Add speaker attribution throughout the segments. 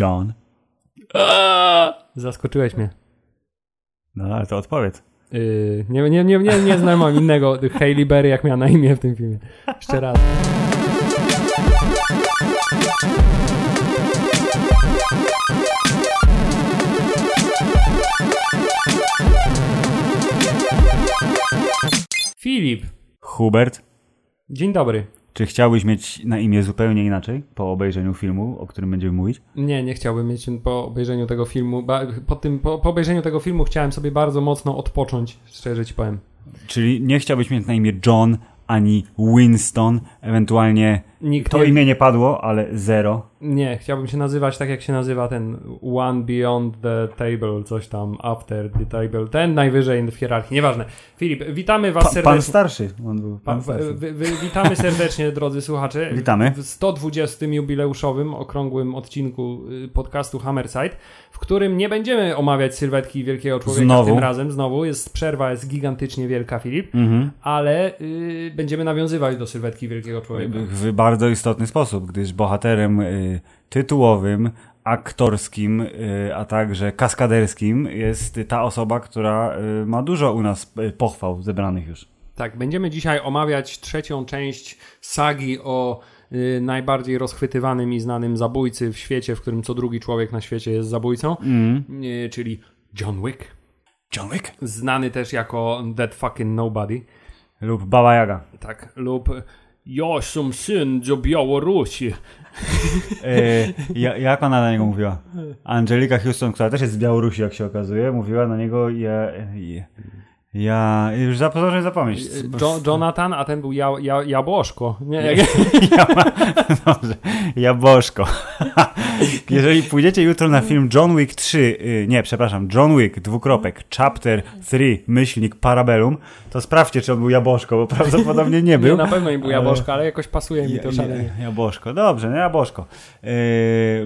Speaker 1: John.
Speaker 2: Zaskoczyłeś mnie.
Speaker 1: No ale to odpowiedz.
Speaker 2: Yy, nie, nie, nie, nie, nie znam innego Hailey Berry, jak miała na imię w tym filmie. Jeszcze raz. Filip,
Speaker 1: Hubert,
Speaker 2: dzień dobry.
Speaker 1: Czy chciałbyś mieć na imię zupełnie inaczej po obejrzeniu filmu, o którym będziemy mówić?
Speaker 2: Nie, nie chciałbym mieć po obejrzeniu tego filmu. Po, tym, po, po obejrzeniu tego filmu chciałem sobie bardzo mocno odpocząć, szczerze ci powiem.
Speaker 1: Czyli nie chciałbyś mieć na imię John ani Winston, ewentualnie
Speaker 2: Nikt
Speaker 1: to
Speaker 2: nie,
Speaker 1: imię nie padło, ale zero.
Speaker 2: nie, chciałbym się nazywać tak, jak się nazywa ten One Beyond the Table, coś tam, After the Table, ten najwyżej w hierarchii, nieważne. Filip, witamy was
Speaker 1: Pa,
Speaker 2: serdecznie.
Speaker 1: pan starszy. On był pan
Speaker 2: Pa-
Speaker 1: starszy.
Speaker 2: wy, wy, witamy serdecznie, drodzy słuchacze.
Speaker 1: Witamy.
Speaker 2: W 120. jubileuszowym, okrągłym odcinku y, podcastu Hammerside, w którym nie będziemy omawiać sylwetki wielkiego człowieka
Speaker 1: Znowu.
Speaker 2: tym razem. Znowu jest przerwa, jest gigantycznie wielka, Filip,
Speaker 1: Mhm.
Speaker 2: ale y, będziemy nawiązywać do sylwetki wielkiego człowieka.
Speaker 1: W bardzo istotny sposób, gdyż bohaterem y, tytułowym, aktorskim, y, a także kaskaderskim jest ta osoba, która y, ma dużo u nas y, pochwał zebranych już.
Speaker 2: Tak, będziemy dzisiaj omawiać trzecią część sagi o y, najbardziej rozchwytywanym i znanym zabójcy w świecie, w którym co drugi człowiek na świecie jest zabójcą,
Speaker 1: Mm.
Speaker 2: y, czyli John Wick.
Speaker 1: John Wick?
Speaker 2: Znany też jako That Fucking Nobody.
Speaker 1: Lub Baba Jaga.
Speaker 2: Tak, lub Ja som syn do Białorusi.
Speaker 1: Ja, jak ona na niego mówiła? Angelika Houston, która też jest z Białorusi, jak się okazuje, mówiła na niego ja... ja, ja już zapomniałem zapomnieć.
Speaker 2: Jo, Jonathan, a ten był ja, ja, Jabłoszko. Nie, jak,
Speaker 1: Ja, dobrze, Jaboszko. Jeżeli pójdziecie jutro na film John Wick 3, y, nie, przepraszam, John Wick, dwukropek, chapter 3, myślnik, parabellum, to sprawdźcie, czy on był Jaboszko, bo prawdopodobnie nie
Speaker 2: nie,
Speaker 1: był.
Speaker 2: na pewno nie był Jabłoszko, ale jakoś pasuje mi
Speaker 1: Ja-
Speaker 2: to szalenie.
Speaker 1: ja- Jaboszko, dobrze, no Jaboszko. Yy,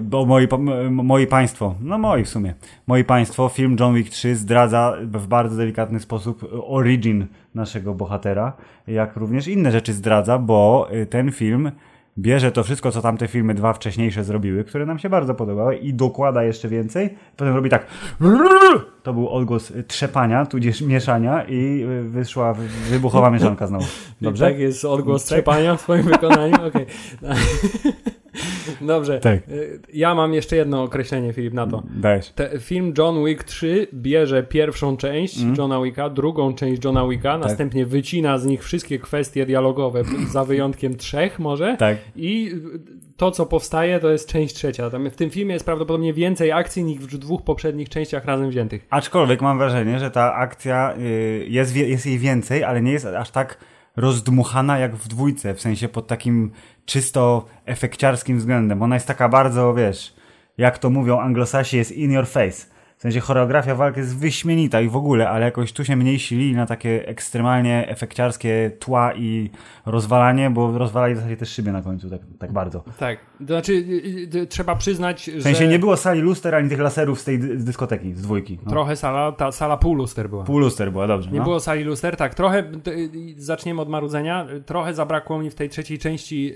Speaker 1: bo moi, moi państwo, no moi w sumie, moi państwo, film John Wick 3 zdradza w bardzo delikatny sposób origin naszego bohatera, jak również inne rzeczy zdradza, bo y, ten film bierze to wszystko, co tamte filmy dwa wcześniejsze zrobiły, które nam się bardzo podobały i dokłada jeszcze więcej, potem robi tak to był odgłos y, trzepania, tudzież mieszania i y, wyszła wy- wybuchowa mieszanka znowu. Dobrze?
Speaker 2: Tak jest odgłos
Speaker 1: Tak.
Speaker 2: trzepania w swoim wykonaniu? Okej. Dobrze.
Speaker 1: Tak.
Speaker 2: Y, Ja mam jeszcze jedno określenie, Filip, na to.
Speaker 1: Dajesz.
Speaker 2: Te, film John Wick 3 bierze pierwszą część
Speaker 1: Mm.
Speaker 2: Johna Wicka, drugą część Johna Wicka,
Speaker 1: Tak.
Speaker 2: następnie wycina z nich wszystkie kwestie dialogowe, za wyjątkiem trzech może.
Speaker 1: Tak.
Speaker 2: I to, co powstaje, to jest część trzecia. Tam w tym filmie jest prawdopodobnie więcej akcji niż w dwóch poprzednich częściach razem wziętych.
Speaker 1: Aczkolwiek mam wrażenie, że ta akcja y, jest, jest jej więcej, ale nie jest aż tak rozdmuchana jak w dwójce, w sensie pod takim czysto efekciarskim względem. Ona jest taka bardzo, wiesz, jak to mówią anglosasi, jest in your face. W sensie choreografia walki jest wyśmienita i w ogóle, ale jakoś tu się mniej silili na takie ekstremalnie efekciarskie tła i rozwalanie, bo rozwalali w zasadzie też szyby na końcu, tak, tak bardzo.
Speaker 2: Tak. To znaczy, y, y, trzeba przyznać, że
Speaker 1: W sensie nie było sali luster ani tych laserów z tej dyskoteki, z dwójki. No.
Speaker 2: trochę sala, ta sala pół luster była.
Speaker 1: Pół luster była, dobrze.
Speaker 2: Nie
Speaker 1: no.
Speaker 2: było sali luster, tak. Trochę, y, zaczniemy od marudzenia, trochę zabrakło mi w tej trzeciej części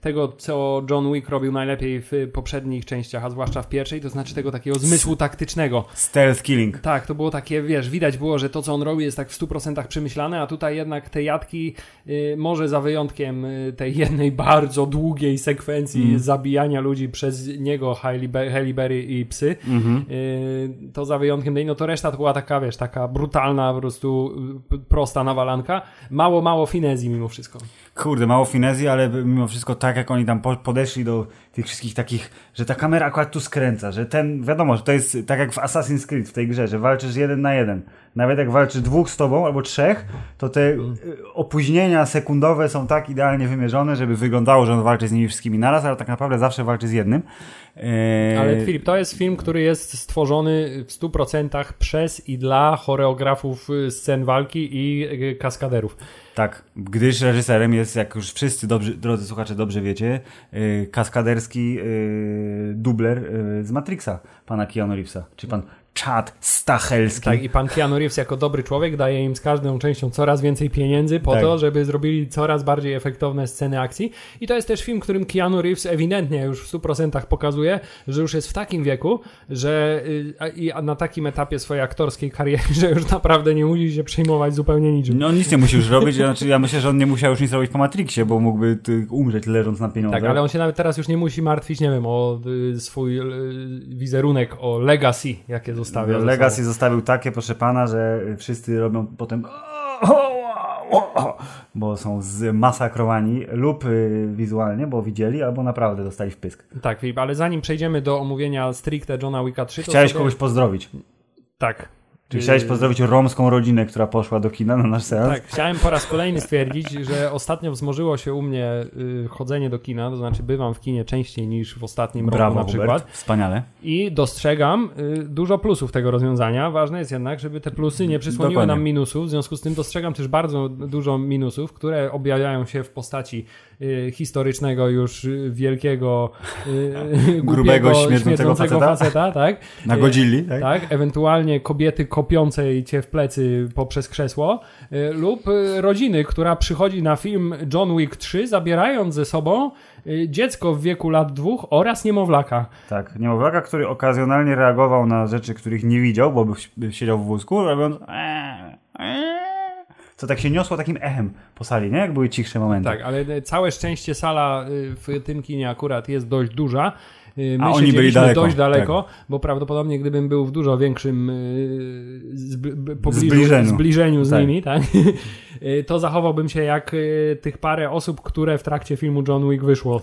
Speaker 2: tego, co John Wick robił najlepiej w poprzednich częściach, a zwłaszcza w pierwszej, to znaczy tego takiego zmysłu taktycznego.
Speaker 1: Stealth killing.
Speaker 2: Tak, to było takie, wiesz, widać było, że to, co on robi, jest tak w 100% przemyślane, a tutaj jednak te jatki, y, może za wyjątkiem tej jednej bardzo długiej sekwencji
Speaker 1: Mm.
Speaker 2: zabijania ludzi przez niego, Hailey Be- Hailey Berry i psy,
Speaker 1: Mhm.
Speaker 2: y, to za wyjątkiem tej, no to reszta to była taka, wiesz, taka brutalna, po prostu y, prosta nawalanka. Mało, mało finezji mimo wszystko.
Speaker 1: Kurde, mało finezji, ale mimo wszystko tak jak oni tam po- podeszli do tych wszystkich takich, że ta kamera akurat tu skręca, że ten, wiadomo, że to jest tak jak w Assassin's Creed w tej grze, że walczysz jeden na jeden. Nawet jak walczy dwóch z tobą albo trzech, to te y, opóźnienia sekundowe są tak idealnie wymierzone, żeby wyglądało, że on walczy z nimi wszystkimi naraz, ale tak naprawdę zawsze walczy z jednym. Eee,
Speaker 2: Ale Filip, to jest film, który jest stworzony w 100% przez i dla choreografów y, scen walki i y, kaskaderów.
Speaker 1: Tak, gdyż reżyserem jest, jak już wszyscy dobrzy, drodzy słuchacze dobrze wiecie, yy, kaskaderski yy, dubler yy, z Matrixa, pana Keanu Reevesa, czy pan Chad Stachelski.
Speaker 2: Tak, i pan Keanu Reeves jako dobry człowiek daje im z każdą częścią coraz więcej pieniędzy po
Speaker 1: Tak.
Speaker 2: to, żeby zrobili coraz bardziej efektowne sceny akcji. I to jest też film, którym Keanu Reeves ewidentnie już w 100% pokazuje, że już jest w takim wieku, że y, i na takim etapie swojej aktorskiej kariery, że już naprawdę nie musi się przejmować zupełnie niczym.
Speaker 1: No nic nie musi już robić, znaczy ja myślę, że on nie musiał już nic robić po Matrixie, bo mógłby umrzeć leżąc na pieniądzach.
Speaker 2: Tak, ale on się nawet teraz już nie musi martwić, nie wiem, o y, swój y, wizerunek, o legacy, jakie zostawia. za
Speaker 1: Legacy
Speaker 2: sobą.
Speaker 1: zostawił takie, proszę pana, że wszyscy robią potem bo są zmasakrowani lub y, wizualnie, bo widzieli, albo naprawdę dostali w pysk.
Speaker 2: Tak, Filip, ale zanim przejdziemy do omówienia stricte Johna Wicka 3, to
Speaker 1: Chciałeś
Speaker 2: sobie...
Speaker 1: kogoś pozdrowić.
Speaker 2: Tak.
Speaker 1: Czy chciałeś
Speaker 2: Y,
Speaker 1: pozdrowić romską rodzinę, która poszła do kina na nasz seans?
Speaker 2: Tak, chciałem po raz kolejny stwierdzić, że ostatnio wzmożyło się u mnie y, chodzenie do kina, to znaczy bywam w kinie częściej niż w ostatnim
Speaker 1: Brawo,
Speaker 2: roku na przykład.
Speaker 1: Hubert. Wspaniale.
Speaker 2: I dostrzegam y, dużo plusów tego rozwiązania. Ważne jest jednak, żeby te plusy nie przysłoniły
Speaker 1: Dokładnie.
Speaker 2: nam minusów. W związku z tym dostrzegam też bardzo dużo minusów, które objawiają się w postaci historycznego już y, wielkiego, y,
Speaker 1: Grubego, śmierdzącego faceta.
Speaker 2: tak?
Speaker 1: Na
Speaker 2: Y,
Speaker 1: Godzilli, tak?
Speaker 2: tak, ewentualnie kobiety kopiącej cię w plecy poprzez krzesło, y, lub y, rodziny, która przychodzi na film John Wick 3, zabierając ze sobą y, dziecko w wieku lat dwóch oraz niemowlaka.
Speaker 1: Tak, niemowlaka, który okazjonalnie reagował na rzeczy, których nie widział, bo by siedział w wózku, robiąc eee, eee, co tak się niosło takim echem po sali, nie? Jak były cichsze momenty.
Speaker 2: Tak, ale y, całe szczęście sala y, w tym kinie akurat jest dość duża. Y, My
Speaker 1: A oni byli daleko,
Speaker 2: dość daleko,
Speaker 1: tak.
Speaker 2: bo prawdopodobnie gdybym był w dużo większym zb- b- pobliżu,
Speaker 1: Zbliżeniu.
Speaker 2: zbliżeniu z
Speaker 1: Tak.
Speaker 2: nimi, tak? To zachowałbym się jak tych parę osób, które w trakcie filmu John Wick wyszło.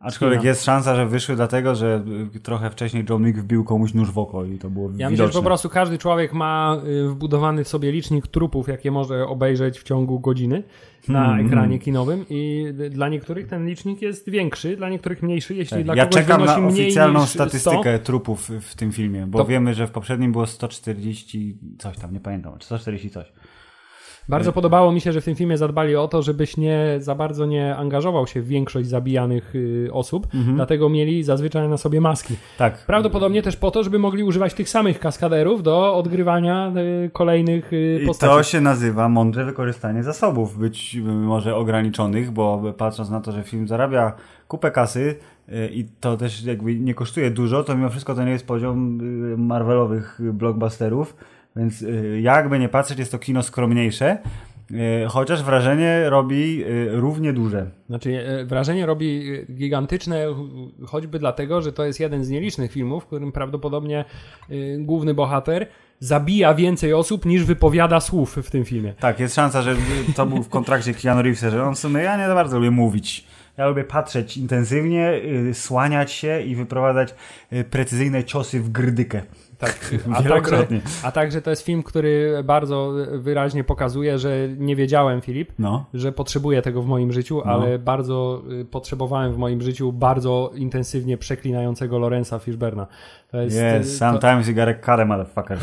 Speaker 1: Aczkolwiek jest szansa, że wyszły dlatego, że y, trochę wcześniej John Wick wbił komuś nóż w oko i to było
Speaker 2: Ja myślę,
Speaker 1: widoczne.
Speaker 2: że po prostu każdy człowiek ma y, wbudowany w sobie licznik trupów, jakie może obejrzeć w ciągu godziny na
Speaker 1: Hmm,
Speaker 2: ekranie kinowym i dla niektórych ten licznik jest większy, dla niektórych mniejszy. Jeśli
Speaker 1: Tak.
Speaker 2: dla
Speaker 1: Ja
Speaker 2: kogoś
Speaker 1: czekam
Speaker 2: wynosi
Speaker 1: na oficjalną
Speaker 2: niż 100,
Speaker 1: statystykę trupów w tym filmie, bo
Speaker 2: To-
Speaker 1: wiemy, że w poprzednim było 140 coś tam, nie pamiętam, czy 140 coś.
Speaker 2: Bardzo podobało mi się, że w tym filmie zadbali o to, żebyś nie za bardzo nie angażował się w większość zabijanych y, osób,
Speaker 1: Mhm.
Speaker 2: dlatego mieli zazwyczaj na sobie maski.
Speaker 1: Tak.
Speaker 2: Prawdopodobnie też po to, żeby mogli używać tych samych kaskaderów do odgrywania y, kolejnych y,
Speaker 1: I
Speaker 2: postaci.
Speaker 1: to się nazywa mądre wykorzystanie zasobów, być może ograniczonych, bo patrząc na to, że film zarabia kupę kasy i to też jakby nie kosztuje dużo, to mimo wszystko to nie jest poziom Marvelowych blockbusterów, więc y, jakby nie patrzeć, jest to kino skromniejsze, y, chociaż wrażenie robi y, równie duże.
Speaker 2: Znaczy, e, wrażenie robi gigantyczne, ch- choćby dlatego, że to jest jeden z nielicznych filmów, w którym prawdopodobnie główny bohater zabija więcej osób niż wypowiada słów w tym filmie.
Speaker 1: Tak, jest szansa, że to był w kontrakcie Keanu Reevesa, że on w sumie, ja nie za bardzo lubię mówić. Ja lubię patrzeć intensywnie, słaniać się i wyprowadzać precyzyjne ciosy w grdykę.
Speaker 2: Tak, a także, a także to jest film, który bardzo wyraźnie pokazuje, że nie wiedziałem, Filip,
Speaker 1: No.
Speaker 2: że potrzebuję tego w moim życiu,
Speaker 1: No.
Speaker 2: ale bardzo y, potrzebowałem w moim życiu bardzo intensywnie przeklinającego Lorenza Fishberna. To jest, y,
Speaker 1: Yes,
Speaker 2: to,
Speaker 1: sometimes you gotta cut a motherfucker.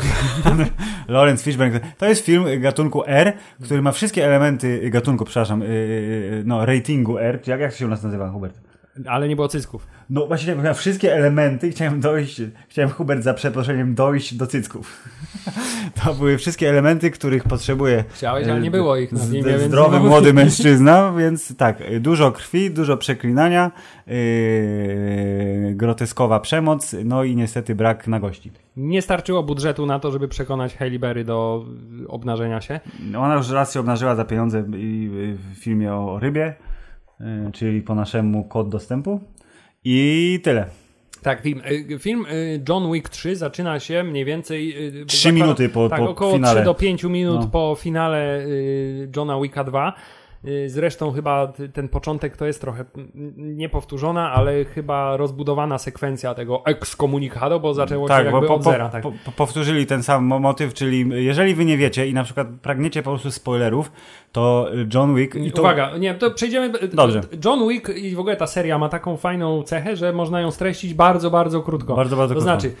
Speaker 1: Lawrence Fishburne. To jest film gatunku R, który ma wszystkie elementy gatunku, przepraszam, yy, no, ratingu R. Jak, jak to się u nas nazywa, Hubert?
Speaker 2: Ale nie było cycków.
Speaker 1: No właśnie, wszystkie elementy i chciałem dojść, chciałem Hubert za przeproszeniem dojść do cycków. To były wszystkie elementy, których potrzebuje
Speaker 2: Chciałeś, ale nie było ich na filmie,
Speaker 1: zdrowy młody mężczyzna, więc tak, y, dużo krwi, dużo przeklinania, yy, groteskowa przemoc, no i niestety brak nagości.
Speaker 2: Nie starczyło budżetu na to, żeby przekonać Hailey Berry do obnażenia się.
Speaker 1: No, Ona już raz się obnażyła za pieniądze i- w filmie o rybie, czyli po naszemu kod dostępu. I tyle.
Speaker 2: Tak, film, y, film y, John Wick 3 zaczyna się mniej więcej... y,
Speaker 1: Trzy
Speaker 2: zakładam-
Speaker 1: minuty po-
Speaker 2: tak,
Speaker 1: po
Speaker 2: około
Speaker 1: finale.
Speaker 2: 3 do 5 minut
Speaker 1: No.
Speaker 2: po finale y, Johna Wicka 2. Y, Zresztą chyba ten początek to jest trochę niepowtórzona, ale chyba rozbudowana sekwencja tego excomunicado, bo zaczęło się
Speaker 1: Tak,
Speaker 2: jakby
Speaker 1: bo po,
Speaker 2: od zera. Tak.
Speaker 1: po, po, powtórzyli ten sam mo- motyw, czyli jeżeli wy nie wiecie i na przykład pragniecie po prostu spoilerów, to John Wick... I to,
Speaker 2: Uwaga, nie, to przejdziemy.
Speaker 1: Dobrze.
Speaker 2: John Wick i w ogóle ta seria ma taką fajną cechę, że można ją streścić bardzo, bardzo krótko.
Speaker 1: Bardzo, bardzo
Speaker 2: to
Speaker 1: krótko.
Speaker 2: znaczy,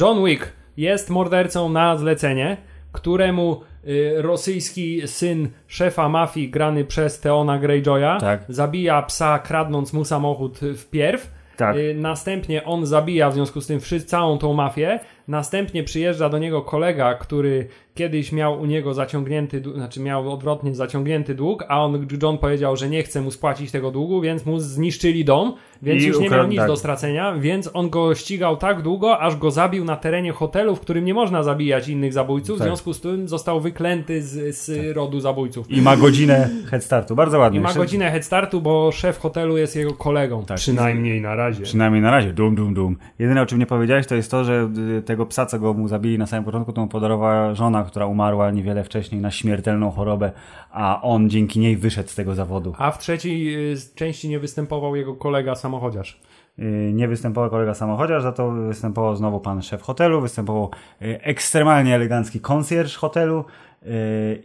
Speaker 2: John Wick jest mordercą na zlecenie, któremu y, rosyjski syn szefa mafii grany przez Teona Greyjoya
Speaker 1: Tak.
Speaker 2: zabija psa kradnąc mu samochód wpierw.
Speaker 1: Tak.
Speaker 2: Y, Następnie on zabija w związku z tym całą tą mafię. Następnie przyjeżdża do niego kolega, który kiedyś miał u niego zaciągnięty, znaczy miał odwrotnie zaciągnięty dług, a on, John powiedział, że nie chce mu spłacić tego długu, więc mu zniszczyli dom, więc
Speaker 1: I
Speaker 2: już nie miał nic
Speaker 1: tak.
Speaker 2: do stracenia, więc on go ścigał tak długo, aż go zabił na terenie hotelu, w którym nie można zabijać innych zabójców, w
Speaker 1: Tak.
Speaker 2: związku z tym został wyklęty z, z rodu zabójców.
Speaker 1: I ma godzinę head startu. Bardzo ładnie.
Speaker 2: I ma godzinę head startu, bo szef hotelu jest jego kolegą.
Speaker 1: Tak.
Speaker 2: Przynajmniej na razie.
Speaker 1: Przynajmniej na razie. Dum, dum, dum. Jedyne, o czym nie powiedziałeś, to jest to, że y, tego psa, co go mu zabili na samym początku, to mu podarowała żona, która umarła niewiele wcześniej na śmiertelną chorobę, a on dzięki niej wyszedł z tego zawodu.
Speaker 2: A w trzeciej y, części nie występował jego kolega samochodziarz.
Speaker 1: Y, Nie występował kolega samochodziarz, za to występował znowu pan szef hotelu, występował y, ekstremalnie elegancki konsjerż hotelu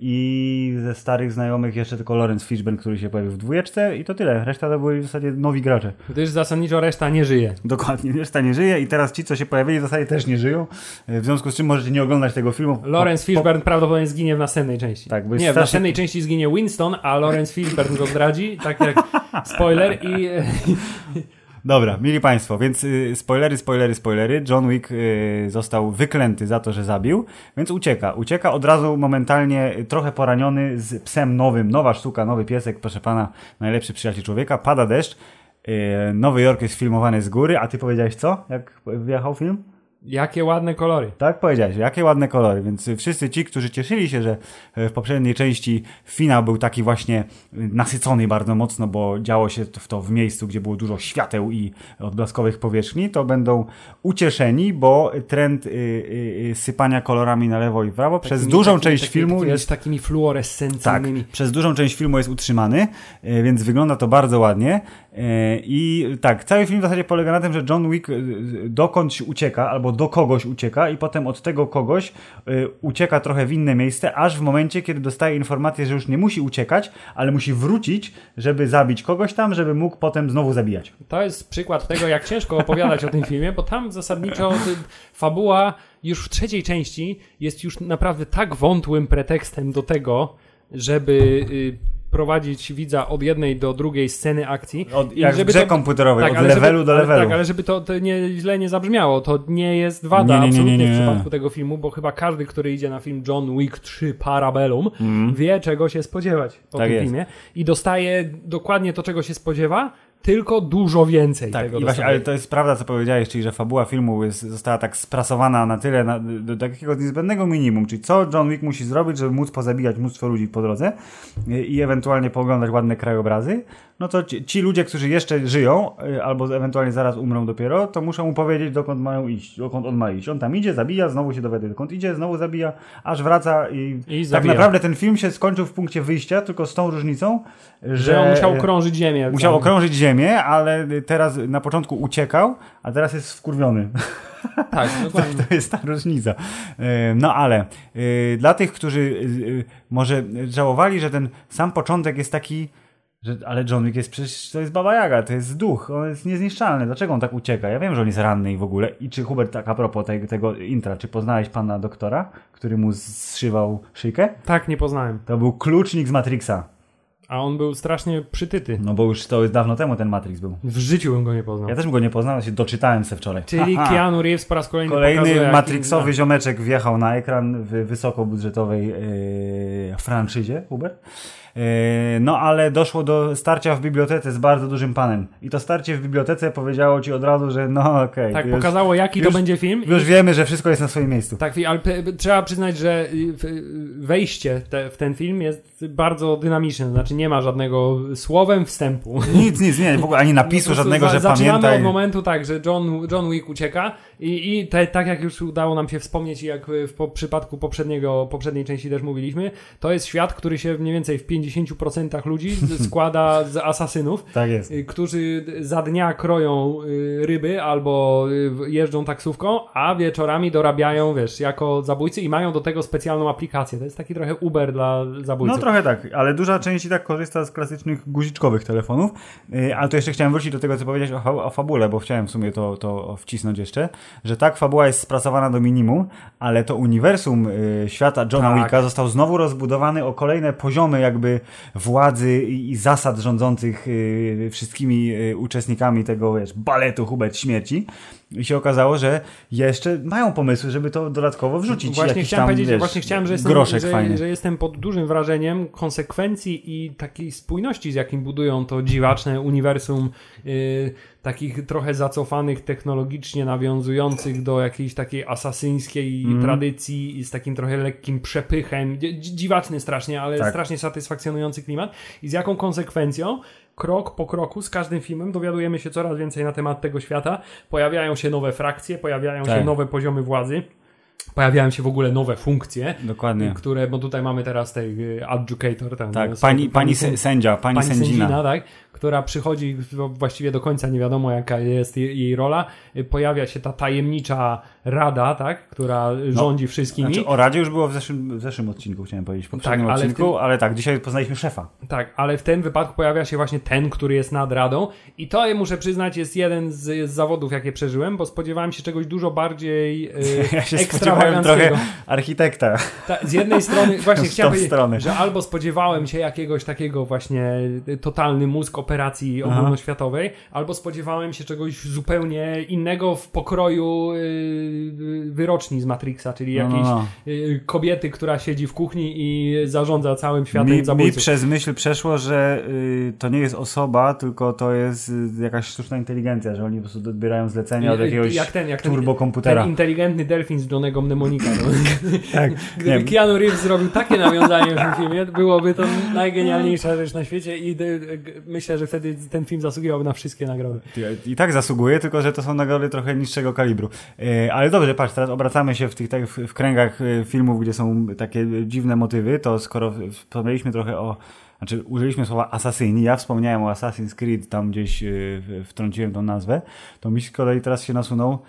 Speaker 1: i ze starych znajomych jeszcze tylko Lawrence Fishburne, który się pojawił w dwójeczce i to tyle. Reszta to byli w zasadzie nowi gracze.
Speaker 2: Gdyż zasadniczo reszta nie żyje.
Speaker 1: Dokładnie, reszta nie żyje i teraz ci, co się pojawili w zasadzie też nie żyją, y, w związku z czym możecie nie oglądać tego filmu.
Speaker 2: Lawrence
Speaker 1: Po- po-
Speaker 2: Fishburne prawdopodobnie zginie w następnej części.
Speaker 1: Tak, bo
Speaker 2: nie, w
Speaker 1: strasznie-
Speaker 2: następnej części zginie Winston, a Lawrence Fishburne go zdradzi, tak jak spoiler i
Speaker 1: Dobra, mili Państwo, więc y, spoilery, spoilery, spoilery. John Wick y, został wyklęty za to, że zabił, więc ucieka. Ucieka od razu momentalnie y, trochę poraniony z psem nowym. Nowa sztuka, nowy piesek, proszę pana, najlepszy przyjaciel człowieka. Pada deszcz. Nowy Jork jest filmowany z góry, a ty powiedziałeś co? Jak wyjechał film?
Speaker 2: Jakie ładne kolory.
Speaker 1: Tak powiedziałeś, jakie ładne kolory, więc wszyscy ci, którzy cieszyli się, że y, w poprzedniej części finał był taki właśnie y, nasycony bardzo mocno, bo działo się to w to w miejscu, gdzie było dużo świateł i odblaskowych powierzchni, to będą ucieszeni, bo trend y, y, y, sypania kolorami na lewo i w prawo przez
Speaker 2: Takimi-
Speaker 1: dużą
Speaker 2: takimi-
Speaker 1: część
Speaker 2: takimi-
Speaker 1: filmu jest
Speaker 2: takimi
Speaker 1: tak,
Speaker 2: fluorescencyjnymi.
Speaker 1: przez dużą część filmu jest utrzymany, e, więc wygląda to bardzo ładnie. E, I tak, cały film w zasadzie polega na tym, że John Wick e, dokądś ucieka, albo do kogoś ucieka, i potem od tego kogoś e, ucieka trochę w inne miejsce, aż w momencie, kiedy dostaje informację, że już nie musi uciekać, ale musi wrócić, żeby zabić kogoś tam, żeby mógł potem znowu zabijać.
Speaker 2: To jest przykład tego, jak ciężko opowiadać o tym filmie, bo tam zasadniczo fabuła już w trzeciej części jest już naprawdę tak wątłym pretekstem do tego, żeby prowadzić widza od jednej do drugiej sceny akcji.
Speaker 1: Od, jak w
Speaker 2: żeby
Speaker 1: grze
Speaker 2: to-
Speaker 1: komputerowej, od
Speaker 2: ale
Speaker 1: levelu
Speaker 2: żeby,
Speaker 1: do
Speaker 2: ale,
Speaker 1: levelu.
Speaker 2: Tak, ale żeby to, to nie, źle nie zabrzmiało, to nie jest wada
Speaker 1: Nie, nie, nie,
Speaker 2: absolutnie
Speaker 1: nie,
Speaker 2: w przypadku tego filmu, bo chyba każdy, który idzie na film John Wick 3 Parabellum,
Speaker 1: Mhm.
Speaker 2: wie czego się spodziewać po
Speaker 1: Tak
Speaker 2: tym
Speaker 1: jest.
Speaker 2: filmie i dostaje dokładnie to, czego się spodziewa, tylko dużo więcej
Speaker 1: Tak,
Speaker 2: tego
Speaker 1: i właśnie, ale to jest prawda, co powiedziałeś, czyli że fabuła filmu jest, została tak sprasowana na tyle, na, do takiego niezbędnego minimum, czyli co John Wick musi zrobić, żeby móc pozabijać mnóstwo ludzi po drodze i, i ewentualnie pooglądać ładne krajobrazy, no to ci, ci ludzie, którzy jeszcze żyją, y, albo ewentualnie zaraz umrą dopiero, to muszą mu powiedzieć, dokąd mają iść, dokąd on ma iść. On tam idzie, zabija, znowu się dowiaduje, dokąd idzie, znowu zabija, aż wraca i,
Speaker 2: I
Speaker 1: tak naprawdę ten film się skończył w punkcie wyjścia, tylko z tą różnicą, że,
Speaker 2: Że on musiał krążyć ziemię.
Speaker 1: Musiał
Speaker 2: Tam.
Speaker 1: okrążyć ziemię, ale teraz na początku uciekał, a teraz jest wkurwiony.
Speaker 2: Tak, dokładnie.
Speaker 1: To jest ta różnica. E, No ale e, dla tych, którzy może żałowali, że ten sam początek jest taki, że, ale John Wick jest przecież, to jest Baba Jaga, to jest duch, on jest niezniszczalny. Dlaczego on tak ucieka? Ja wiem, że on jest ranny i w ogóle. I czy Hubert, tak a propos tego, tego intra, czy poznałeś pana doktora, który mu zszywał szyjkę?
Speaker 2: Tak, nie poznałem.
Speaker 1: To był klucznik z Matrixa.
Speaker 2: A on był strasznie przytyty.
Speaker 1: No bo już to jest dawno temu ten Matrix był.
Speaker 2: W życiu bym go nie poznał.
Speaker 1: Ja też bym go nie poznał, się doczytałem se wczoraj.
Speaker 2: Czyli
Speaker 1: Haha.
Speaker 2: Keanu Reeves po raz kolejny
Speaker 1: Kolejny matrixowy ziomeczek wjechał na ekran w wysokobudżetowej e, franczyzie, Uber. E, no ale doszło do starcia w bibliotece z bardzo dużym panem. I to starcie w bibliotece powiedziało ci od razu, że no okej.
Speaker 2: Tak,
Speaker 1: już,
Speaker 2: pokazało jaki to
Speaker 1: już-
Speaker 2: będzie film.
Speaker 1: już wiemy, że wszystko jest na swoim miejscu.
Speaker 2: Tak, ale trzeba przyznać, że y, wejście te, w ten film jest bardzo dynamiczne, znaczy nie ma żadnego słowem wstępu.
Speaker 1: Nic, nic, nie, w ogóle ani napisu żadnego, że
Speaker 2: Zaczynamy
Speaker 1: pamiętaj.
Speaker 2: od momentu tak, że John, John Wick ucieka i, i te, tak jak już udało nam się wspomnieć i jak w po, przypadku poprzedniego, poprzedniej części też mówiliśmy, to jest świat, który się mniej więcej w 50% ludzi składa z asasynów.
Speaker 1: Tak jest.
Speaker 2: y, którzy za dnia kroją y, ryby albo y, jeżdżą taksówką, a wieczorami dorabiają, wiesz, jako zabójcy i mają do tego specjalną aplikację. To jest taki trochę Uber dla
Speaker 1: No
Speaker 2: zabójców.
Speaker 1: trochę tak, ale duża część i tak korzysta z klasycznych guziczkowych telefonów. Ale to jeszcze chciałem wrócić do tego, co powiedziałeś o, o fabule, bo chciałem w sumie to, to wcisnąć jeszcze. Że tak, fabuła jest sprasowana do minimum, ale to uniwersum y, świata Johna
Speaker 2: Tak.
Speaker 1: Wicka został znowu rozbudowany o kolejne poziomy jakby władzy i, i zasad rządzących y, wszystkimi y, uczestnikami tego wiesz, baletu Hubert Śmierci. I się okazało, że jeszcze mają pomysły, żeby to dodatkowo wrzucić.
Speaker 2: Właśnie chciałem
Speaker 1: tam,
Speaker 2: powiedzieć,
Speaker 1: wiesz,
Speaker 2: właśnie chciałem, że jestem,
Speaker 1: groszek
Speaker 2: że,
Speaker 1: fajny.
Speaker 2: że jestem pod dużym wrażeniem konsekwencji i takiej spójności, z jakim budują to dziwaczne uniwersum y, takich trochę zacofanych technologicznie, nawiązujących do jakiejś takiej asasyńskiej
Speaker 1: Mhm.
Speaker 2: tradycji z takim trochę lekkim przepychem. Dzi- Dziwaczny strasznie, ale
Speaker 1: Tak.
Speaker 2: strasznie satysfakcjonujący klimat. I z jaką konsekwencją? Krok po kroku z każdym filmem dowiadujemy się coraz więcej na temat tego świata. Pojawiają się nowe frakcje, pojawiają się
Speaker 1: Tak.
Speaker 2: nowe poziomy władzy. Pojawiają się w ogóle nowe funkcje,
Speaker 1: Dokładnie.
Speaker 2: które, bo tutaj mamy teraz tej y, adjudicator, tam,
Speaker 1: Tak,
Speaker 2: no,
Speaker 1: pani, pani
Speaker 2: sędzia,
Speaker 1: sę- sędzia, pani,
Speaker 2: pani
Speaker 1: sędzina.
Speaker 2: sędzina, tak, która przychodzi właściwie do końca nie wiadomo jaka jest jej, jej rola. Y, Pojawia się ta tajemnicza rada, tak, która rządzi wszystkimi.
Speaker 1: Znaczy, o Radzie już było w zeszłym, w zeszłym odcinku, chciałem powiedzieć, w poprzednim
Speaker 2: Tak, ale
Speaker 1: odcinku,
Speaker 2: tym-
Speaker 1: ale tak, dzisiaj poznaliśmy szefa.
Speaker 2: Tak, ale w tym wypadku pojawia się właśnie ten, który jest nad radą i to, muszę przyznać, jest jeden z, z zawodów, jakie przeżyłem, bo spodziewałem się czegoś dużo bardziej y,
Speaker 1: Ja się spodziewałem
Speaker 2: ekstrawaganckiego.
Speaker 1: trochę architekta.
Speaker 2: Ta, z jednej strony, właśnie chciałem powiedzieć,
Speaker 1: stronę.
Speaker 2: że albo spodziewałem się jakiegoś takiego właśnie y, totalny mózg operacji
Speaker 1: Aha.
Speaker 2: ogólnoświatowej, albo spodziewałem się czegoś zupełnie innego w pokroju y, y, wyroczni z Matrixa, czyli
Speaker 1: No, no,
Speaker 2: jakiejś
Speaker 1: no.
Speaker 2: y, kobiety, która siedzi w kuchni i zarządza całym światem
Speaker 1: Mi, mi
Speaker 2: zabójców.
Speaker 1: przez myśl przeszło, że y, to nie jest osoba, tylko to jest y, jakaś sztuczna inteligencja, że oni po prostu odbierają zlecenia od
Speaker 2: Y, y,
Speaker 1: jakiegoś
Speaker 2: jak ten, jak
Speaker 1: turbokomputera.
Speaker 2: ten inteligentny delfin z Johnego Mnemonika. No.
Speaker 1: Tak,
Speaker 2: Gdyby
Speaker 1: nie,
Speaker 2: Keanu Reeves zrobił takie nawiązanie w tym filmie, byłoby to najgenialniejsza rzecz na świecie i y, myślę, że wtedy ten film zasługiwałby na wszystkie nagrody.
Speaker 1: I tak zasługuje, tylko że to są nagrody trochę niższego kalibru. E, Ale dobrze, patrz, teraz obracamy się w tych tak, w, kręgach e, filmów, gdzie są takie dziwne motywy, to skoro wspomnieliśmy trochę o znaczy użyliśmy słowa asasyni, ja wspomniałem o Assassin's Creed, tam gdzieś w- wtrąciłem tą nazwę, to mi z kolei teraz się nasunął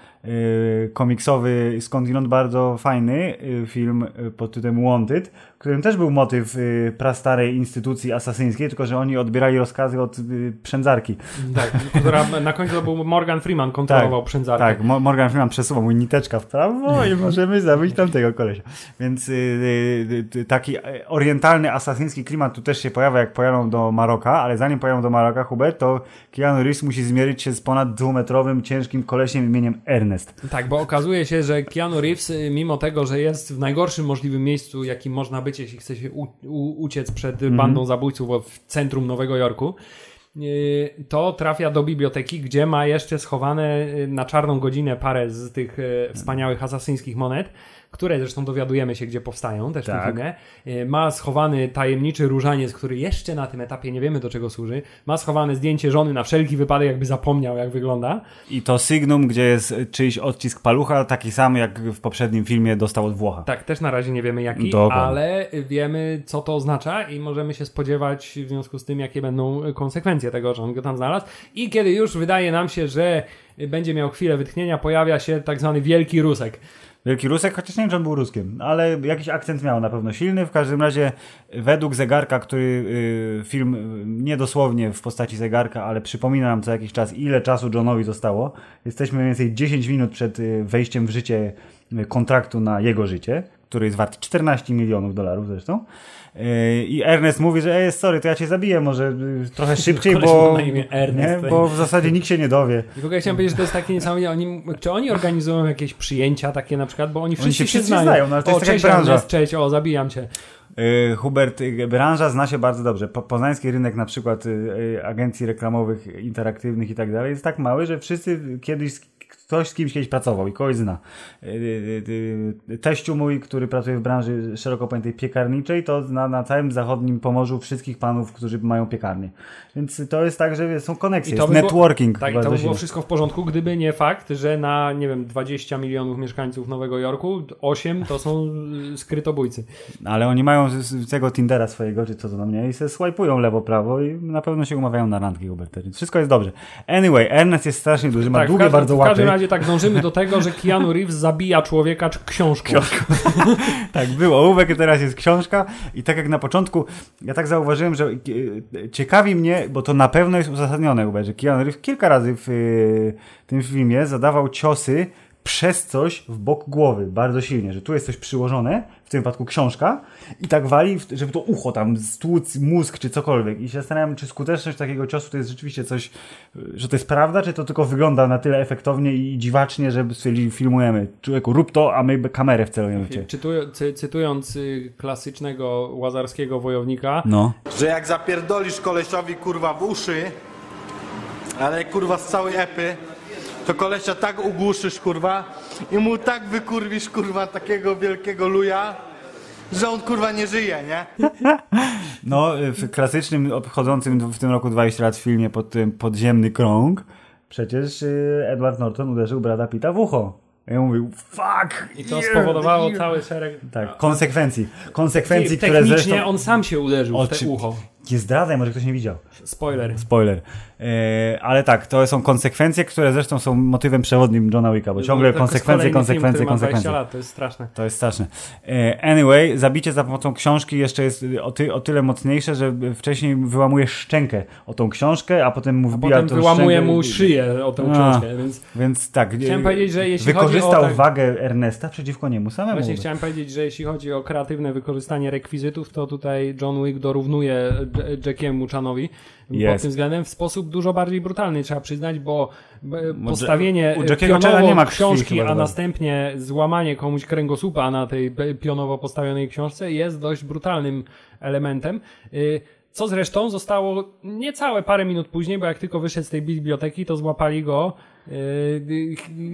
Speaker 1: komiksowy, skądinąd bardzo fajny e, film pod tytułem Wanted, w którym też był motyw e, prastarej instytucji asasyńskiej, tylko że oni odbierali rozkazy od przędzarki.
Speaker 2: Tak, która na końcu to był Morgan Freeman, kontrolował przędzarkę.
Speaker 1: Tak, Mo- Morgan Freeman przesuwa mu niteczka w prawo i możemy zabić tamtego kolesia. Więc y, y, y, taki orientalny, asasyński klimat tu też się pojawia, jak pojadą do Maroka, ale zanim pojadą do Maroka, Hubert, to Keanu Reeves musi zmierzyć się z ponad dwumetrowym, ciężkim kolesiem imieniem Ernest.
Speaker 2: Tak, bo okazuje się, że Keanu Reeves, y, mimo tego, że jest w najgorszym możliwym miejscu, jakim można być, jeśli chce się u, u, uciec przed
Speaker 1: Mhm.
Speaker 2: bandą zabójców w centrum Nowego Jorku, y, to trafia do biblioteki, gdzie ma jeszcze schowane y, na czarną godzinę parę z tych wspaniałych asasyńskich monet, które zresztą dowiadujemy się, gdzie powstają też w
Speaker 1: Tak.
Speaker 2: tym filmie. Ma schowany tajemniczy różaniec, który jeszcze na tym etapie nie wiemy do czego służy. Ma schowane zdjęcie żony na wszelki wypadek, jakby zapomniał jak wygląda.
Speaker 1: I to sygnum, gdzie jest czyjś odcisk palucha, taki sam jak w poprzednim filmie dostał od Włocha.
Speaker 2: Tak, też na razie nie wiemy jaki,
Speaker 1: Dokładnie.
Speaker 2: ale wiemy co to oznacza i możemy się spodziewać w związku z tym, jakie będą konsekwencje tego, że on go tam znalazł. I kiedy już wydaje nam się, że będzie miał chwilę wytchnienia, pojawia się tak zwany Wielki Rusek.
Speaker 1: Wielki Rusek, chociaż nie wiem, czy on był Ruskiem, ale jakiś akcent miał na pewno silny. W każdym razie, według zegarka, który y, film y, niedosłownie w postaci zegarka, ale przypomina nam co jakiś czas, ile czasu Johnowi zostało. Jesteśmy mniej więcej 10 minut przed y, wejściem w życie kontraktu na jego życie, który jest wart 14 milionów dolarów zresztą. I Ernest mówi, że ej, sorry, to ja cię zabiję może y, trochę szybciej, bo,
Speaker 2: Ernest.
Speaker 1: nie, bo w zasadzie nikt się nie dowie.
Speaker 2: I w ogóle chciałem powiedzieć, że to jest takie niesamowite. Oni, czy oni organizują jakieś przyjęcia takie na przykład, bo oni wszyscy
Speaker 1: się
Speaker 2: się,
Speaker 1: wszyscy
Speaker 2: znają.
Speaker 1: znają, no ale to
Speaker 2: o,
Speaker 1: jest
Speaker 2: cześć
Speaker 1: branża.
Speaker 2: Ernest, cześć, o, zabijam cię.
Speaker 1: Y, Hubert, y, branża zna się bardzo dobrze. Po, poznański rynek na przykład agencji reklamowych, interaktywnych i tak dalej jest tak mały, że wszyscy kiedyś, ktoś z kimś kiedyś pracował i kogoś zna. Y, y, y, Teściu mój, który pracuje w branży szeroko pojętej piekarniczej, to zna na całym zachodnim Pomorzu wszystkich panów, którzy mają piekarnię. Więc to jest tak, że są koneksje,
Speaker 2: I to
Speaker 1: jest
Speaker 2: by było-
Speaker 1: networking.
Speaker 2: Tak, to by było wszystko w porządku, gdyby nie fakt, że na, nie wiem, 20 milionów mieszkańców Nowego Jorku, 8 to są skrytobójcy.
Speaker 1: Ale oni mają z, tego Tindera swojego, czy co to tam nie, i se swajpują lewo, prawo i na pewno się umawiają na randki. Więc wszystko jest dobrze. Anyway, Ernest jest strasznie duży, ma
Speaker 2: Tak,
Speaker 1: długie
Speaker 2: każdym,
Speaker 1: bardzo łapy.
Speaker 2: Razie tak dążymy do tego, że Keanu Reeves zabija człowieka książką.
Speaker 1: Tak, było. Ołówek, teraz jest książka. I tak jak na początku, ja tak zauważyłem, że e, ciekawi mnie, bo to na pewno jest uzasadnione, że Keanu Reeves kilka razy w e, tym filmie zadawał ciosy przez coś w bok głowy, bardzo silnie, że tu jest coś przyłożone, w tym wypadku książka, i tak wali, żeby to ucho tam stłuc, mózg czy cokolwiek. I się zastanawiam, czy skuteczność takiego ciosu to jest rzeczywiście coś, że to jest prawda, czy to tylko wygląda na tyle efektownie i dziwacznie, że stwierdzili, filmujemy. Człowieku, rób to, a my kamerę wcelujemy w
Speaker 2: cy, cytując y, klasycznego łazarskiego wojownika,
Speaker 1: No.
Speaker 3: Że jak zapierdolisz kolesiowi kurwa w uszy, ale kurwa z całej epy, to kolesia tak ugłuszysz kurwa i mu tak wykurwisz kurwa takiego wielkiego luja, że on kurwa nie żyje, nie?
Speaker 1: No, w klasycznym, obchodzącym w tym roku 20 lat filmie pod tym Podziemny Krąg, przecież y, Edward Norton uderzył Brada Pitta w ucho. I on mówił, fuck!
Speaker 2: i to
Speaker 1: yeah,
Speaker 2: spowodowało
Speaker 1: yeah.
Speaker 2: cały szereg...
Speaker 1: Tak, konsekwencji. Konsekwencji, które
Speaker 2: Technicznie
Speaker 1: zresztą...
Speaker 2: on sam się uderzył w te ucho.
Speaker 1: Nie zdradzaj, może ktoś nie widział.
Speaker 2: Spoiler.
Speaker 1: Spoiler. E, ale tak, to są konsekwencje, które zresztą są motywem przewodnim Johna Wicka, bo ciągle
Speaker 2: To jest
Speaker 1: konsekwencje, konsekwencje,
Speaker 2: film, który ma 20
Speaker 1: konsekwencje.
Speaker 2: lat, to jest straszne.
Speaker 1: To jest straszne. E, Anyway, zabicie za pomocą książki jeszcze jest o, ty, o tyle mocniejsze, że wcześniej wyłamuje szczękę o tą książkę, a potem mu wbija
Speaker 2: Potem
Speaker 1: tą
Speaker 2: wyłamuje mu szyję o
Speaker 1: A.
Speaker 2: książkę, więc
Speaker 1: Więc tak.
Speaker 2: Chciałem powiedzieć, że jeśli
Speaker 1: wykorzystał
Speaker 2: chodzi o tak-
Speaker 1: wagę Ernesta przeciwko niemu samemu.
Speaker 2: Właśnie chciałem powiedzieć, że jeśli chodzi o kreatywne wykorzystanie rekwizytów, to tutaj John Wick dorównuje Jackiemu Chanowi. Pod tym względem w sposób dużo bardziej brutalny, trzeba przyznać, bo postawienie pionowo
Speaker 1: nie ma krwi
Speaker 2: książki, a następnie złamanie komuś kręgosłupa na tej pionowo postawionej książce jest dość brutalnym elementem. Y, Co zresztą zostało niecałe parę minut później, bo jak tylko wyszedł z tej biblioteki, to złapali go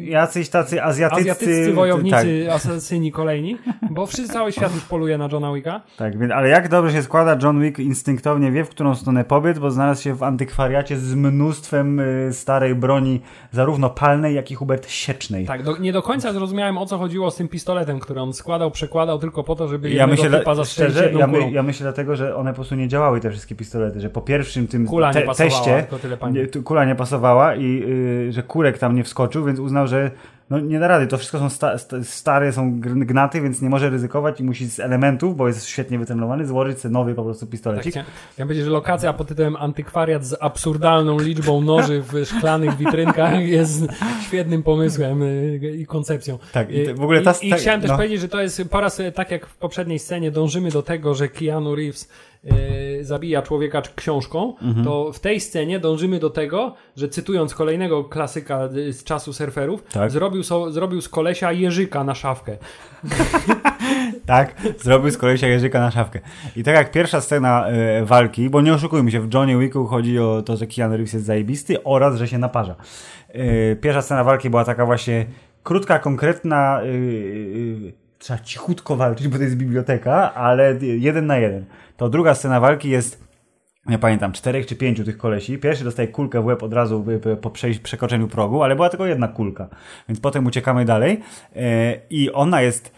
Speaker 1: Jacyś tacy azjatyccy...
Speaker 2: azjatyccy wojownicy,
Speaker 1: Tak,
Speaker 2: asasyni kolejni, bo wszyscy, cały świat już poluje na Johna Wicka.
Speaker 1: tak, więc, ale jak dobrze się składa, John Wick instynktownie wie, w którą stronę pobiec, bo znalazł się w antykwariacie z mnóstwem y, starej broni, zarówno palnej, jak i Hubert siecznej.
Speaker 2: Tak, do, nie do końca zrozumiałem o co chodziło z tym pistoletem, który on składał, przekładał tylko po to, żeby
Speaker 1: Ja myślę,
Speaker 2: typa
Speaker 1: szczerze, ja, my, ja myślę dlatego, że one po prostu nie działały, te wszystkie pistolety, że po pierwszym tym
Speaker 2: Kula nie pasowała,
Speaker 1: teście kula nie pasowała i y, że kurek tam nie wskoczył, więc uznał, że no nie da rady, to wszystko są sta, sta, stare, są gnaty, więc nie może ryzykować i musi z elementów, bo jest świetnie wytrenowany, złożyć sobie nowy po prostu
Speaker 2: Tak,
Speaker 1: pistolecik.
Speaker 2: chciałem, chciałem powiedzieć, że lokacja pod tytułem Antykwariat z absurdalną liczbą noży w szklanych witrynkach jest świetnym pomysłem y, i koncepcją.
Speaker 1: Tak, i
Speaker 2: Y,
Speaker 1: w ogóle ta-
Speaker 2: I, i chciałem też
Speaker 1: no.
Speaker 2: powiedzieć, że to jest po raz, tak jak w poprzedniej scenie, dążymy do tego, że Keanu Reeves y, zabija człowieka książką,
Speaker 1: Mhm.
Speaker 2: to w tej scenie dążymy do tego, że cytując kolejnego klasyka y, z czasu surferów,
Speaker 1: Tak.
Speaker 2: zrobił, so, zrobił z kolesia jeżyka na szafkę.
Speaker 1: Tak, zrobił z kolesia Jerzyka na szafkę. I tak jak pierwsza scena e, walki, bo nie oszukujmy się, w Johnny Wicku chodzi o to, że Keanu Reeves jest zajebisty oraz, że się naparza. E, pierwsza scena walki była taka właśnie krótka, konkretna, e, e, trzeba cichutko walczyć, bo to jest biblioteka, ale jeden na jeden. To druga scena walki jest nie pamiętam, czterech czy pięciu tych kolesi. Pierwszy dostaje kulkę w łeb od razu po przekroczeniu progu, ale była tylko jedna kulka. Więc potem uciekamy dalej e, i ona jest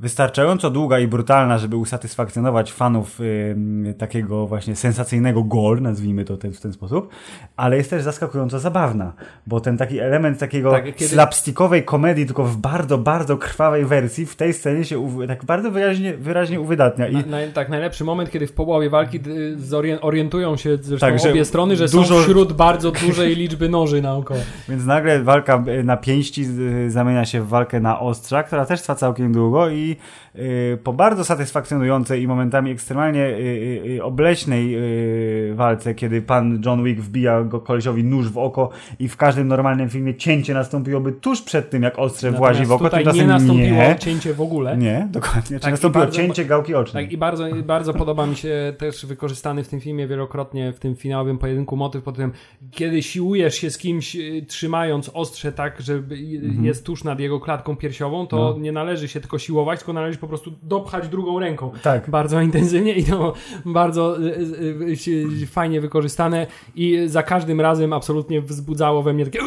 Speaker 1: wystarczająco długa i brutalna, żeby usatysfakcjonować fanów y, takiego właśnie sensacyjnego gore, nazwijmy to ten, w ten sposób, ale jest też zaskakująco zabawna, bo ten taki element takiego
Speaker 2: Tak, kiedy-
Speaker 1: slapstickowej komedii, tylko w bardzo, bardzo krwawej wersji, w tej scenie się tak bardzo wyraźnie, wyraźnie uwydatnia. I
Speaker 2: Na, na, tak, najlepszy moment, kiedy w połowie walki zorien- orientują się zresztą
Speaker 1: Tak,
Speaker 2: obie strony, że
Speaker 1: dużo-
Speaker 2: są wśród bardzo dużej liczby noży naokoło.
Speaker 1: Więc nagle walka y, na pięści y, zamienia się w walkę na ostrza, która też trwa całkiem długo i y, po bardzo satysfakcjonującej i momentami ekstremalnie y, y, obleśnej walce, kiedy pan John Wick wbija go kolesiowi nóż w oko i w każdym normalnym filmie cięcie nastąpiłoby tuż przed tym, jak ostrze włazi w oko,
Speaker 2: tutaj nie nastąpiło
Speaker 1: nie.
Speaker 2: cięcie w ogóle.
Speaker 1: Nie, dokładnie.
Speaker 2: Tak,
Speaker 1: nastąpiło
Speaker 2: bardzo-
Speaker 1: cięcie gałki ocznej.
Speaker 2: Tak, i bardzo, bardzo podoba mi się też wykorzystany w tym filmie wielokrotnie, w tym finałowym pojedynku motyw pod tym, kiedy siłujesz się z kimś, trzymając ostrze tak, że jest tuż nad jego klatką piersiową, to
Speaker 1: Mhm. No.
Speaker 2: nie należy się tylko siłować, tylko należy po prostu dopchać drugą ręką.
Speaker 1: Tak.
Speaker 2: Bardzo intensywnie i to bardzo y, y, y, fajnie wykorzystane i za każdym razem absolutnie wzbudzało we mnie takie!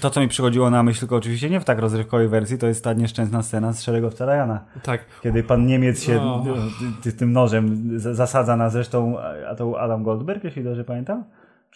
Speaker 1: To, co mi przychodziło na myśl, tylko oczywiście nie w tak rozrywkowej wersji, to jest ta nieszczęsna scena z szeregowca Ryana.
Speaker 2: Tak.
Speaker 1: Kiedy pan Niemiec się
Speaker 2: O.
Speaker 1: ty, tym nożem zasadza na zresztą, a to Adam Goldberg, jeśli dobrze pamiętam?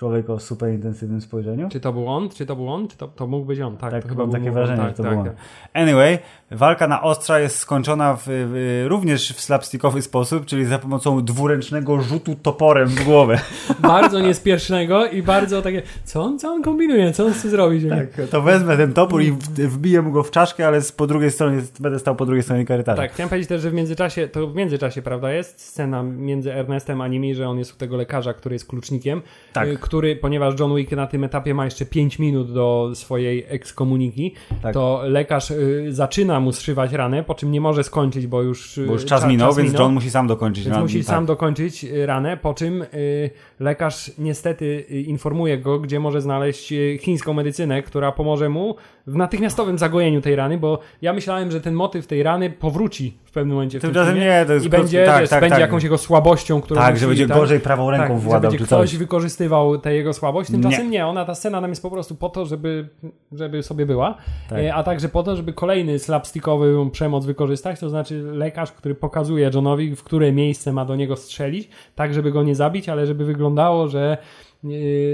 Speaker 1: Człowiek o super intensywnym spojrzeniu.
Speaker 2: Czy to był on? Czy to był on? Czy to, to mógł być on? Tak,
Speaker 1: Tak,
Speaker 2: to chyba
Speaker 1: mam
Speaker 2: był
Speaker 1: takie
Speaker 2: on.
Speaker 1: wrażenie,
Speaker 2: tak,
Speaker 1: że to
Speaker 2: tak,
Speaker 1: był on.
Speaker 2: tak.
Speaker 1: Anyway, walka na ostrza jest skończona w, w, również w slapstickowy sposób, czyli za pomocą dwuręcznego rzutu toporem w głowę.
Speaker 2: Bardzo niespiesznego i bardzo takie, co on, co on kombinuje, co on chce zrobić?
Speaker 1: Tak, to wezmę ten topór i wbiję mu go w czaszkę, ale z, po drugiej stronie, będę stał po drugiej stronie korytarza.
Speaker 2: Tak, chciałem powiedzieć też, że w międzyczasie, to w międzyczasie, prawda, jest scena między Ernestem a nimi, że on jest u tego lekarza, który jest klucznikiem,
Speaker 1: Tak.
Speaker 2: Który, ponieważ John Wick na tym etapie ma jeszcze 5 minut do swojej ekskomuniki,
Speaker 1: Tak.
Speaker 2: to lekarz y, zaczyna mu zszywać ranę, po czym nie może skończyć, bo już, y,
Speaker 1: Bo już czas
Speaker 2: cza-
Speaker 1: minął, więc John musi sam dokończyć. Na-
Speaker 2: musi
Speaker 1: tak.
Speaker 2: sam dokończyć y, ranę, po czym y, lekarz niestety y, informuje go, gdzie może znaleźć chińską medycynę, która pomoże mu w natychmiastowym zagojeniu tej rany, bo ja myślałem, że ten motyw tej rany powróci w pewnym momencie w tym
Speaker 1: nie, to jest
Speaker 2: i będzie,
Speaker 1: tak,
Speaker 2: wiesz,
Speaker 1: tak,
Speaker 2: będzie
Speaker 1: tak.
Speaker 2: jakąś jego słabością, którą
Speaker 1: Tak,
Speaker 2: musi,
Speaker 1: że będzie gorzej prawą ręką
Speaker 2: tak, że
Speaker 1: władał
Speaker 2: będzie
Speaker 1: czy
Speaker 2: ktoś
Speaker 1: coś.
Speaker 2: wykorzystywał tę jego słabość, tymczasem
Speaker 1: Nie.
Speaker 2: nie. ona ta scena nam jest po prostu po to, żeby, żeby sobie była,
Speaker 1: Tak.
Speaker 2: e, a także po to, żeby kolejny slapstickowy przemoc wykorzystać, to znaczy lekarz, który pokazuje Johnowi, w które miejsce ma do niego strzelić, tak żeby go nie zabić, ale żeby wyglądało, że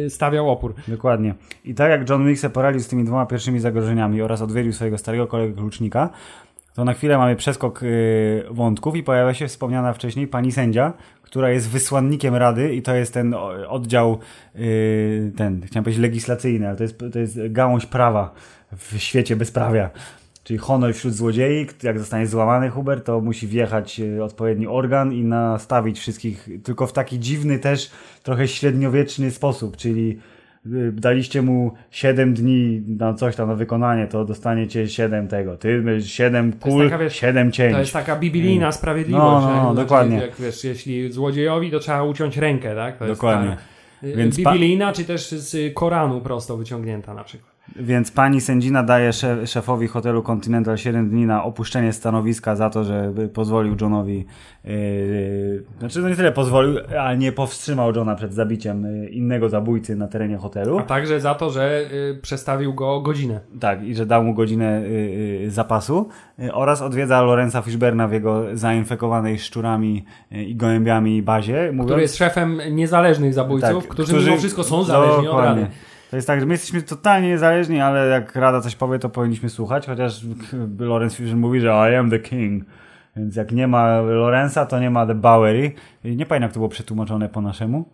Speaker 2: stawiał opór.
Speaker 1: Dokładnie. I tak jak John Wick se poradził z tymi dwoma pierwszymi zagrożeniami oraz odwiedził swojego starego kolegę klucznika, to na chwilę mamy przeskok y, wątków i pojawia się wspomniana wcześniej pani sędzia, która jest wysłannikiem Rady i to jest ten oddział, y, ten, chciałem powiedzieć legislacyjny, ale to jest, to jest gałąź prawa w świecie bezprawia. Czyli honor wśród złodziei, jak zostanie złamany Hubert, to musi wjechać y, odpowiedni organ i nastawić wszystkich, tylko w taki dziwny też, trochę średniowieczny sposób, czyli y, daliście mu 7 dni na coś tam, na wykonanie, to dostaniecie 7 tego. Ty 7 kul,
Speaker 2: taka, wiesz,
Speaker 1: 7 cięć.
Speaker 2: To jest taka biblijna sprawiedliwość.
Speaker 1: No, no, no, dokładnie.
Speaker 2: Jak wiesz, jeśli złodziejowi, to trzeba uciąć rękę, tak? To
Speaker 1: Dokładnie.
Speaker 2: Jest ta, y,
Speaker 1: Więc
Speaker 2: biblijna, czy też z Koranu prosto wyciągnięta na przykład.
Speaker 1: Więc pani sędzina daje szef, szefowi hotelu Continental 7 dni na opuszczenie stanowiska za to, że pozwolił Johnowi, yy, znaczy no nie tyle pozwolił, ale nie powstrzymał Johna przed zabiciem yy, innego zabójcy na terenie hotelu.
Speaker 2: A także za to, że y, przestawił go godzinę.
Speaker 1: Tak, i że dał mu godzinę y, y, zapasu oraz odwiedza Lorenza Fishberna w jego zainfekowanej szczurami i gołębiami bazie. Mówiąc,
Speaker 2: Który jest szefem niezależnych zabójców,
Speaker 1: Tak,
Speaker 2: którzy, mimo wszystko są zależni od rady.
Speaker 1: To jest tak, że my jesteśmy totalnie niezależni, ale jak Rada coś powie, to powinniśmy słuchać, chociaż Lorenz Fishburne mówi, że I am the king. Więc jak nie ma Lorenza, to nie ma The Bowery. Nie pamiętam, jak to było przetłumaczone po naszemu.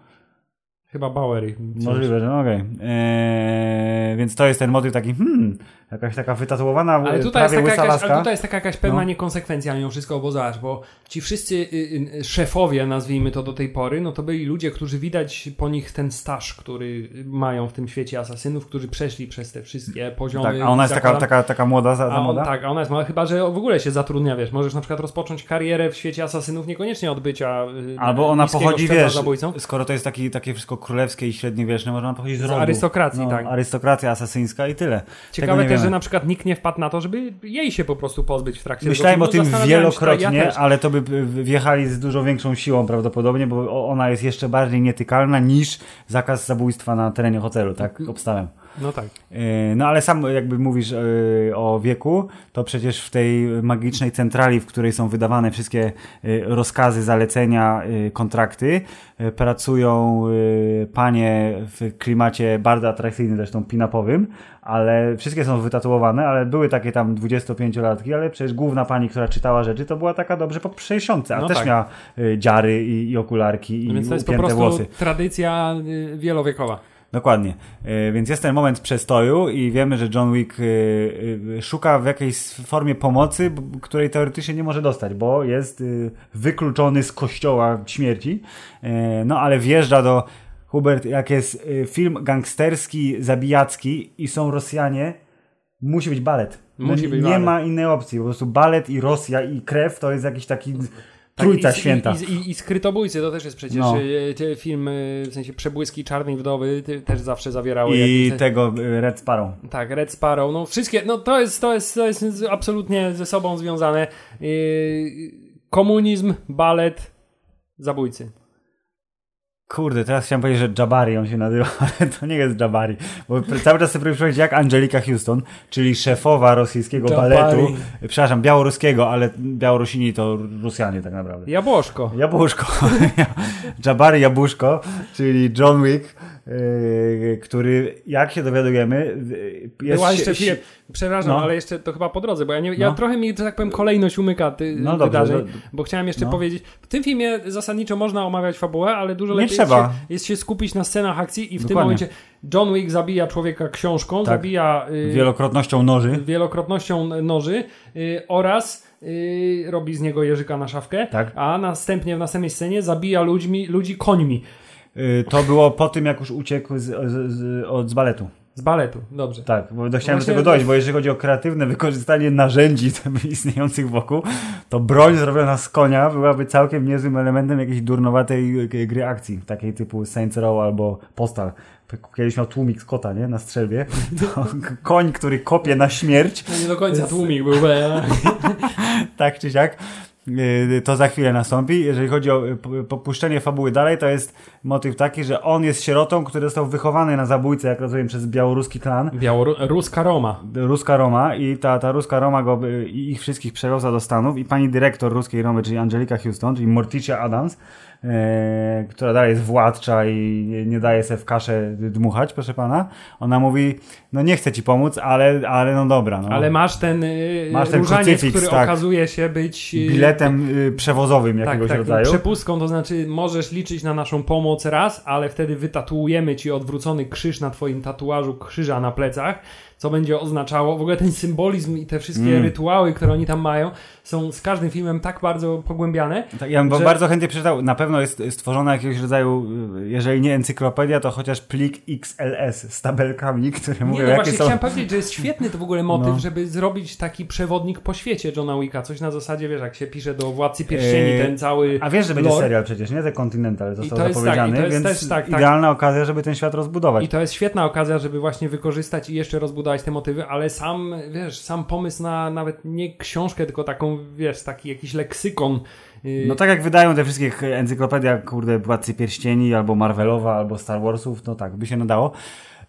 Speaker 2: Chyba Bowery.
Speaker 1: Możliwe, że no okej. Eee, więc to jest ten motyw taki, hmm, jakaś taka wytatuowana,
Speaker 2: Ale tutaj,
Speaker 1: prawie
Speaker 2: jest taka jakaś, ale tutaj jest taka jakaś pewna
Speaker 1: No.
Speaker 2: niekonsekwencja mimo wszystko, bo zobacz, bo ci wszyscy y, y, szefowie, nazwijmy to do tej pory, no to byli ludzie, którzy widać po nich ten staż, który mają w tym świecie asasynów, którzy przeszli przez te wszystkie poziomy.
Speaker 1: Tak, a ona jest taka,
Speaker 2: zakładam.
Speaker 1: taka, taka młoda, za, za
Speaker 2: A on,
Speaker 1: młoda?
Speaker 2: tak, a ona jest mała, chyba że w ogóle się zatrudnia, wiesz, możesz na przykład rozpocząć karierę w świecie asasynów niekoniecznie od bycia y,
Speaker 1: Albo ona pochodzi, wiesz,
Speaker 2: zabójcą.
Speaker 1: skoro to jest taki, takie wszystko królewskie i średniowieczne, może ona pochodzi z,
Speaker 2: Z
Speaker 1: rodu.
Speaker 2: arystokracji,
Speaker 1: no,
Speaker 2: tak.
Speaker 1: Arystokracja asasyńska i tyle.
Speaker 2: Ciekawe też, że na przykład nikt nie wpadł na to, żeby jej się po prostu pozbyć w trakcie
Speaker 1: Myślałem o tym
Speaker 2: się,
Speaker 1: wielokrotnie,
Speaker 2: ja
Speaker 1: ale to by wjechali z dużo większą siłą prawdopodobnie, bo ona jest jeszcze bardziej nietykalna niż zakaz zabójstwa na terenie hotelu, tak obstałem.
Speaker 2: No tak.
Speaker 1: Yy, No ale sam jakby mówisz yy, o wieku, to przecież w tej magicznej centrali, w której są wydawane wszystkie yy, rozkazy, zalecenia, kontrakty, pracują panie w klimacie bardzo atrakcyjnym, zresztą pinapowym, ale wszystkie są wytatuowane, ale były takie tam 25-latki, ale przecież główna pani, która czytała rzeczy, to była taka dobrze po 60, a
Speaker 2: No
Speaker 1: też
Speaker 2: tak.
Speaker 1: miała dziary i, i okularki i
Speaker 2: No więc to jest po prostu
Speaker 1: włosy.
Speaker 2: tradycja wielowiekowa.
Speaker 1: Dokładnie. E, Więc jest ten moment przestoju i wiemy, że John Wick e, e, szuka w jakiejś formie pomocy, której teoretycznie nie może dostać, bo jest wykluczony z kościoła śmierci. No ale wjeżdża do Hubert, jak jest film gangsterski, zabijacki i są Rosjanie, musi być balet.
Speaker 2: Musi
Speaker 1: No,
Speaker 2: być
Speaker 1: nie
Speaker 2: balet.
Speaker 1: ma innej opcji. Po prostu balet i Rosja i krew to jest jakiś taki trójca
Speaker 2: Tak, i,
Speaker 1: święta.
Speaker 2: I, i, I skrytobójcy to też jest przecież
Speaker 1: No.
Speaker 2: te filmy, w sensie przebłyski czarnej wdowy też zawsze zawierały
Speaker 1: I tego e, Red Sparrow.
Speaker 2: Tak, Red Sparrow, no wszystkie, no to jest, to jest, to jest absolutnie ze sobą związane. Yy, komunizm, balet, zabójcy.
Speaker 1: Kurde, teraz chciałem powiedzieć, że Jabari on się nazywa, ale to nie jest Jabari. Bo cały czas sobie przypomnieć jak Angelika Houston, czyli szefowa rosyjskiego
Speaker 2: Jabari.
Speaker 1: baletu. Przepraszam, białoruskiego, ale Białorusini to Rosjanie tak naprawdę.
Speaker 2: Jabłoszko.
Speaker 1: Jabłuszko. Jabari Jabłuszko, czyli John Wick, który, jak się dowiadujemy, yy, jest...
Speaker 2: Była jeszcze chwilę, przepraszam,
Speaker 1: No.
Speaker 2: ale jeszcze to chyba po drodze, bo ja, nie, ja
Speaker 1: No.
Speaker 2: trochę mi, że tak powiem, kolejność umyka ty,
Speaker 1: No dobrze,
Speaker 2: wydarzeń,
Speaker 1: do-
Speaker 2: bo chciałem jeszcze
Speaker 1: no.
Speaker 2: powiedzieć, w tym filmie zasadniczo można omawiać fabułę, ale dużo lepiej. Jest, się, jest się skupić na scenach akcji i w tym
Speaker 1: Dokładnie.
Speaker 2: momencie John Wick zabija człowieka książką,
Speaker 1: Tak.
Speaker 2: zabija y,
Speaker 1: Wielokrotnością noży.
Speaker 2: wielokrotnością noży y, oraz y, robi z niego jeżyka na szafkę,
Speaker 1: Tak.
Speaker 2: a następnie w następnej scenie zabija ludźmi, ludzi końmi
Speaker 1: Yy, to było po tym, jak już uciekł z, z, z, od, z baletu.
Speaker 2: z baletu. Dobrze.
Speaker 1: Tak, bo do- chciałem do
Speaker 2: Właśnie-
Speaker 1: tego dojść, bo jeżeli chodzi o kreatywne wykorzystanie narzędzi tam istniejących wokół, to broń zrobiona z konia byłaby całkiem niezłym elementem jakiejś durnowatej gry akcji, takiej typu Saints Row albo Postal. Kiedyś miał tłumik z kota, nie? Na strzelbie. To koń, który kopie na śmierć,
Speaker 2: No nie do końca tłumik był. be-
Speaker 1: tak czy siak. Yy, To za chwilę nastąpi. Jeżeli chodzi o y, popuszczenie fabuły dalej, to jest motyw taki, że on jest sierotą, który został wychowany na zabójcę, jak rozumiem, przez białoruski klan.
Speaker 2: Białoruska Roma.
Speaker 1: ruska Roma i ta, ta ruska Roma go y, ich wszystkich przewiozła do Stanów i pani dyrektor ruskiej Romy, czyli Angelika Houston, czyli Morticia Adams, która dalej jest władcza i nie, daje sobie w kaszę dmuchać, proszę pana, ona mówi, no nie chcę ci pomóc, ale, ale no dobra. No.
Speaker 2: Ale masz ten, y,
Speaker 1: Masz ten
Speaker 2: różaniec,
Speaker 1: krucyfiks,
Speaker 2: który
Speaker 1: tak.
Speaker 2: okazuje się być y,
Speaker 1: Biletem przewozowym
Speaker 2: tak,
Speaker 1: jakiegoś
Speaker 2: tak,
Speaker 1: rodzaju.
Speaker 2: przepustką, to znaczy możesz liczyć na naszą pomoc raz, ale wtedy wytatuujemy ci odwrócony krzyż na twoim tatuażu krzyża na plecach, co będzie oznaczało, w ogóle ten symbolizm i te wszystkie
Speaker 1: Mm.
Speaker 2: rytuały, które oni tam mają, są z każdym filmem tak bardzo pogłębiane.
Speaker 1: Tak, ja bym
Speaker 2: że-
Speaker 1: bardzo chętnie przeczytał. Na pewno jest stworzona jakiegoś rodzaju, jeżeli nie encyklopedia, to chociaż plik XLS z tabelkami, które
Speaker 2: Nie,
Speaker 1: mówią,
Speaker 2: no
Speaker 1: jakie
Speaker 2: właśnie
Speaker 1: są.
Speaker 2: chciałem powiedzieć, że jest świetny to w ogóle motyw,
Speaker 1: No.
Speaker 2: żeby zrobić taki przewodnik po świecie Johna Wicka, coś na zasadzie, wiesz, jak się pisze do Władcy Pierścieni,
Speaker 1: Eee,
Speaker 2: ten cały
Speaker 1: A wiesz, że będzie
Speaker 2: lore.
Speaker 1: serial przecież, nie? The Continental został
Speaker 2: to jest tak,
Speaker 1: zapowiedziany,
Speaker 2: i to jest
Speaker 1: więc
Speaker 2: też tak, tak.
Speaker 1: idealna okazja, żeby ten świat rozbudować.
Speaker 2: I to jest świetna okazja, żeby właśnie wykorzystać i jeszcze rozbudować te motywy, ale sam, wiesz, sam pomysł na nawet nie książkę, tylko taką, wiesz, taki jakiś leksykon. yy,
Speaker 1: No tak jak wydają te wszystkie encyklopedia, kurde, Władcy Pierścieni, albo Marvelowa, albo Star Warsów, no tak, by się nadało.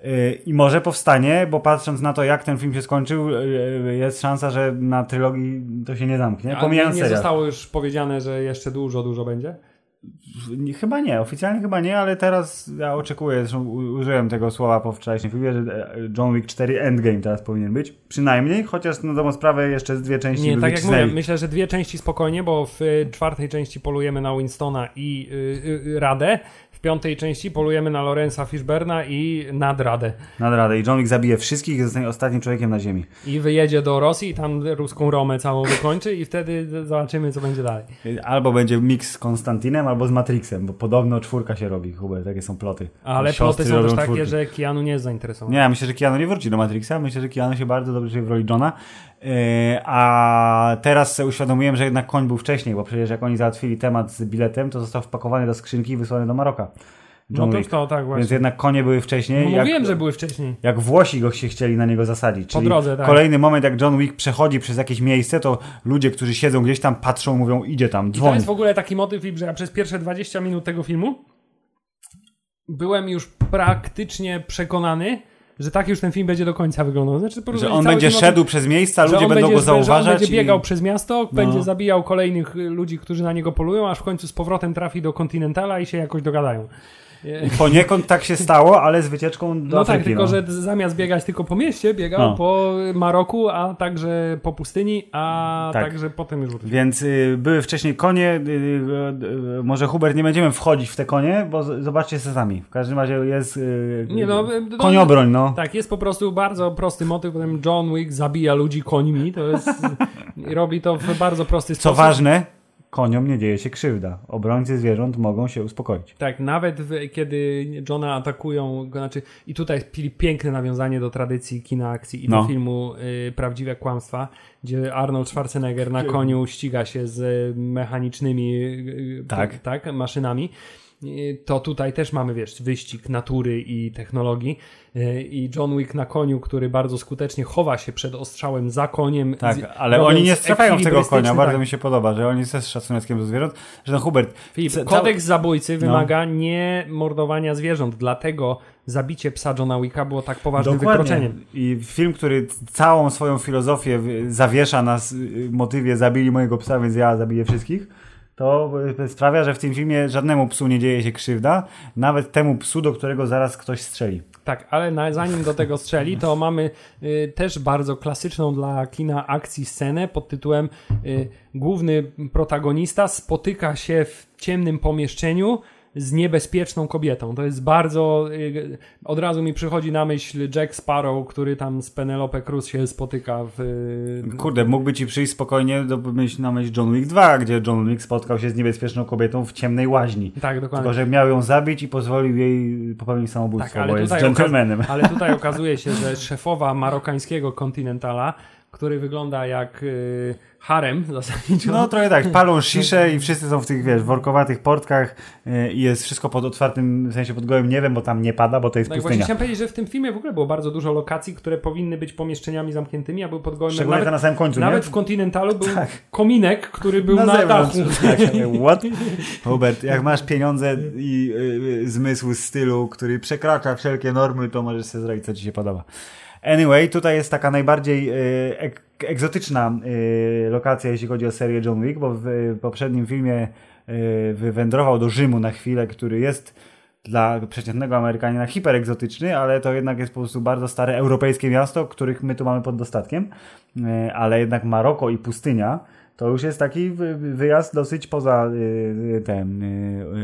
Speaker 1: Yy, I może powstanie, bo patrząc na to, jak ten film się skończył, yy, jest szansa, że na trylogii to się nie zamknie.
Speaker 2: a nie,
Speaker 1: Pomijając
Speaker 2: nie
Speaker 1: serial.
Speaker 2: zostało już powiedziane, że jeszcze dużo, dużo będzie?
Speaker 1: Chyba nie, oficjalnie chyba nie, ale teraz ja oczekuję, zresztą użyłem tego słowa po wczorajszym filmie, że e, John Wick 4 Endgame teraz powinien być. Przynajmniej, chociaż na dobrą sprawę jeszcze z dwie części
Speaker 2: Nie, tak jak mówię, myślę, że dwie części spokojnie, bo w y, czwartej części polujemy na Winstona i y, y, Radę, w piątej części polujemy na Lorenza Fishberna i nad Radę.
Speaker 1: Nad radę. I John Wick zabije wszystkich i zostanie ostatnim człowiekiem na ziemi.
Speaker 2: I wyjedzie do Rosji i tam ruską Romę całą wykończy i wtedy zobaczymy, co będzie dalej.
Speaker 1: Albo będzie mix z Konstantinem, albo z Matrixem, bo podobno czwórka się robi, Hubert, takie są ploty.
Speaker 2: Ale
Speaker 1: Siostry
Speaker 2: ploty są też takie,
Speaker 1: czwórki.
Speaker 2: że Keanu nie jest zainteresowany.
Speaker 1: Nie, ja myślę, że Keanu nie wróci do Matrixa. Myślę, że Keanu się bardzo dobrze czuje w roli Johna. Yy, a teraz sobie uświadomiłem, że jednak koń był wcześniej, bo przecież jak oni załatwili temat z biletem, to został wpakowany do skrzynki i wysłany do Maroka.
Speaker 2: No
Speaker 1: John
Speaker 2: to,
Speaker 1: Wick.
Speaker 2: to tak właśnie.
Speaker 1: Więc jednak konie były wcześniej.
Speaker 2: No
Speaker 1: jak,
Speaker 2: mówiłem, że były wcześniej.
Speaker 1: jak Włosi go się chcieli na niego zasadzić. Czyli
Speaker 2: drodze, tak.
Speaker 1: kolejny moment, jak John Wick przechodzi przez jakieś miejsce, to ludzie, którzy siedzą gdzieś tam, patrzą, mówią, idzie tam,
Speaker 2: I to jest w ogóle taki motyw, że ja przez pierwsze 20 minut tego filmu byłem już praktycznie przekonany, że tak już ten film będzie do końca wyglądał. Znaczy,
Speaker 1: Że on będzie szedł przez miejsca, ludzie będą
Speaker 2: będzie,
Speaker 1: go zauważać.
Speaker 2: Że on będzie
Speaker 1: i-
Speaker 2: biegał przez miasto,
Speaker 1: No.
Speaker 2: będzie zabijał kolejnych ludzi, którzy na niego polują, aż w końcu z powrotem trafi do Continentala i się jakoś dogadają.
Speaker 1: I poniekąd tak się stało, ale z wycieczką do
Speaker 2: No tak,
Speaker 1: Afryki,
Speaker 2: tylko
Speaker 1: no.
Speaker 2: że zamiast biegać tylko po mieście, biegał
Speaker 1: No.
Speaker 2: po Maroku, a także po pustyni, a
Speaker 1: Tak.
Speaker 2: także potem już wrócił.
Speaker 1: Więc y, były wcześniej konie. Y, y, y, może Hubert nie będziemy wchodzić w te konie, bo z, zobaczcie se sami. W każdym razie jest y,
Speaker 2: Nie no,
Speaker 1: y, koniobroń, no.
Speaker 2: Tak, jest po prostu bardzo prosty motyw, potem John Wick zabija ludzi końmi, to jest robi to w bardzo prosty
Speaker 1: Co
Speaker 2: sposób.
Speaker 1: ważne, koniom nie dzieje się krzywda. Obrońcy zwierząt mogą się uspokoić.
Speaker 2: Tak, nawet w, kiedy Johna atakują, znaczy i tutaj pili piękne nawiązanie do tradycji kina akcji i
Speaker 1: No.
Speaker 2: do filmu y, Prawdziwe Kłamstwa, gdzie Arnold Schwarzenegger na koniu ściga się z mechanicznymi y,
Speaker 1: Tak.
Speaker 2: tak maszynami. To tutaj też mamy, wiesz, wyścig natury i technologii. Y, I John Wick na koniu, który bardzo skutecznie chowa się przed ostrzałem za koniem.
Speaker 1: Tak, ale oni nie strzelają w tego konia.
Speaker 2: ekwilibrystyczny,
Speaker 1: Bardzo
Speaker 2: tak.
Speaker 1: mi się podoba, że oni też z szacunkiem do zwierząt. Że ten Hubert.
Speaker 2: Filip,
Speaker 1: ca-
Speaker 2: kodeks zabójcy
Speaker 1: No.
Speaker 2: wymaga nie mordowania zwierząt, dlatego zabicie psa Johna Wicka było tak poważnym
Speaker 1: Dokładnie.
Speaker 2: wykroczeniem.
Speaker 1: I film, który całą swoją filozofię zawiesza na motywie zabili mojego psa, więc ja zabiję wszystkich. To y, sprawia, że w tym filmie żadnemu psu nie dzieje się krzywda, nawet temu psu, do którego zaraz ktoś strzeli.
Speaker 2: Tak, ale na, zanim do tego strzeli, to mamy y, też bardzo klasyczną dla kina akcji scenę pod tytułem y, Główny protagonista spotyka się w ciemnym pomieszczeniu z niebezpieczną kobietą. To jest bardzo. y, Od razu mi przychodzi na myśl Jack Sparrow, który tam z Penelope Cruz się spotyka w. y,
Speaker 1: Kurde, mógłby ci przyjść spokojnie do myśl, na myśl John Wick 2, gdzie John Wick spotkał się z niebezpieczną kobietą w ciemnej łaźni.
Speaker 2: Tak, dokładnie.
Speaker 1: Tylko, że miał ją zabić i pozwolił jej popełnić samobójstwo,
Speaker 2: Tak, ale
Speaker 1: bo jest
Speaker 2: okaz- ale tutaj okazuje się, że szefowa marokańskiego Continentala, który wygląda jak y, harem zasadniczo.
Speaker 1: No trochę tak, palą sziszę i wszyscy są w tych, wiesz, workowatych portkach y, i jest wszystko pod otwartym, w sensie pod gołym niebem, bo tam nie pada, bo to jest
Speaker 2: No i właśnie
Speaker 1: pustynia.
Speaker 2: chciałem powiedzieć, że w tym filmie w ogóle było bardzo dużo lokacji, które powinny być pomieszczeniami zamkniętymi, a były pod gołym
Speaker 1: Szczególnie
Speaker 2: nawet,
Speaker 1: na samym końcu,
Speaker 2: Nawet
Speaker 1: nie?
Speaker 2: w Continentalu był kominek, który był na,
Speaker 1: zewnątrz.
Speaker 2: dachu.
Speaker 1: Tak, what? Hubert, jak masz pieniądze i y, y, zmysł stylu, który przekracza wszelkie normy, to możesz sobie zrobić, co ci się podoba. Anyway, tutaj jest taka najbardziej y, ek egzotyczna y, lokacja, jeśli chodzi o serię John Wick, bo w y, poprzednim filmie wywędrował do Rzymu na chwilę, który jest dla przeciętnego Amerykanina hiperegzotyczny, ale to jednak jest po prostu bardzo stare europejskie miasto, których my tu mamy pod dostatkiem, ale jednak Maroko i pustynia to już jest taki wy- wyjazd dosyć poza y, te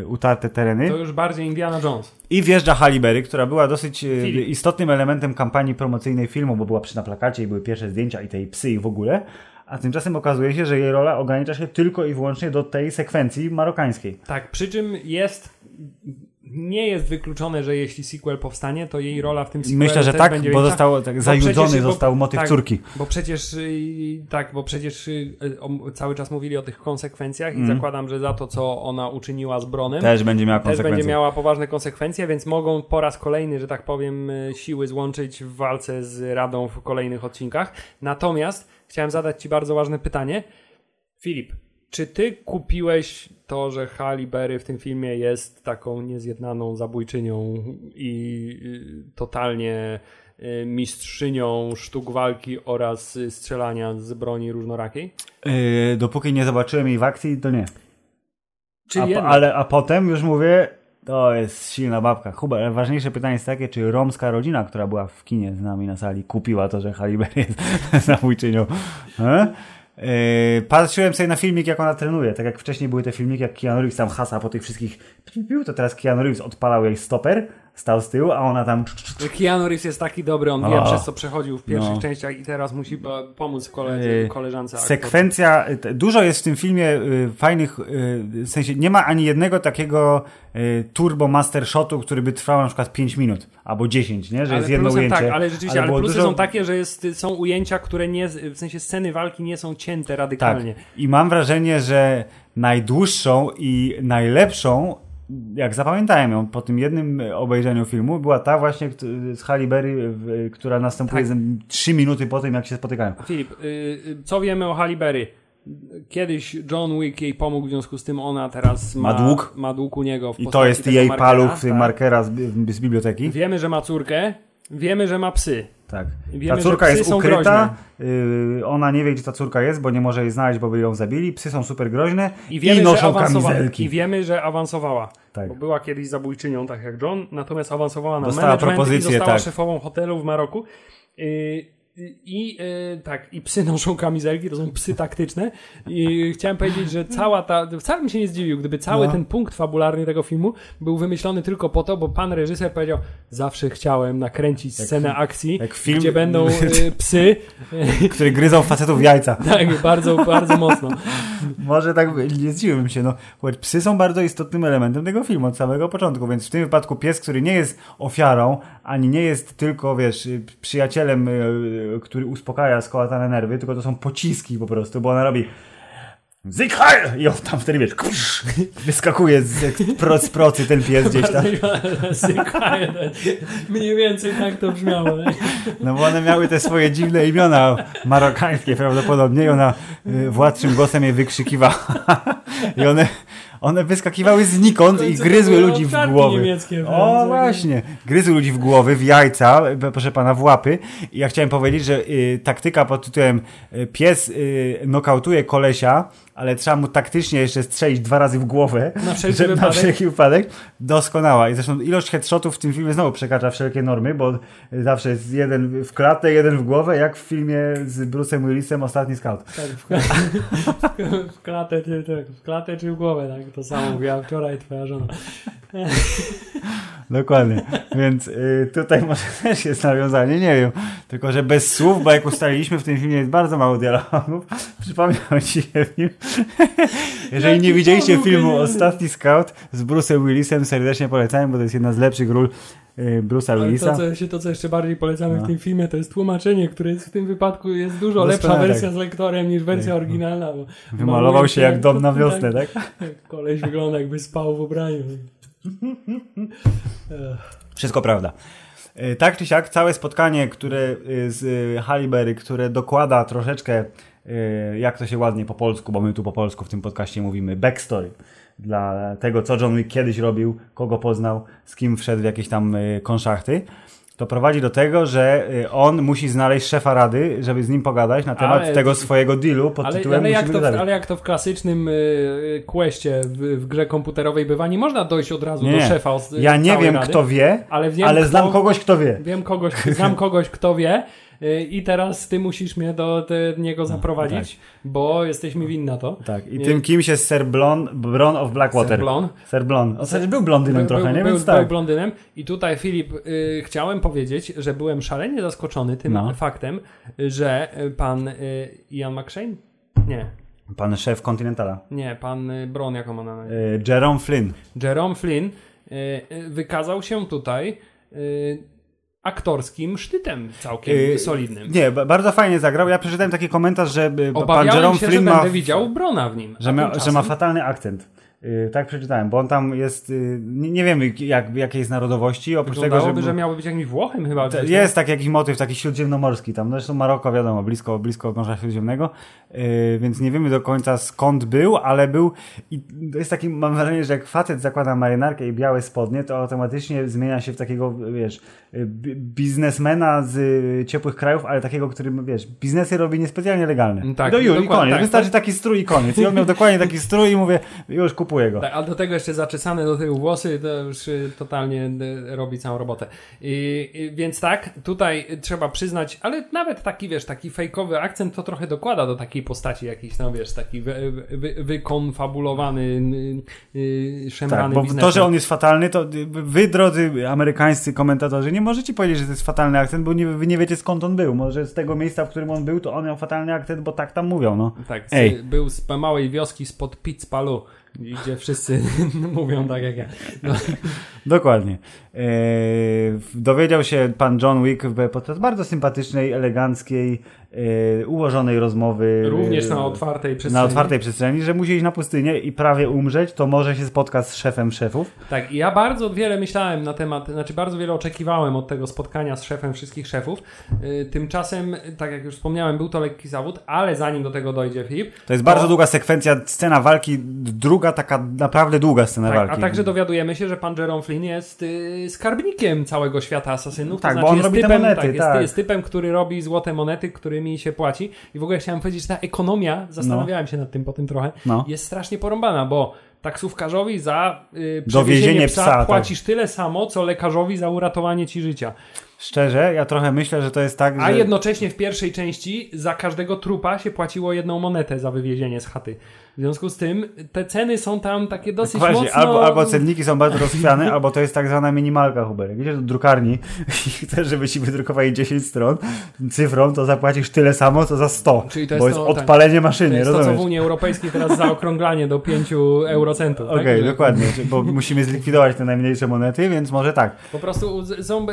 Speaker 1: y, utarte tereny.
Speaker 2: To już bardziej Indiana Jones.
Speaker 1: I wjeżdża Halle Berry, która była dosyć
Speaker 2: Filip.
Speaker 1: istotnym elementem kampanii promocyjnej filmu, bo była przy na plakacie i były pierwsze zdjęcia i tej psy i w ogóle. A tymczasem okazuje się, że jej rola ogranicza się tylko i wyłącznie do tej sekwencji marokańskiej.
Speaker 2: Tak, przy czym jest. Nie jest wykluczone, że jeśli sequel powstanie, to jej rola w tym sequelu
Speaker 1: Myślę, że
Speaker 2: też
Speaker 1: tak,
Speaker 2: będzie
Speaker 1: bo został tak, zajudzony został motyw
Speaker 2: tak,
Speaker 1: córki.
Speaker 2: Bo przecież y, tak, bo przecież y, cały czas mówili o tych konsekwencjach
Speaker 1: Mhm.
Speaker 2: i zakładam, że za to, co ona uczyniła z Bronem,
Speaker 1: Też będzie miała
Speaker 2: też
Speaker 1: konsekwencje.
Speaker 2: będzie miała poważne konsekwencje, więc mogą po raz kolejny, że tak powiem, y, siły złączyć w walce z Radą w kolejnych odcinkach. Natomiast chciałem zadać Ci bardzo ważne pytanie. Filip, czy Ty kupiłeś to, że Halle Berry w tym filmie jest taką niezjednaną zabójczynią i y, totalnie y, mistrzynią sztuk walki oraz strzelania z broni różnorakiej?
Speaker 1: Yy, dopóki nie zobaczyłem jej w akcji, to nie.
Speaker 2: Czyli
Speaker 1: A, po- ale, a potem już mówię, to jest silna babka. Chyba ale ważniejsze pytanie jest takie, czy romska rodzina, która była w kinie z nami na sali, kupiła to, że Halle Berry jest zabójczynią. E? Yy, patrzyłem sobie na filmik, jak ona trenuje. Tak jak wcześniej były te filmiki, jak Keanu Reeves tam hasa po tych wszystkich piu, to teraz Keanu Reeves odpalał jej stoper, stał z tyłu, a ona tam
Speaker 2: Keanu Reeves jest taki dobry, on wie
Speaker 1: O.
Speaker 2: przez co przechodził w pierwszych
Speaker 1: No.
Speaker 2: częściach i teraz musi po- pomóc koledze, koleżance.
Speaker 1: Sekwencja, y, dużo jest w tym filmie y, fajnych, y, w sensie nie ma ani jednego takiego y, turbo master shotu, który by trwał na przykład 5 minut albo 10, nie? że jest jedno ujęcie.
Speaker 2: Tak, ale rzeczywiście, ale,
Speaker 1: było
Speaker 2: plusy
Speaker 1: dużo-
Speaker 2: są takie, że jest, są ujęcia, które nie, w sensie sceny walki nie są cięte
Speaker 1: Tak.
Speaker 2: radykalnie.
Speaker 1: I mam wrażenie, że najdłuższą i najlepszą, jak zapamiętałem ją po tym jednym obejrzeniu filmu, była ta właśnie z w- która następuje
Speaker 2: Tak.
Speaker 1: 3 minuty po tym, jak się spotykają.
Speaker 2: Filip, y, y, co wiemy o Halle Berry? Kiedyś John Wick jej pomógł, w związku z tym ona teraz ma,
Speaker 1: Ma dług.
Speaker 2: ma dług u niego w
Speaker 1: I to jest jej
Speaker 2: markera,
Speaker 1: paluch,
Speaker 2: tak.
Speaker 1: markera z, z biblioteki.
Speaker 2: Wiemy, że ma córkę, wiemy, że ma psy.
Speaker 1: Tak.
Speaker 2: Wiemy,
Speaker 1: ta córka jest ukryta, yy, ona nie wie, gdzie ta córka jest, bo nie może jej znaleźć, bo by ją zabili. Psy są super groźne
Speaker 2: I wiemy, że
Speaker 1: noszą kamizelki.
Speaker 2: I wiemy, że awansowała.
Speaker 1: Tak.
Speaker 2: Bo była kiedyś zabójczynią, tak jak John, natomiast awansowała na
Speaker 1: Dostała
Speaker 2: management i
Speaker 1: propozycję,
Speaker 2: została
Speaker 1: tak.
Speaker 2: szefową hotelu w Maroku. Yy, I yy, tak, i psy noszą kamizelki, to są psy taktyczne. I chciałem powiedzieć, że cała ta. Wcale bym się nie zdziwił, gdyby cały
Speaker 1: No.
Speaker 2: ten punkt fabularny tego filmu był wymyślony tylko po to, bo pan reżyser powiedział: Zawsze chciałem nakręcić scenę akcji,
Speaker 1: jak film-
Speaker 2: gdzie będą yy, psy.
Speaker 1: Który gryzą facetów jajca.
Speaker 2: tak, bardzo, bardzo mocno.
Speaker 1: Może tak, nie zdziwiłbym się. No, psy są bardzo istotnym elementem tego filmu od samego początku, więc w tym wypadku pies, który nie jest ofiarą, ani nie jest tylko, wiesz, przyjacielem, y, który uspokaja skołatane nerwy, tylko to są pociski po prostu, bo ona robi Zykheil! I on tam wtedy, wiesz, kusz, wyskakuje z, z procy ten pies gdzieś tam.
Speaker 2: Mniej więcej tak to brzmiało.
Speaker 1: No bo one miały te swoje dziwne imiona marokańskie prawdopodobnie i ona y, władczym głosem je wykrzykiwała. I one, One wyskakiwały znikąd i gryzły ludzi w głowy. O, właśnie. Gryzły ludzi w głowy, w jajca, e, proszę pana, w łapy. I ja chciałem powiedzieć, że y, taktyka pod tytułem y, pies y, nokautuje kolesia, ale trzeba mu taktycznie jeszcze strzelić dwa razy w głowę,
Speaker 2: Na wszelki
Speaker 1: żeby- na
Speaker 2: wypadek.
Speaker 1: wszelki wypadek, doskonała. I zresztą ilość headshotów w tym filmie znowu przekracza wszelkie normy, bo zawsze jest jeden w klatę, jeden w głowę, jak w filmie z Bruce'em Willisem Ostatni Scout.
Speaker 2: Tak, w, w, klatę, czy, tak, w klatę czy w głowę, tak? To samo mówiła wczoraj twoja żona.
Speaker 1: Dokładnie. Więc y, tutaj może też jest nawiązanie, nie wiem. Tylko, że bez słów, bo jak ustaliliśmy w tym filmie jest bardzo mało dialogów. Przypomniał ci się film. Jeżeli nie widzieliście filmu. Ostatni Scout z Bruce'em Willisem, serdecznie polecam, bo to jest jedna z lepszych ról y, Bruce'a Willisa.
Speaker 2: to, co, to, co jeszcze bardziej polecamy
Speaker 1: No.
Speaker 2: w tym filmie, to jest tłumaczenie, które jest w tym wypadku jest dużo lepsza
Speaker 1: Doskonale,
Speaker 2: wersja
Speaker 1: tak.
Speaker 2: z lektorem niż wersja oryginalna. Bo
Speaker 1: Wymalował się jak dom na wiosnę, tak?
Speaker 2: Koleś wygląda jakby spał w ubraniu.
Speaker 1: Wszystko prawda. E, Tak czy siak, całe spotkanie, które y, z y, Haliberry, które dokłada troszeczkę, y, jak to się ładnie po polsku, bo my tu po polsku w tym podcaście mówimy, backstory dla tego, co John Wick kiedyś robił, kogo poznał, z kim wszedł w jakieś tam y, konszachty, to prowadzi do tego, że y, on musi znaleźć szefa rady, żeby z nim pogadać na temat
Speaker 2: Ale-
Speaker 1: tego swojego dealu pod
Speaker 2: Ale,
Speaker 1: tytułem
Speaker 2: ale, jak to, w- ale jak to w klasycznym y, questie w, w grze komputerowej bywa, nie można dojść od razu
Speaker 1: Nie,
Speaker 2: do szefa. z-
Speaker 1: Ja nie wiem,
Speaker 2: rady,
Speaker 1: kto wie,
Speaker 2: ale, wiem,
Speaker 1: ale
Speaker 2: kto,
Speaker 1: znam kogoś, kto wie.
Speaker 2: Wiem kogoś, znam kogoś, kto wie y, i teraz ty musisz mnie do te, niego zaprowadzić, bo jesteś mi winna to.
Speaker 1: Tak, i tym kimś jest Sir Blon, Bron of Blackwater.
Speaker 2: Sir Blon.
Speaker 1: Sir Blon. On też był blondynem
Speaker 2: Był,
Speaker 1: trochę,
Speaker 2: był,
Speaker 1: nie?
Speaker 2: był,
Speaker 1: Więc
Speaker 2: był
Speaker 1: tak.
Speaker 2: blondynem i tutaj Filip, y, chciałem powiedzieć, że byłem szalenie zaskoczony tym
Speaker 1: No.
Speaker 2: faktem, że y, pan y, Ian McShane? Nie,
Speaker 1: Pan szef Continentala.
Speaker 2: nie, pan y, Bron, jak on ma na?
Speaker 1: Y, Jerome Flynn.
Speaker 2: Jerome Flynn wykazał się tutaj aktorskim sztytem całkiem
Speaker 1: Y,
Speaker 2: solidnym.
Speaker 1: Nie, ba- bardzo fajnie zagrał. Ja przeczytałem taki komentarz, że y, pan
Speaker 2: Obawiałem
Speaker 1: Jerome
Speaker 2: się, że
Speaker 1: Flynn ma,
Speaker 2: będę widział Brona w nim.
Speaker 1: że, ma, że ma fatalny akcent. Y, tak przeczytałem, bo on tam jest, y, nie, wiemy jak, jakiej jest narodowości, oprócz tego, że,
Speaker 2: że miałby być jakimś Włochem chyba. Coś
Speaker 1: Jest tak jakiś motyw, taki śródziemnomorski tam. No Zresztą Maroko, wiadomo, blisko, blisko Morza Śródziemnego, yy, więc nie wiemy do końca skąd był, ale był i jest taki, mam wrażenie, że jak facet zakłada marynarkę i białe spodnie, to automatycznie zmienia się w takiego, wiesz, bi- biznesmena z ciepłych krajów, ale takiego, który, wiesz, biznesy robi niespecjalnie legalne.
Speaker 2: Mm, tak,
Speaker 1: I do Juli, koniec.
Speaker 2: tak.
Speaker 1: Wystarczy taki strój i koniec. I on miał dokładnie taki strój i mówię, już kupuję go.
Speaker 2: Tak, a do tego jeszcze zaczesane do tyłu włosy, to już y, totalnie y, robi całą robotę. I, i, więc tak, tutaj trzeba przyznać, ale nawet taki, wiesz, taki fejkowy akcent to trochę dokłada do takiej postaci jakiś, no wiesz, taki wy, wy, wykonfabulowany, y, szemrany
Speaker 1: Tak, bo
Speaker 2: biznesmen.
Speaker 1: to, że on jest fatalny, to wy, drodzy amerykańscy komentatorzy, nie możecie powiedzieć, że to jest fatalny akcent, bo nie, wy nie wiecie skąd on był. Może z tego miejsca, w którym on był, to on miał fatalny akcent, bo tak tam mówią, no.
Speaker 2: Tak, z, był z małej wioski spod Pitzpalu, gdzie wszyscy mówią tak jak ja. No,
Speaker 1: Dokładnie. Eee, dowiedział się pan John Wick podczas bardzo sympatycznej, eleganckiej, e, ułożonej rozmowy.
Speaker 2: również na
Speaker 1: e,
Speaker 2: otwartej przestrzeni.
Speaker 1: na otwartej przestrzeni, że musi iść na pustynię i prawie umrzeć, to może się spotka z szefem szefów.
Speaker 2: Tak, i ja bardzo wiele myślałem na temat, znaczy bardzo wiele oczekiwałem od tego spotkania z szefem wszystkich szefów. Yy, Tymczasem, tak jak już wspomniałem, był to lekki zawód, ale zanim do tego dojdzie Filip.
Speaker 1: To jest bardzo długa sekwencja, scena walki, druga taka naprawdę długa scena
Speaker 2: Tak,
Speaker 1: walki.
Speaker 2: a także dowiadujemy się, że pan Jerome Flynn jest yy, skarbnikiem całego świata asasynów.
Speaker 1: Tak,
Speaker 2: to
Speaker 1: bo
Speaker 2: znaczy
Speaker 1: on
Speaker 2: jest
Speaker 1: robi
Speaker 2: typem,
Speaker 1: monety,
Speaker 2: tak, jest,
Speaker 1: tak.
Speaker 2: jest typem, który robi złote monety, którymi się płaci. I w ogóle chciałem powiedzieć, że ta ekonomia, zastanawiałem się nad tym po tym trochę,
Speaker 1: No.
Speaker 2: jest strasznie porąbana, bo taksówkarzowi za yy,
Speaker 1: Dowiezienie
Speaker 2: przewiezienie psa,
Speaker 1: psa, tak.
Speaker 2: płacisz tyle samo, co lekarzowi za uratowanie ci życia.
Speaker 1: Szczerze, ja trochę myślę, że to jest tak,
Speaker 2: A
Speaker 1: że...
Speaker 2: jednocześnie w pierwszej części za każdego trupa się płaciło jedną monetę za wywiezienie z chaty. W związku z tym te ceny są tam takie dosyć
Speaker 1: Właśnie,
Speaker 2: mocno...
Speaker 1: albo, albo cenniki są bardzo rozchwiane, albo to jest tak zwana minimalka, Huber. Jak idziesz do drukarni i chcesz, żeby ci wydrukowali 10 stron cyfrą, to zapłacisz tyle samo, co za 100.
Speaker 2: Czyli to
Speaker 1: bo
Speaker 2: jest
Speaker 1: jest
Speaker 2: to- tak.
Speaker 1: odpalenie
Speaker 2: To
Speaker 1: maszyny,
Speaker 2: jest to, co
Speaker 1: rozumiesz?
Speaker 2: w Unii Europejskiej teraz zaokrąglanie do 5 eurocentów. tak?
Speaker 1: Okej,
Speaker 2: Że
Speaker 1: dokładnie, bo musimy zlikwidować te najmniejsze monety, więc może tak.
Speaker 2: Po prostu są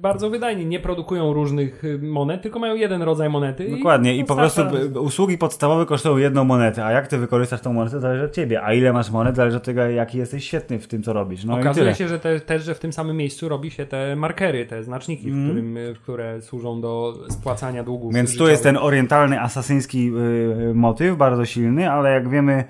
Speaker 2: bardzo wydajni. Nie produkują różnych y, monet, tylko mają jeden rodzaj monety.
Speaker 1: Dokładnie. I po prostu b- usługi podstawowe kosztują jedną monetę, a jak ty wykorzystasz tą monetę, zależy od ciebie. A ile masz monet, zależy od tego, jaki jesteś świetny w tym, co robisz. No
Speaker 2: Okazuje się, że te, też, że w tym samym miejscu robi się te markery, te znaczniki, w którym, y, które służą do spłacania długów.
Speaker 1: Więc tu
Speaker 2: życiowych.
Speaker 1: jest ten orientalny, asasyński y, motyw, bardzo silny, ale jak wiemy,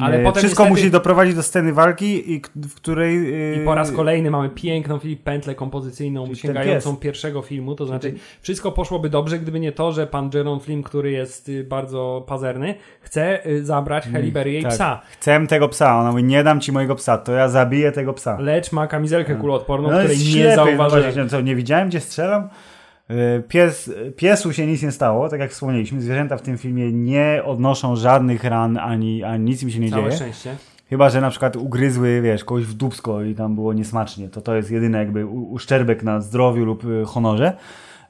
Speaker 2: Ale
Speaker 1: E,
Speaker 2: potem
Speaker 1: Wszystko
Speaker 2: niestety-
Speaker 1: musi doprowadzić do sceny walki, i, w której... e,
Speaker 2: I po raz kolejny mamy piękną pętlę kompozycyjną
Speaker 1: ten
Speaker 2: sięgającą pierwszego filmu, to znaczy wszystko poszłoby dobrze, gdyby nie to, że pan Jerome Flynn, który jest y, bardzo pazerny, chce y, zabrać Halle Berry jej
Speaker 1: tak.
Speaker 2: psa,
Speaker 1: Chcę tego psa. Ona mówi, nie dam ci mojego psa, to ja zabiję tego psa.
Speaker 2: lecz ma kamizelkę kuloodporną,
Speaker 1: No
Speaker 2: której
Speaker 1: jest
Speaker 2: nie
Speaker 1: ślepy,
Speaker 2: zauważyłem.
Speaker 1: co, nie widziałem, gdzie strzelam? E, Pies, piesu się nic nie stało, tak jak wspomnieliśmy. Zwierzęta w tym filmie nie odnoszą żadnych ran, ani, ani nic im się nie
Speaker 2: Całe
Speaker 1: dzieje.
Speaker 2: szczęście.
Speaker 1: Chyba, że na przykład ugryzły, wiesz, kogoś w dubsko i tam było niesmacznie. To to jest jedyny jakby uszczerbek na zdrowiu lub y, honorze.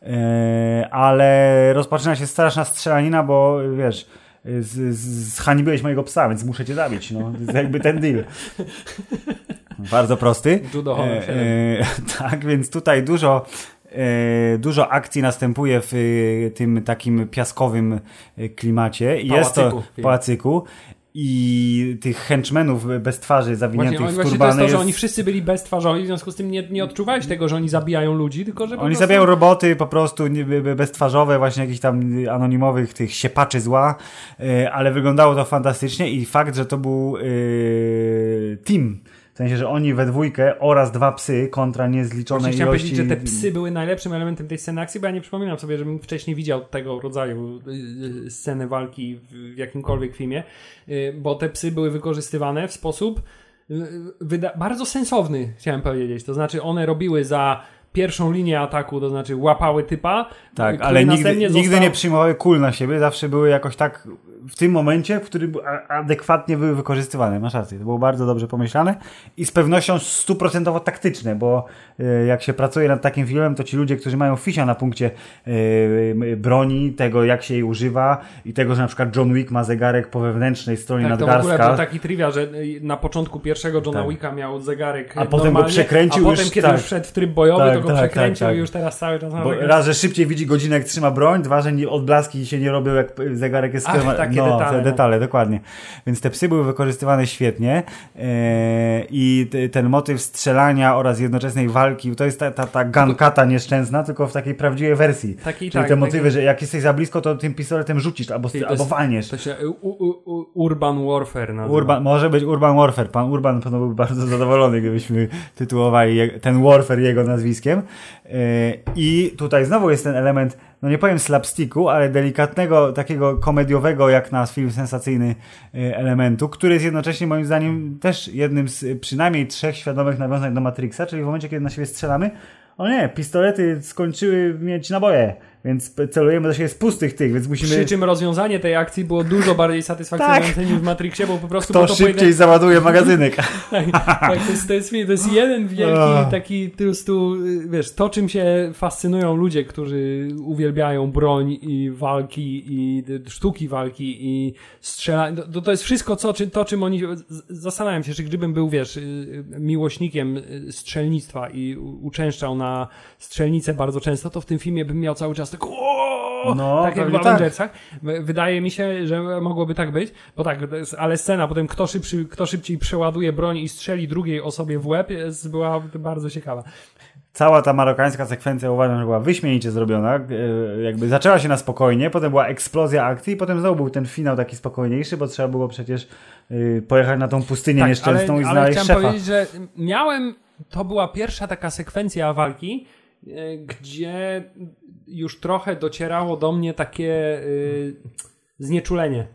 Speaker 1: E, ale rozpoczyna się straszna strzelanina, bo wiesz, z, z, zhańbiłeś mojego psa, więc muszę cię zabić. No. To jest jakby ten deal. Bardzo prosty.
Speaker 2: Hall
Speaker 1: E,
Speaker 2: 7.
Speaker 1: e, tak, więc tutaj dużo, e, dużo akcji następuje w e, tym takim piaskowym e, klimacie. I Jest to
Speaker 2: Pałacyku.
Speaker 1: I tych henchmenów bez twarzy zawiniętych
Speaker 2: Właśnie,
Speaker 1: w
Speaker 2: właśnie to jest
Speaker 1: turbany
Speaker 2: to, że oni wszyscy byli beztwarzowi, w związku z tym nie, nie odczuwałeś tego, że oni zabijają ludzi, tylko że
Speaker 1: Oni
Speaker 2: prostu...
Speaker 1: zabijają roboty po prostu beztwarzowe, właśnie jakichś tam anonimowych tych siepaczy zła, e, ale wyglądało to fantastycznie i fakt, że to był e, team, w sensie, że oni we dwójkę oraz dwa psy kontra niezliczone
Speaker 2: Właśnie chciałem
Speaker 1: ilości...
Speaker 2: powiedzieć, że te psy były najlepszym elementem tej sceny akcji, bo ja nie przypominam sobie, żebym wcześniej widział tego rodzaju y, y, sceny walki w jakimkolwiek filmie, y, bo te psy były wykorzystywane w sposób bardzo sensowny, chciałem powiedzieć. To znaczy one robiły za pierwszą linię ataku, to znaczy łapały typa,
Speaker 1: Tak, ale nigdy,
Speaker 2: następnie
Speaker 1: nigdy
Speaker 2: został...
Speaker 1: nie przyjmowały kul na siebie, zawsze były jakoś tak w tym momencie, w którym adekwatnie były wykorzystywane. Masz rację, to było bardzo dobrze pomyślane i z pewnością stuprocentowo taktyczne, bo e, jak się pracuje nad takim filmem, to ci ludzie, którzy mają fisia na punkcie e, broni, tego jak się jej używa i tego, że na przykład John Wick ma zegarek po wewnętrznej stronie
Speaker 2: Tak, to w ogóle
Speaker 1: nadgarstka.
Speaker 2: taki trivia, że na początku pierwszego Johna
Speaker 1: Tak.
Speaker 2: Wicka miał zegarek
Speaker 1: A potem go przekręcił
Speaker 2: a
Speaker 1: już,
Speaker 2: potem kiedy
Speaker 1: tak.
Speaker 2: już wszedł w tryb bojowy,
Speaker 1: Tak,
Speaker 2: to go
Speaker 1: tak,
Speaker 2: przekręcił
Speaker 1: tak, tak.
Speaker 2: i już teraz cały czas ma
Speaker 1: Bo raz, że szybciej widzi godzinę, jak trzyma broń, dwa, że nie, odblaski się nie robią, jak zegarek jest
Speaker 2: Ach,
Speaker 1: skierowany.
Speaker 2: Takie
Speaker 1: no,
Speaker 2: detale,
Speaker 1: te
Speaker 2: no.
Speaker 1: detale, dokładnie. Więc te psy były wykorzystywane świetnie e, i te, ten motyw strzelania oraz jednoczesnej walki, to jest ta, ta, ta gankata nieszczęsna, tylko w takiej prawdziwej wersji.
Speaker 2: Taki,
Speaker 1: Czyli
Speaker 2: tak,
Speaker 1: te motywy,
Speaker 2: taki-
Speaker 1: że jak jesteś za blisko, to tym pistoletem rzucisz albo,
Speaker 2: Czyli
Speaker 1: albo
Speaker 2: jest-
Speaker 1: walniesz.
Speaker 2: To się u, u, u, Urban Warfare nazywa.
Speaker 1: Urban, może być Urban Warfare. Pan Urban pewno byłby bardzo zadowolony, gdybyśmy tytułowali ten Warfare jego nazwiskiem. Yy, I tutaj znowu jest ten element, no nie powiem slapsticku, ale delikatnego, takiego komediowego, jak na film sensacyjny yy, elementu, który jest jednocześnie moim zdaniem też jednym z y, przynajmniej trzech świadomych nawiązań do Matrixa, czyli w momencie, kiedy na siebie strzelamy, o nie, pistolety skończyły mieć naboje, więc celujemy do siebie z pustych tych, więc musimy...
Speaker 2: Przy czym rozwiązanie tej akcji było dużo bardziej satysfakcjonujące niż w Matrixie, bo po prostu to
Speaker 1: szybciej
Speaker 2: pojedyn-
Speaker 1: załaduje magazynek.
Speaker 2: tak, tak, to, jest, to, jest, to jest jeden wielki taki prostu, y, wiesz, to czym się fascynują ludzie, którzy uwielbiają broń i walki i sztuki walki i strzelanie. To, to jest wszystko co, czy, to, czym oni... Zastanawiam się, czy gdybym był, wiesz, y, miłośnikiem y, strzelnictwa i uczęszczał na strzelnicę bardzo często, to w tym filmie bym miał cały czas tak o,
Speaker 1: No,
Speaker 2: tak jak w
Speaker 1: pewnie tak.
Speaker 2: Avengersach. W- Wydaje mi się, że mogłoby tak być, bo tak, ale scena potem kto, szybszy, kto szybciej przeładuje broń i strzeli drugiej osobie w łeb jest, była bardzo ciekawa.
Speaker 1: Cała ta marokańska sekwencja uważam, że była wyśmienicie zrobiona. E, Jakby zaczęła się na spokojnie, potem była eksplozja akcji, i potem znowu był ten finał taki spokojniejszy, bo trzeba było przecież y, pojechać na tą pustynię nieszczęsną i
Speaker 2: Tak, ale, ale
Speaker 1: znaleźć
Speaker 2: chciałem
Speaker 1: szefa.
Speaker 2: powiedzieć, że miałem, to była pierwsza taka sekwencja walki, e, gdzie już trochę docierało do mnie takie y, znieczulenie.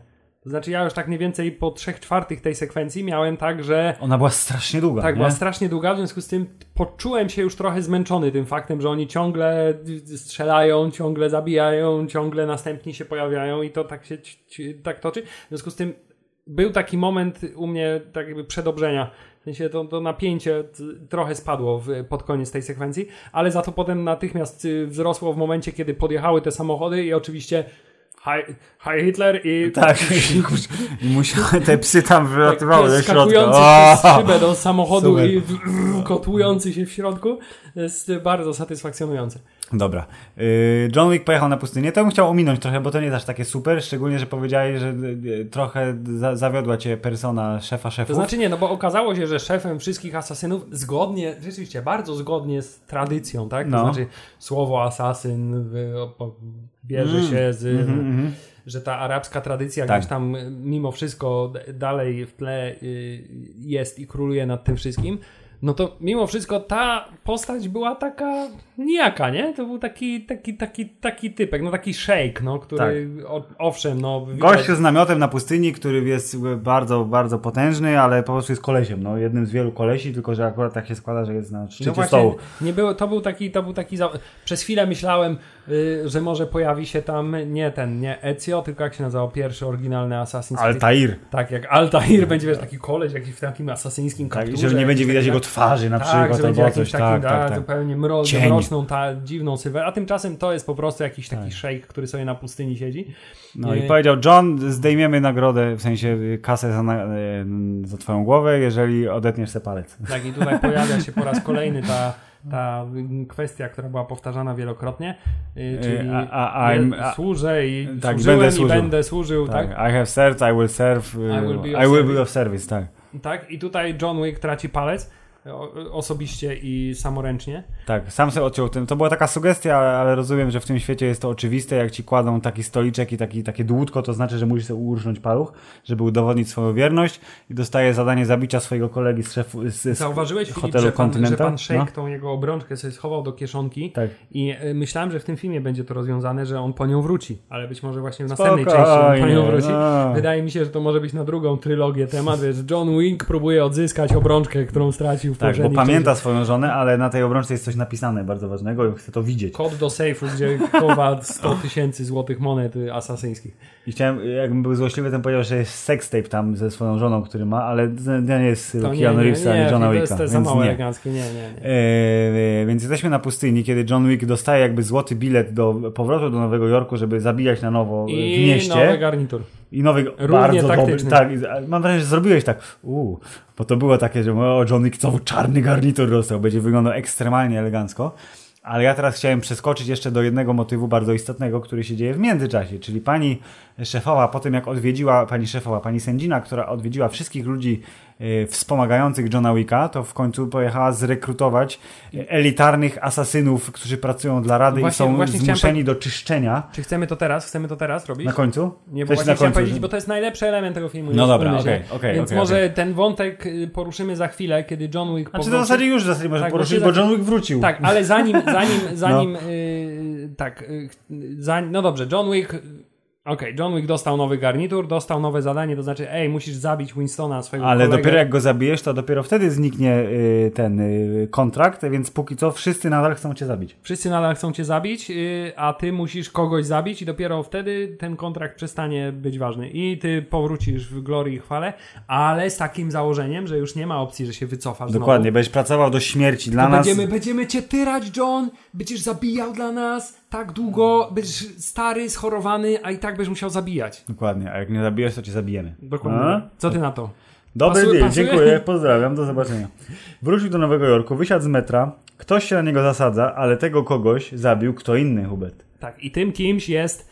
Speaker 2: To znaczy ja już tak mniej więcej po trzech czwartych tej sekwencji miałem tak, że
Speaker 1: Ona była strasznie długa.
Speaker 2: Tak,
Speaker 1: nie?
Speaker 2: była strasznie długa, w związku z tym poczułem się już trochę zmęczony tym faktem, że oni ciągle strzelają, ciągle zabijają, ciągle następni się pojawiają i to tak się tak toczy. W związku z tym był taki moment u mnie tak jakby przedobrzenia. W sensie to, to napięcie trochę spadło w, pod koniec tej sekwencji, ale za to potem natychmiast y, wzrosło w momencie, kiedy podjechały te samochody i oczywiście Hi, hi Hitler i
Speaker 1: Tak, i musiały te psy tam wylatywały
Speaker 2: pies
Speaker 1: do środka.
Speaker 2: przez szybę do samochodu
Speaker 1: Super.
Speaker 2: i w- w- kotłujący się w środku jest bardzo satysfakcjonujące.
Speaker 1: Dobra. Y, John Wick pojechał na pustynię. To bym chciał ominąć trochę, bo to nie jest aż takie super, szczególnie, że powiedziałeś, że y, trochę za zawiodła cię persona szefa szefów.
Speaker 2: To znaczy nie, no bo okazało się, że szefem wszystkich asasynów zgodnie, rzeczywiście bardzo zgodnie z tradycją, tak? To
Speaker 1: No.
Speaker 2: znaczy słowo asasyn bierze
Speaker 1: Mm.
Speaker 2: się z...
Speaker 1: Mhm,
Speaker 2: Że ta arabska tradycja
Speaker 1: Tak.
Speaker 2: gdzieś tam y, mimo wszystko dalej w tle y, jest i króluje nad tym wszystkim. No to mimo wszystko ta postać była taka nijaka, nie? To był taki, taki, taki, taki typek, no taki shake, no, który o, owszem, no... widać-
Speaker 1: Gość z namiotem na pustyni, który jest bardzo, bardzo potężny, ale po prostu jest kolesiem. No, jednym z wielu kolesi, tylko że akurat tak się składa, że jest na szczycie
Speaker 2: No
Speaker 1: stołu.
Speaker 2: nie było, to był taki, to był taki, za... przez chwilę myślałem, y, że może pojawi się tam nie ten, nie Ezio, tylko jak się nazywał pierwszy oryginalny Assassin's Creed.
Speaker 1: Altair.
Speaker 2: Tak, jak Altair będzie, wiesz, taki koleś jakiś w takim asasyńskim
Speaker 1: Tak,
Speaker 2: kapturze.
Speaker 1: że nie będzie widać jego twarzy na
Speaker 2: tak,
Speaker 1: przykład, albo coś.
Speaker 2: takim,
Speaker 1: Tak, tak, tak.
Speaker 2: zupełnie mro,
Speaker 1: Cień.
Speaker 2: Mroczną, ta, dziwną sylwetę, a tymczasem to jest po prostu jakiś taki szejk, który sobie na pustyni siedzi.
Speaker 1: No
Speaker 2: Y,
Speaker 1: i powiedział, John, zdejmiemy nagrodę, w sensie y, kasę za, na, y, za twoją głowę, jeżeli odetniesz se palec.
Speaker 2: Tak, i tutaj pojawia się po raz kolejny ta, ta kwestia, która była powtarzana wielokrotnie, y, czyli
Speaker 1: a- a- I'm-
Speaker 2: je-
Speaker 1: a-
Speaker 2: służę i
Speaker 1: tak, będę
Speaker 2: i
Speaker 1: służył.
Speaker 2: będę służył, tak?
Speaker 1: Tak. I have served, I will serve, y,
Speaker 2: I will be of
Speaker 1: I will
Speaker 2: service.
Speaker 1: be of service, tak.
Speaker 2: tak? I tutaj John Wick traci palec osobiście i samoręcznie.
Speaker 1: Tak, sam sobie odciął tym. To była taka sugestia, ale, rozumiem, że w tym świecie jest to oczywiste. Jak ci kładą taki stoliczek i taki, takie dłutko, to znaczy, że musisz sobie urżnąć paluch, żeby udowodnić swoją wierność i dostaje zadanie zabicia swojego kolegi z, szefu, z, z
Speaker 2: Zauważyłeś, Filip,
Speaker 1: hotelu
Speaker 2: że pan, że pan Shake
Speaker 1: No.
Speaker 2: tą jego obrączkę sobie schował do kieszonki
Speaker 1: Tak.
Speaker 2: i y, myślałem, że w tym filmie będzie to rozwiązane, że on po nią wróci, ale być może właśnie w następnej części on po
Speaker 1: Spokojnie,
Speaker 2: nią wróci.
Speaker 1: no.
Speaker 2: Wydaje mi się, że to może być na drugą trylogię temat, wiesz, John Wick próbuje odzyskać obrączkę, którą stracił w
Speaker 1: Tak, bo pamięta swoją żonę, ale na tej obrączce jest coś napisane bardzo ważnego i chce to widzieć.
Speaker 2: Kod do sejfu, gdzie chowa 100 tysięcy złotych monet asasyńskich.
Speaker 1: I chciałem, jakbym był złośliwy, to powiedział, że jest sextape tam ze swoją żoną, który ma, ale to nie jest
Speaker 2: To
Speaker 1: Keanu Reeves ani Johna Wicka,
Speaker 2: to jest za mało
Speaker 1: nie.
Speaker 2: eleganckie, nie, nie, nie.
Speaker 1: E, więc jesteśmy na pustyni, kiedy John Wick dostaje jakby złoty bilet do powrotu do Nowego Jorku, żeby zabijać na nowo w
Speaker 2: I
Speaker 1: mieście.
Speaker 2: nowy garnitur.
Speaker 1: I nowy,
Speaker 2: Równie
Speaker 1: bardzo
Speaker 2: taktyczny.
Speaker 1: dobry. Tak, mam wrażenie, że zrobiłeś tak. Uuu, bo to było takie, że o, John Wick znowu czarny garnitur dostał, będzie wyglądał ekstremalnie elegancko. Ale ja teraz chciałem przeskoczyć jeszcze do jednego motywu bardzo istotnego, który się dzieje w międzyczasie, czyli pani szefowa, po tym jak odwiedziła, pani szefowa, pani sędzina, która odwiedziła wszystkich ludzi wspomagających Johna Wicka, to w końcu pojechała zrekrutować e, elitarnych asasynów, którzy pracują dla Rady
Speaker 2: Właśnie-
Speaker 1: i są
Speaker 2: chciałem
Speaker 1: zmuszeni do czyszczenia.
Speaker 2: Czy chcemy to teraz? Chcemy to teraz robić?
Speaker 1: Na końcu?
Speaker 2: Nie, bo właśnie chciałem powiedzieć, bo to jest najlepszy element tego filmu.
Speaker 1: No dobra, okej, okej,
Speaker 2: Więc
Speaker 1: okej,
Speaker 2: może
Speaker 1: okej.
Speaker 2: ten wątek y, poruszymy za chwilę, kiedy John Wick
Speaker 1: Znaczy to w
Speaker 2: powróci.
Speaker 1: zasadzie już w zasadzie może
Speaker 2: Tak,
Speaker 1: poruszyć,
Speaker 2: bo się
Speaker 1: John Wick wrócił.
Speaker 2: Tak, ale zanim, zanim,
Speaker 1: No.
Speaker 2: zanim y, tak, y, zanim, no dobrze, John Wick, okej, John Wick dostał nowy garnitur, dostał nowe zadanie, to znaczy, ej, musisz zabić Winstona, swojego
Speaker 1: Ale
Speaker 2: kolegę.
Speaker 1: dopiero jak go zabijesz, to dopiero wtedy zniknie y, ten y, kontrakt, więc póki co wszyscy nadal chcą cię zabić.
Speaker 2: Wszyscy nadal chcą cię zabić, y, a ty musisz kogoś zabić i dopiero wtedy ten kontrakt przestanie być ważny. I ty powrócisz w glorii i chwale, ale z takim założeniem, że już nie ma opcji, że się wycofasz
Speaker 1: Dokładnie,
Speaker 2: znowu.
Speaker 1: będziesz pracował do śmierci dla
Speaker 2: To
Speaker 1: nas.
Speaker 2: będziemy, będziemy cię tyrać, John, będziesz zabijał dla nas tak długo, będziesz stary, schorowany, a i tak będziesz musiał zabijać.
Speaker 1: Dokładnie, a jak nie zabijesz, to cię zabijemy.
Speaker 2: Dokładnie.
Speaker 1: A?
Speaker 2: Co ty na to?
Speaker 1: Dobry
Speaker 2: Pasuje-
Speaker 1: dzień,
Speaker 2: pasuje?
Speaker 1: dziękuję, pozdrawiam, do zobaczenia. Wrócił do Nowego Jorku, wysiadł z metra, ktoś się na niego zasadza, ale tego kogoś zabił kto inny, Hubert.
Speaker 2: Tak, i tym kimś jest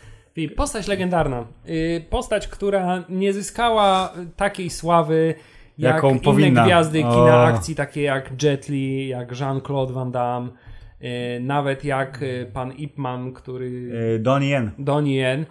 Speaker 2: postać legendarna. Y, Postać, która nie zyskała takiej sławy jak
Speaker 1: Jaką
Speaker 2: inne
Speaker 1: powinna.
Speaker 2: gwiazdy kina
Speaker 1: O.
Speaker 2: akcji, takie jak Jet Li, jak Jean-Claude Van Damme, nawet jak y, pan Ip Man, który...
Speaker 1: Yy, Donnie Yen.
Speaker 2: Donnie Yen,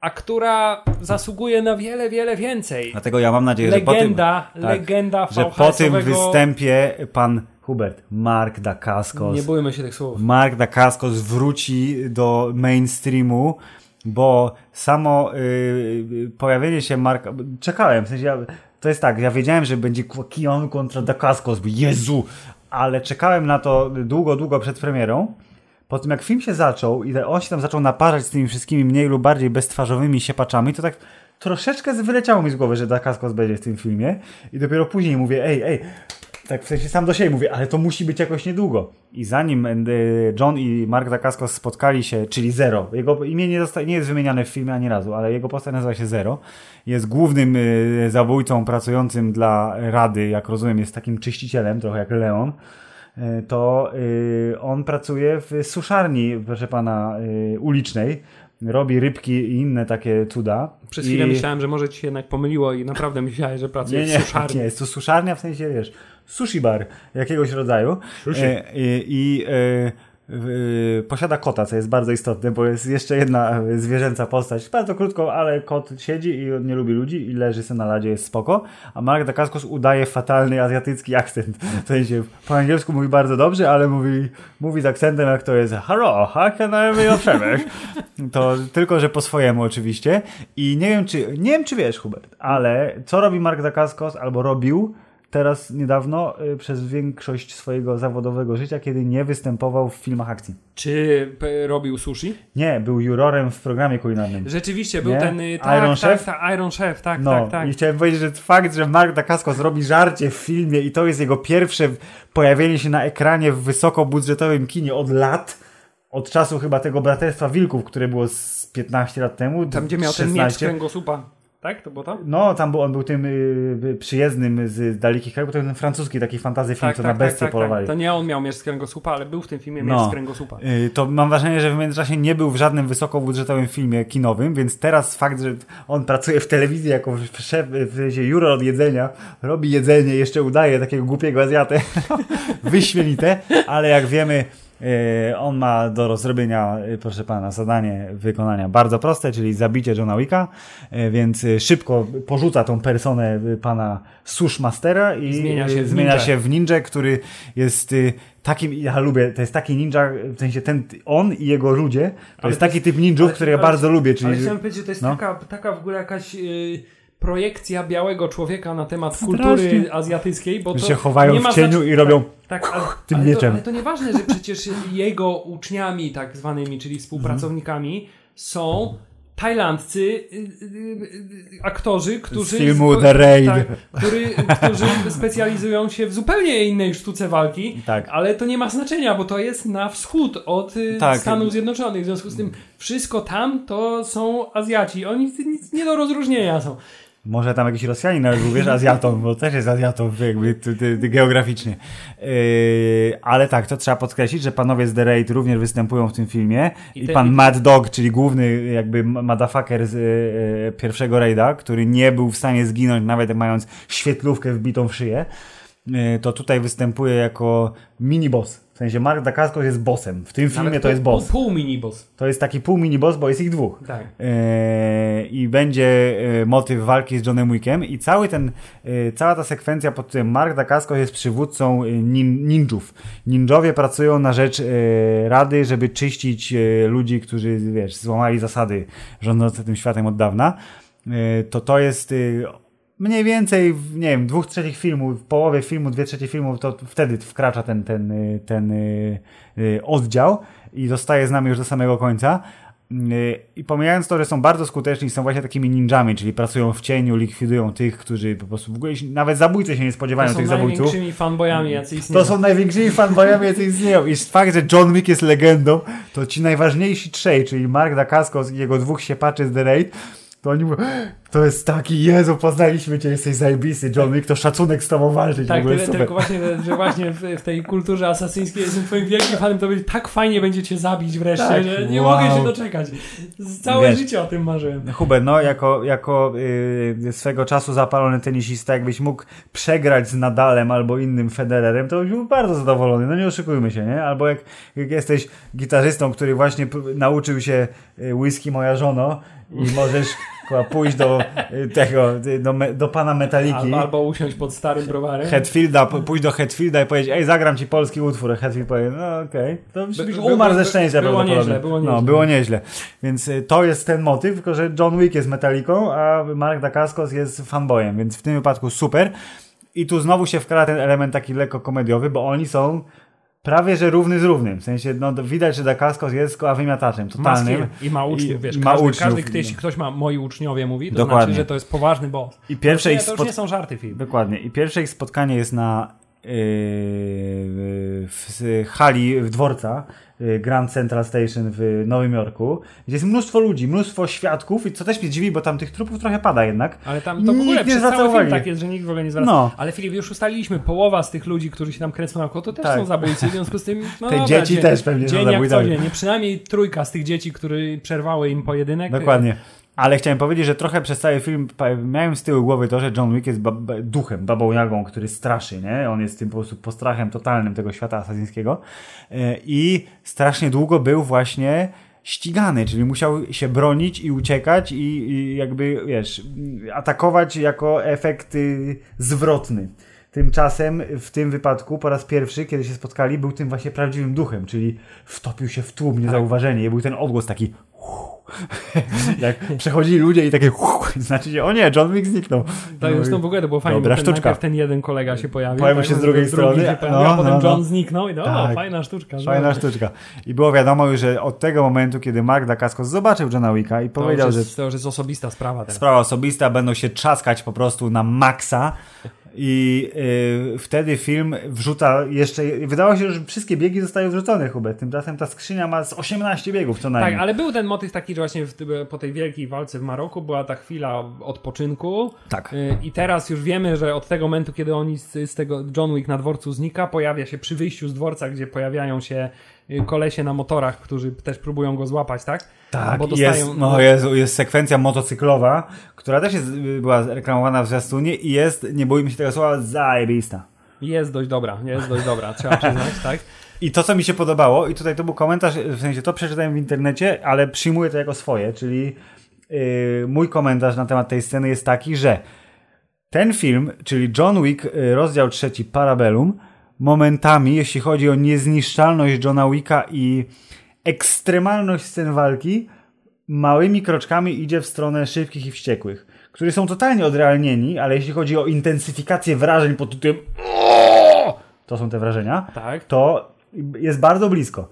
Speaker 2: a która zasługuje na wiele, wiele więcej.
Speaker 1: Dlatego ja mam nadzieję, że po tym,
Speaker 2: Legenda,
Speaker 1: tak,
Speaker 2: legenda
Speaker 1: że po tym występie pan Hubert, Mark Dacascos,
Speaker 2: Nie bójmy się tych słów.
Speaker 1: Mark Dacascos wróci do mainstreamu, bo samo yy, pojawienie się Marka... Czekałem, w sensie ja, to jest tak, ja wiedziałem, że będzie Kion kontra Dacascos, Jezu, ale czekałem na to długo, długo przed premierą. Po tym jak film się zaczął i on się tam zaczął naparzać z tymi wszystkimi mniej lub bardziej beztwarzowymi siepaczami, to tak troszeczkę wyleciało mi z głowy, że Dacascos będzie w tym filmie i dopiero później mówię, ej, ej, tak w sensie sam do siebie mówię, ale to musi być jakoś niedługo. I zanim e, John i Mark Dacascos spotkali się, czyli Zero, jego imię nie, nie jest wymieniane w filmie ani razu, ale jego postać nazywa się Zero, jest głównym e, zabójcą pracującym dla Rady, jak rozumiem, jest takim czyścicielem, trochę jak Leon. e, to on pracuje w suszarni, proszę pana, ulicznej. Robi rybki i inne takie cuda.
Speaker 2: Przez chwilę
Speaker 1: I...
Speaker 2: myślałem, że może ci się jednak pomyliło i naprawdę myślałeś, że
Speaker 1: Nie,
Speaker 2: pracujesz
Speaker 1: nie,
Speaker 2: w suszarni.
Speaker 1: nie, jest to suszarnia w sensie, wiesz, sushi bar jakiegoś rodzaju.
Speaker 2: Sushi.
Speaker 1: E, I, i e, w- posiada kota, co jest bardzo istotne, bo jest jeszcze jedna e, zwierzęca postać. Bardzo krótko, ale kot siedzi i nie lubi ludzi i leży sobie na ladzie, jest spoko. A Mark Dacascos udaje fatalny azjatycki akcent. W sensie po angielsku mówi bardzo dobrze, ale mówi, mówi z akcentem jak to jest Hello, how can I be? To tylko, że po swojemu oczywiście. I nie wiem, czy, nie wiem, czy wiesz, Hubert, ale co robi Mark Dacascos albo robił teraz niedawno y, przez większość swojego zawodowego życia, kiedy nie występował w filmach akcji.
Speaker 2: Czy robił sushi?
Speaker 1: Nie, był jurorem w programie kulinarnym.
Speaker 2: Rzeczywiście, był
Speaker 1: Nie?
Speaker 2: ten... y, Tak,
Speaker 1: Iron
Speaker 2: tak,
Speaker 1: Chef?
Speaker 2: tak, Iron Chef, tak,
Speaker 1: No
Speaker 2: tak, tak.
Speaker 1: i chciałem powiedzieć, że fakt, że Mark Dacascos robi żarcie w filmie i to jest jego pierwsze pojawienie się na ekranie w wysokobudżetowym kinie od lat, od czasu chyba tego Braterstwa Wilków, które było z 15 lat temu.
Speaker 2: Tam, gdzie miał ten
Speaker 1: 16.
Speaker 2: miecz z kręgosłupa. Tak? To było to?
Speaker 1: No, tam był, on był tym y, przyjezdnym z dalekich krajów, bo to jest ten francuski taki fantazy film, co na bestie polowali.
Speaker 2: To nie on miał miecz z kręgosłupa, ale był w tym filmie
Speaker 1: No.
Speaker 2: miecz z kręgosłupa.
Speaker 1: Y, To mam wrażenie, że w międzyczasie nie był w żadnym wysokobudżetowym filmie kinowym, więc teraz fakt, że on pracuje w telewizji jako szef, w sensie juror od jedzenia, robi jedzenie, jeszcze udaje takiego głupiego Azjatę, wyśmienite, ale jak wiemy, on ma do zrobienia, y, proszę pana, zadanie wykonania bardzo proste, czyli zabicie Johna Wicka, y, więc szybko porzuca tą personę pana Sushmastera i
Speaker 2: Zmienia się w
Speaker 1: zmienia
Speaker 2: ninja.
Speaker 1: się w ninja, który jest takim, ja lubię, to jest taki ninja, w sensie ten, on i jego ludzie, to
Speaker 2: Ale
Speaker 1: jest
Speaker 2: to
Speaker 1: taki typ ninjów,
Speaker 2: ale-
Speaker 1: który ja
Speaker 2: ale-
Speaker 1: bardzo lubię, czyli...
Speaker 2: Ale chciałem powiedzieć, że to jest
Speaker 1: no.
Speaker 2: taka, taka w ogóle jakaś y, projekcja białego człowieka na temat
Speaker 1: Strasznie.
Speaker 2: kultury azjatyckiej, bo to
Speaker 1: się chowają
Speaker 2: nie ma
Speaker 1: w cieniu i robią
Speaker 2: tak, tak, ale,
Speaker 1: tym
Speaker 2: ale
Speaker 1: mieczem.
Speaker 2: To, ale to nieważne, że przecież jego uczniami tak zwanymi, czyli współpracownikami są tajlandcy y, y, y, aktorzy, którzy...
Speaker 1: Z filmu The Raid.
Speaker 2: Tak, który, którzy specjalizują się w zupełnie innej sztuce walki,
Speaker 1: Tak.
Speaker 2: ale to nie ma znaczenia, bo to jest na wschód od
Speaker 1: Tak.
Speaker 2: Stanów Zjednoczonych. W związku z tym wszystko tam to są Azjaci. Oni nic nie do rozróżnienia są.
Speaker 1: Może tam jakiś Rosjanin nawet był, wiesz, Azjatą, bo też jest Azjatą jakby ty, ty, ty, geograficznie. Yy, ale tak, to trzeba podkreślić, że panowie z The Raid również występują w tym filmie i,
Speaker 2: I
Speaker 1: pan
Speaker 2: i-
Speaker 1: Mad Dog, czyli główny jakby motherfucker z yy, pierwszego Raida, który nie był w stanie zginąć nawet mając świetlówkę wbitą w szyję, to tutaj występuje jako mini-boss. W sensie Mark Dacascos jest bossem. W tym filmie
Speaker 2: Nawet
Speaker 1: to jest
Speaker 2: pół-
Speaker 1: boss.
Speaker 2: Pół minibus.
Speaker 1: To jest taki pół mini-boss, bo jest ich dwóch.
Speaker 2: Tak.
Speaker 1: E, i będzie e, motyw walki z Johnem Wickiem i cały ten, e, cała ta sekwencja pod którym Mark Dacascos jest przywódcą e, nin, ninjów. Ninjowie pracują na rzecz e, Rady, żeby czyścić e, ludzi, którzy, wiesz, złamali zasady rządzące tym światem od dawna. E, to to jest e, mniej więcej, nie wiem, dwóch trzecich filmu, w połowie filmu, dwie trzecie filmu, to wtedy wkracza ten, ten, y, ten y, y, oddział i zostaje z nami już do samego końca. I pomijając to, że są bardzo skuteczni, są właśnie takimi ninjami, czyli pracują w cieniu, likwidują tych, którzy po prostu w ogóle nawet zabójcy się nie
Speaker 2: To
Speaker 1: spodziewają
Speaker 2: są
Speaker 1: tych zabójców.
Speaker 2: największymi fanboyami, jacy istnieją.
Speaker 1: To są największymi fanboyami, jacy istnieją. I fakt, że John Wick jest legendą, to ci najważniejsi trzej, czyli Mark Dacascos i jego dwóch siepaczy z The Raid, to oni mówią, to jest taki, Jezu, poznaliśmy cię, jesteś zajebisty, John Wick, to szacunek z tobą walczyć,
Speaker 2: Tak, tyle, tylko właśnie, że właśnie w, tej kulturze asasyńskiej jestem twoim wielkim fanem, to będzie tak fajnie będzie cię zabić wreszcie,
Speaker 1: Tak,
Speaker 2: że nie
Speaker 1: wow.
Speaker 2: mogę się doczekać. Całe
Speaker 1: Wiesz.
Speaker 2: życie o tym marzyłem.
Speaker 1: Hubert, no jako, jako yy, swego czasu zapalony tenisista, jakbyś mógł przegrać z Nadalem albo innym Federerem, to byś był bardzo zadowolony, no nie oszukujmy się, nie? Albo jak, jak jesteś gitarzystą, który właśnie nauczył się y, whisky moja żono i możesz kurwa, pójść do y, tego, y, do, do pana Metaliki.
Speaker 2: Albo, albo usiąść pod starym browarem.
Speaker 1: Hetfielda, pójść do Hetfielda i powiedzieć, ej, zagram ci polski utwór. Hetfield powie, no okej. To byś
Speaker 2: By-
Speaker 1: umarł
Speaker 2: by-
Speaker 1: ze szczęścia
Speaker 2: było nieźle, było
Speaker 1: No,
Speaker 2: nieźle.
Speaker 1: było nieźle. Więc y, to jest ten motyw, tylko że John Wick jest metaliką, a Mark Dacascos jest fanboyem, więc w tym wypadku super. I tu znowu się wkrada ten element taki lekko komediowy, bo oni są prawie że równy z równym. W sensie, no to widać, że Dacascos jest a wymiataczem totalnym.
Speaker 2: I ma uczniów, wiesz,
Speaker 1: i ma
Speaker 2: każdy,
Speaker 1: uczniów.
Speaker 2: każdy kto, jeśli ktoś ma moi uczniowie mówi, to
Speaker 1: Dokładnie.
Speaker 2: znaczy, że to jest poważny boss.
Speaker 1: I pierwsze
Speaker 2: Nie,
Speaker 1: ich
Speaker 2: to już nie są żarty film.
Speaker 1: Dokładnie. I pierwsze ich spotkanie jest na w hali w dworca y, Grand Central Station w Nowym Jorku, gdzie jest mnóstwo ludzi, mnóstwo świadków i co też mnie dziwi, bo tam tych trupów trochę pada jednak.
Speaker 2: Ale tam to w ogóle
Speaker 1: nie
Speaker 2: przez cały film tak jest, że nikt w ogóle nie zwraca.
Speaker 1: No.
Speaker 2: Ale Filip, już ustaliliśmy, połowa z tych ludzi, którzy się tam kręcą na koło, to też
Speaker 1: Tak.
Speaker 2: są zabójcy, w związku z tym... No
Speaker 1: Te
Speaker 2: dobra,
Speaker 1: dzieci
Speaker 2: dzień,
Speaker 1: też pewnie są
Speaker 2: dzień jak
Speaker 1: zabójcami.
Speaker 2: codziennie. Przynajmniej trójka z tych dzieci, które przerwały im pojedynek.
Speaker 1: Dokładnie. Ale chciałem powiedzieć, że trochę przez cały film miałem z tyłu głowy to, że John Wick jest duchem, babą Jagą, który straszy, nie? On jest tym po prostu postrachem totalnym tego świata asasyńskiego E, i strasznie długo był właśnie ścigany, czyli musiał się bronić i uciekać i, i jakby, wiesz, atakować jako efekt y, zwrotny. Tymczasem w tym wypadku po raz pierwszy, kiedy się spotkali, był tym właśnie prawdziwym duchem, czyli wtopił się w tłum niezauważenie i był ten odgłos taki jak przechodzili ludzie i takie znaczy się, o nie, John Wick zniknął.
Speaker 2: Tak, zresztą w ogóle to było fajnie,
Speaker 1: Dobra
Speaker 2: bo ten, najpierw ten jeden kolega się pojawił.
Speaker 1: Pojawił
Speaker 2: tak,
Speaker 1: się z
Speaker 2: no,
Speaker 1: drugiej
Speaker 2: drugi
Speaker 1: strony,
Speaker 2: pojawił,
Speaker 1: no,
Speaker 2: a potem
Speaker 1: no, no.
Speaker 2: John zniknął i no,
Speaker 1: Tak.
Speaker 2: fajna sztuczka.
Speaker 1: Fajna
Speaker 2: no.
Speaker 1: sztuczka. I było wiadomo już, że od tego momentu, kiedy Mark Dacascos zobaczył Johna Wicka i
Speaker 2: To
Speaker 1: powiedział,
Speaker 2: już,
Speaker 1: że
Speaker 2: jest, to już jest osobista sprawa teraz.
Speaker 1: sprawa osobista, będą się trzaskać po prostu na maksa. I y, wtedy film wrzuca jeszcze. Wydawało się, że wszystkie biegi zostały wrzucone, Hubert. Tymczasem ta skrzynia ma z 18 biegów co najmniej.
Speaker 2: Tak, ale był ten motyw taki, że właśnie w, po tej wielkiej walce w Maroku była ta chwila odpoczynku.
Speaker 1: Tak.
Speaker 2: Y, I teraz już wiemy, że od tego momentu, kiedy oni z, z tego John Wick na dworcu znika, pojawia się przy wyjściu z dworca, gdzie pojawiają się kolesie na motorach, którzy też próbują go złapać, tak?
Speaker 1: Tak,
Speaker 2: Bo dostają,
Speaker 1: jest, no Jezu, jest sekwencja motocyklowa, która też jest, y, była reklamowana w zwiastunie i jest, nie bójmy się tego słowa, zajebista.
Speaker 2: Jest dość dobra, jest dość dobra, trzeba przyznać, tak?
Speaker 1: I to, co mi się podobało, i tutaj to był komentarz, w sensie to przeczytałem w internecie, ale przyjmuję to jako swoje, czyli yy, mój komentarz na temat tej sceny jest taki, że ten film, czyli John Wick, yy, rozdział trzeci Parabellum, momentami, jeśli chodzi o niezniszczalność Johna Wicka i ekstremalność scen walki, małymi kroczkami idzie w stronę szybkich i wściekłych, którzy są totalnie odrealnieni, ale jeśli chodzi o intensyfikację wrażeń pod tytułem to są te wrażenia,
Speaker 2: Tak.
Speaker 1: to jest bardzo blisko.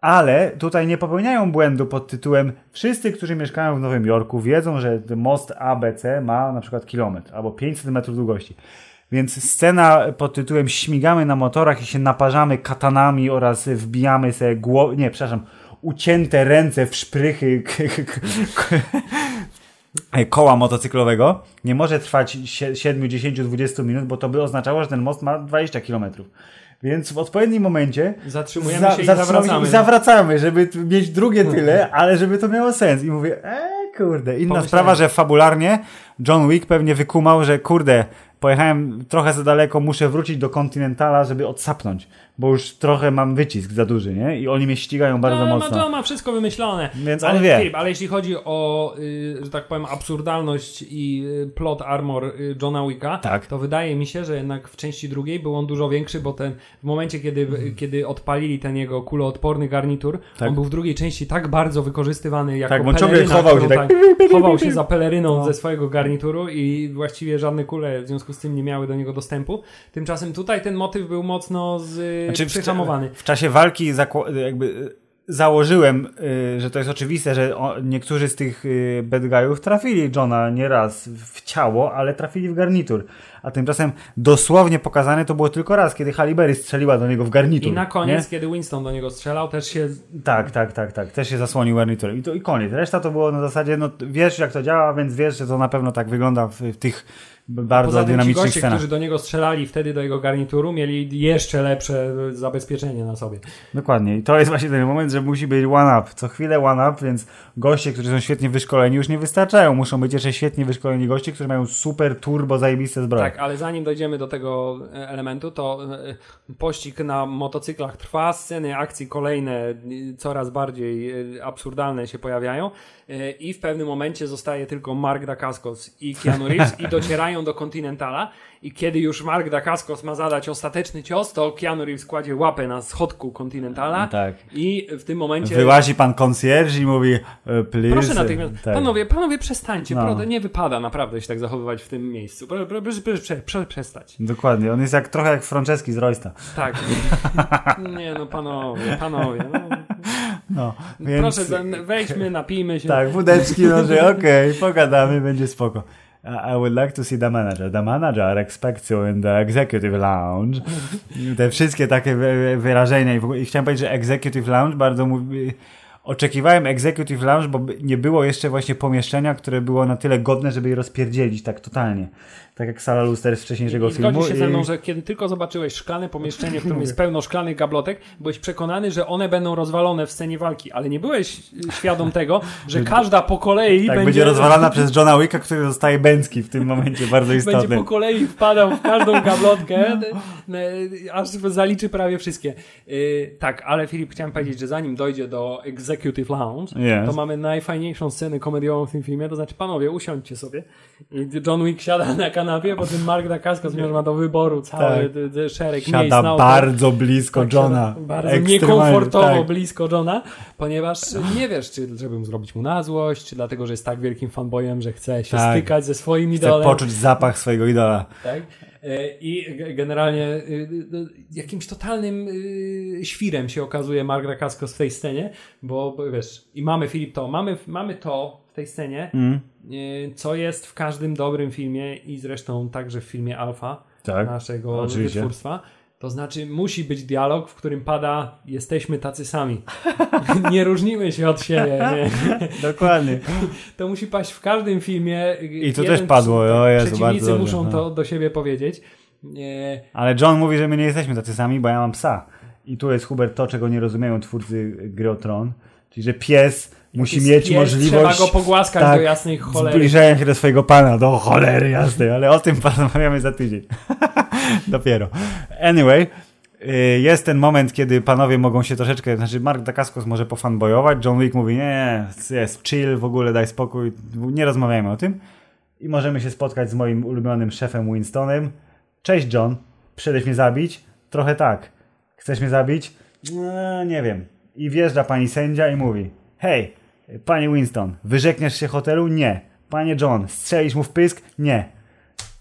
Speaker 1: Ale tutaj nie popełniają błędu pod tytułem wszyscy, którzy mieszkają w Nowym Jorku wiedzą, że most ABC ma na przykład kilometr albo 500 metrów długości. Więc scena pod tytułem śmigamy na motorach i się naparzamy katanami oraz wbijamy sobie głowy, nie, przepraszam, ucięte ręce w szprychy koła motocyklowego nie może trwać sie- 7, 10, 20 minut, bo to by oznaczało, że ten most ma 20 kilometrów. Więc w odpowiednim momencie
Speaker 2: Zatrzymujemy się i zawracamy.
Speaker 1: i zawracamy, żeby mieć drugie tyle, ale żeby to miało sens. I mówię, eee, kurde. Inna
Speaker 2: Pomyślałem.
Speaker 1: sprawa, że fabularnie John Wick pewnie wykumał, że kurde, pojechałem trochę za daleko, muszę wrócić do Continentala, żeby odsapnąć, bo już trochę mam wycisk za duży, nie? I oni mnie ścigają bardzo
Speaker 2: no,
Speaker 1: mocno.
Speaker 2: to ma wszystko wymyślone.
Speaker 1: Więc
Speaker 2: ale,
Speaker 1: on wie.
Speaker 2: Filip, ale jeśli chodzi o, y, że tak powiem, absurdalność i y, plot armor y, Johna Wicka,
Speaker 1: Tak.
Speaker 2: to wydaje mi się, że jednak w części drugiej był on dużo większy, bo ten w momencie, kiedy, kiedy odpalili ten jego kuloodporny garnitur.
Speaker 1: Tak.
Speaker 2: on był w drugiej części tak bardzo wykorzystywany jako
Speaker 1: Tak, on
Speaker 2: peleryna,
Speaker 1: chował się
Speaker 2: którą
Speaker 1: tak.
Speaker 2: chował się za peleryną
Speaker 1: No.
Speaker 2: ze swojego garnituru i właściwie żadne kule w związku z tym nie miały do niego dostępu. Tymczasem tutaj ten motyw był mocno z,
Speaker 1: Znaczy, w-
Speaker 2: przyhamowany.
Speaker 1: W czasie walki jakby y, założyłem, y, że to jest oczywiste, że niektórzy z tych y, bad trafili Johna nieraz w ciało, ale trafili w garnitur. A tymczasem dosłownie pokazane to było tylko raz, kiedy Halle Berry strzeliła do niego w garnitur.
Speaker 2: I na koniec,
Speaker 1: nie?
Speaker 2: kiedy Winston do niego strzelał, też się
Speaker 1: Tak, tak, tak, tak. Też się zasłonił garniturem. I to i koniec. Reszta to było na zasadzie, no wiesz jak to działa, więc wiesz, że to na pewno tak wygląda w, w tych bardzo
Speaker 2: Poza tym ci
Speaker 1: dynamicznych
Speaker 2: goście,
Speaker 1: scenach.
Speaker 2: którzy do niego strzelali wtedy do jego garnituru, mieli jeszcze lepsze zabezpieczenie na sobie.
Speaker 1: Dokładnie. I to jest właśnie ten moment, że musi być one-up. Co chwilę one-up, więc goście, którzy są świetnie wyszkoleni, już nie wystarczają. Muszą być jeszcze świetnie wyszkoleni goście, którzy mają super turbo zajebiste zbroje.
Speaker 2: Tak, ale zanim dojdziemy do tego e, elementu, to e, pościg na motocyklach trwa, sceny akcji kolejne e, coraz bardziej absurdalne się pojawiają i w pewnym momencie zostaje tylko Mark Dacascos i Keanu Reeves i docierają do Continentala i kiedy już Mark Dacascos ma zadać ostateczny cios, to Keanu Reeves kładzie łapę na schodku Continentala
Speaker 1: Tak.
Speaker 2: i w tym momencie...
Speaker 1: Wyłazi pan concierge i mówi e, please.
Speaker 2: Proszę natychmiast.
Speaker 1: Tak.
Speaker 2: Panowie, panowie, przestańcie.
Speaker 1: No.
Speaker 2: Nie wypada naprawdę się tak zachowywać w tym miejscu. Proszę, proszę, proszę, proszę, proszę przestać.
Speaker 1: Dokładnie. On jest jak trochę jak Franceski z Roysta.
Speaker 2: Tak. Nie no, panowie, panowie. No.
Speaker 1: No, więc...
Speaker 2: Proszę, wejdźmy, napijmy się.
Speaker 1: Tak, wódeczki, no że okej, pogadamy, będzie spoko. I would like to see the manager. The manager expects you in the executive lounge. Te wszystkie takie wy- wyrażenia. I chciałem powiedzieć, że executive lounge bardzo mówi... Oczekiwałem executive lounge, bo nie było jeszcze właśnie pomieszczenia, które było na tyle godne, żeby je rozpierdzielić tak totalnie. Tak jak sala luster z wcześniejszego
Speaker 2: I
Speaker 1: filmu.
Speaker 2: zgodzisz się ze mną, że kiedy tylko zobaczyłeś szklane pomieszczenie, w którym jest pełno szklanych gablotek, byłeś przekonany, że one będą rozwalone w scenie walki, ale nie byłeś świadom tego, że każda po kolei
Speaker 1: tak,
Speaker 2: będzie,
Speaker 1: będzie rozwalana przez Johna Wicka, który zostaje bęcki w tym momencie, bardzo
Speaker 2: będzie
Speaker 1: istotny.
Speaker 2: po kolei wpadał w każdą gablotkę, aż zaliczy prawie wszystkie. Y, tak, ale Filip, chciałem powiedzieć, że zanim dojdzie do Executive Lounge,
Speaker 1: Yes.
Speaker 2: to mamy najfajniejszą scenę komediową w tym filmie, to znaczy, panowie, usiądźcie sobie. I John Wick siada na kanapie, po tym Mark Dacascos ma do wyboru cały
Speaker 1: Tak.
Speaker 2: szereg miejsc
Speaker 1: Siada bardzo blisko
Speaker 2: tak,
Speaker 1: Johna.
Speaker 2: siada Bardzo niekomfortowo
Speaker 1: tak.
Speaker 2: blisko Johna, ponieważ nie wiesz, czy żebym zrobić mu na złość, czy dlatego, że jest tak wielkim fanboyem, że chce się
Speaker 1: Tak.
Speaker 2: stykać ze swoim
Speaker 1: Chce
Speaker 2: idolem.
Speaker 1: poczuć zapach swojego idola.
Speaker 2: Tak? E, I ge- generalnie y, y, jakimś totalnym świrem się okazuje Mark Dacascos w tej scenie, bo wiesz, i mamy Filip to, mamy, mamy to w tej scenie,
Speaker 1: Mm.
Speaker 2: co jest w każdym dobrym filmie i zresztą także w filmie Alfa
Speaker 1: Tak,
Speaker 2: naszego
Speaker 1: oczywiście.
Speaker 2: wytwórstwa. To znaczy musi być dialog, w którym pada jesteśmy tacy sami. nie różnimy się od siebie. Nie?
Speaker 1: Dokładnie.
Speaker 2: To musi paść w każdym filmie.
Speaker 1: I to
Speaker 2: Jeden
Speaker 1: też padło, o Jezu, bardzo
Speaker 2: Przeciwnicy
Speaker 1: dobrze,
Speaker 2: muszą
Speaker 1: no.
Speaker 2: to do siebie powiedzieć. Nie,
Speaker 1: Ale John mówi, że my nie jesteśmy tacy sami, bo ja mam psa. I tu jest Hubert to, czego nie rozumieją twórcy gry o Tron. Czyli, że pies musi mieć
Speaker 2: pies,
Speaker 1: możliwość...
Speaker 2: Trzeba go pogłaskać
Speaker 1: tak,
Speaker 2: do jasnej cholery.
Speaker 1: Zbliżają się do swojego pana, do cholery jasnej, ale o tym porozmawiamy za tydzień. Dopiero. Anyway, y, jest ten moment, kiedy panowie mogą się troszeczkę, znaczy Mark Dacascos może pofanbojować, John Wick mówi, nie, jest chill, w ogóle daj spokój, nie rozmawiajmy o tym. I możemy się spotkać z moim ulubionym szefem Winstonem. Cześć John, przyszedłeś mnie zabić? Trochę tak. Chcesz mnie zabić? No, nie wiem. I wjeżdża pani sędzia i mówi, hej, panie Winston, wyrzekniesz się hotelu? Nie. Panie John, strzelisz mu w pysk? Nie.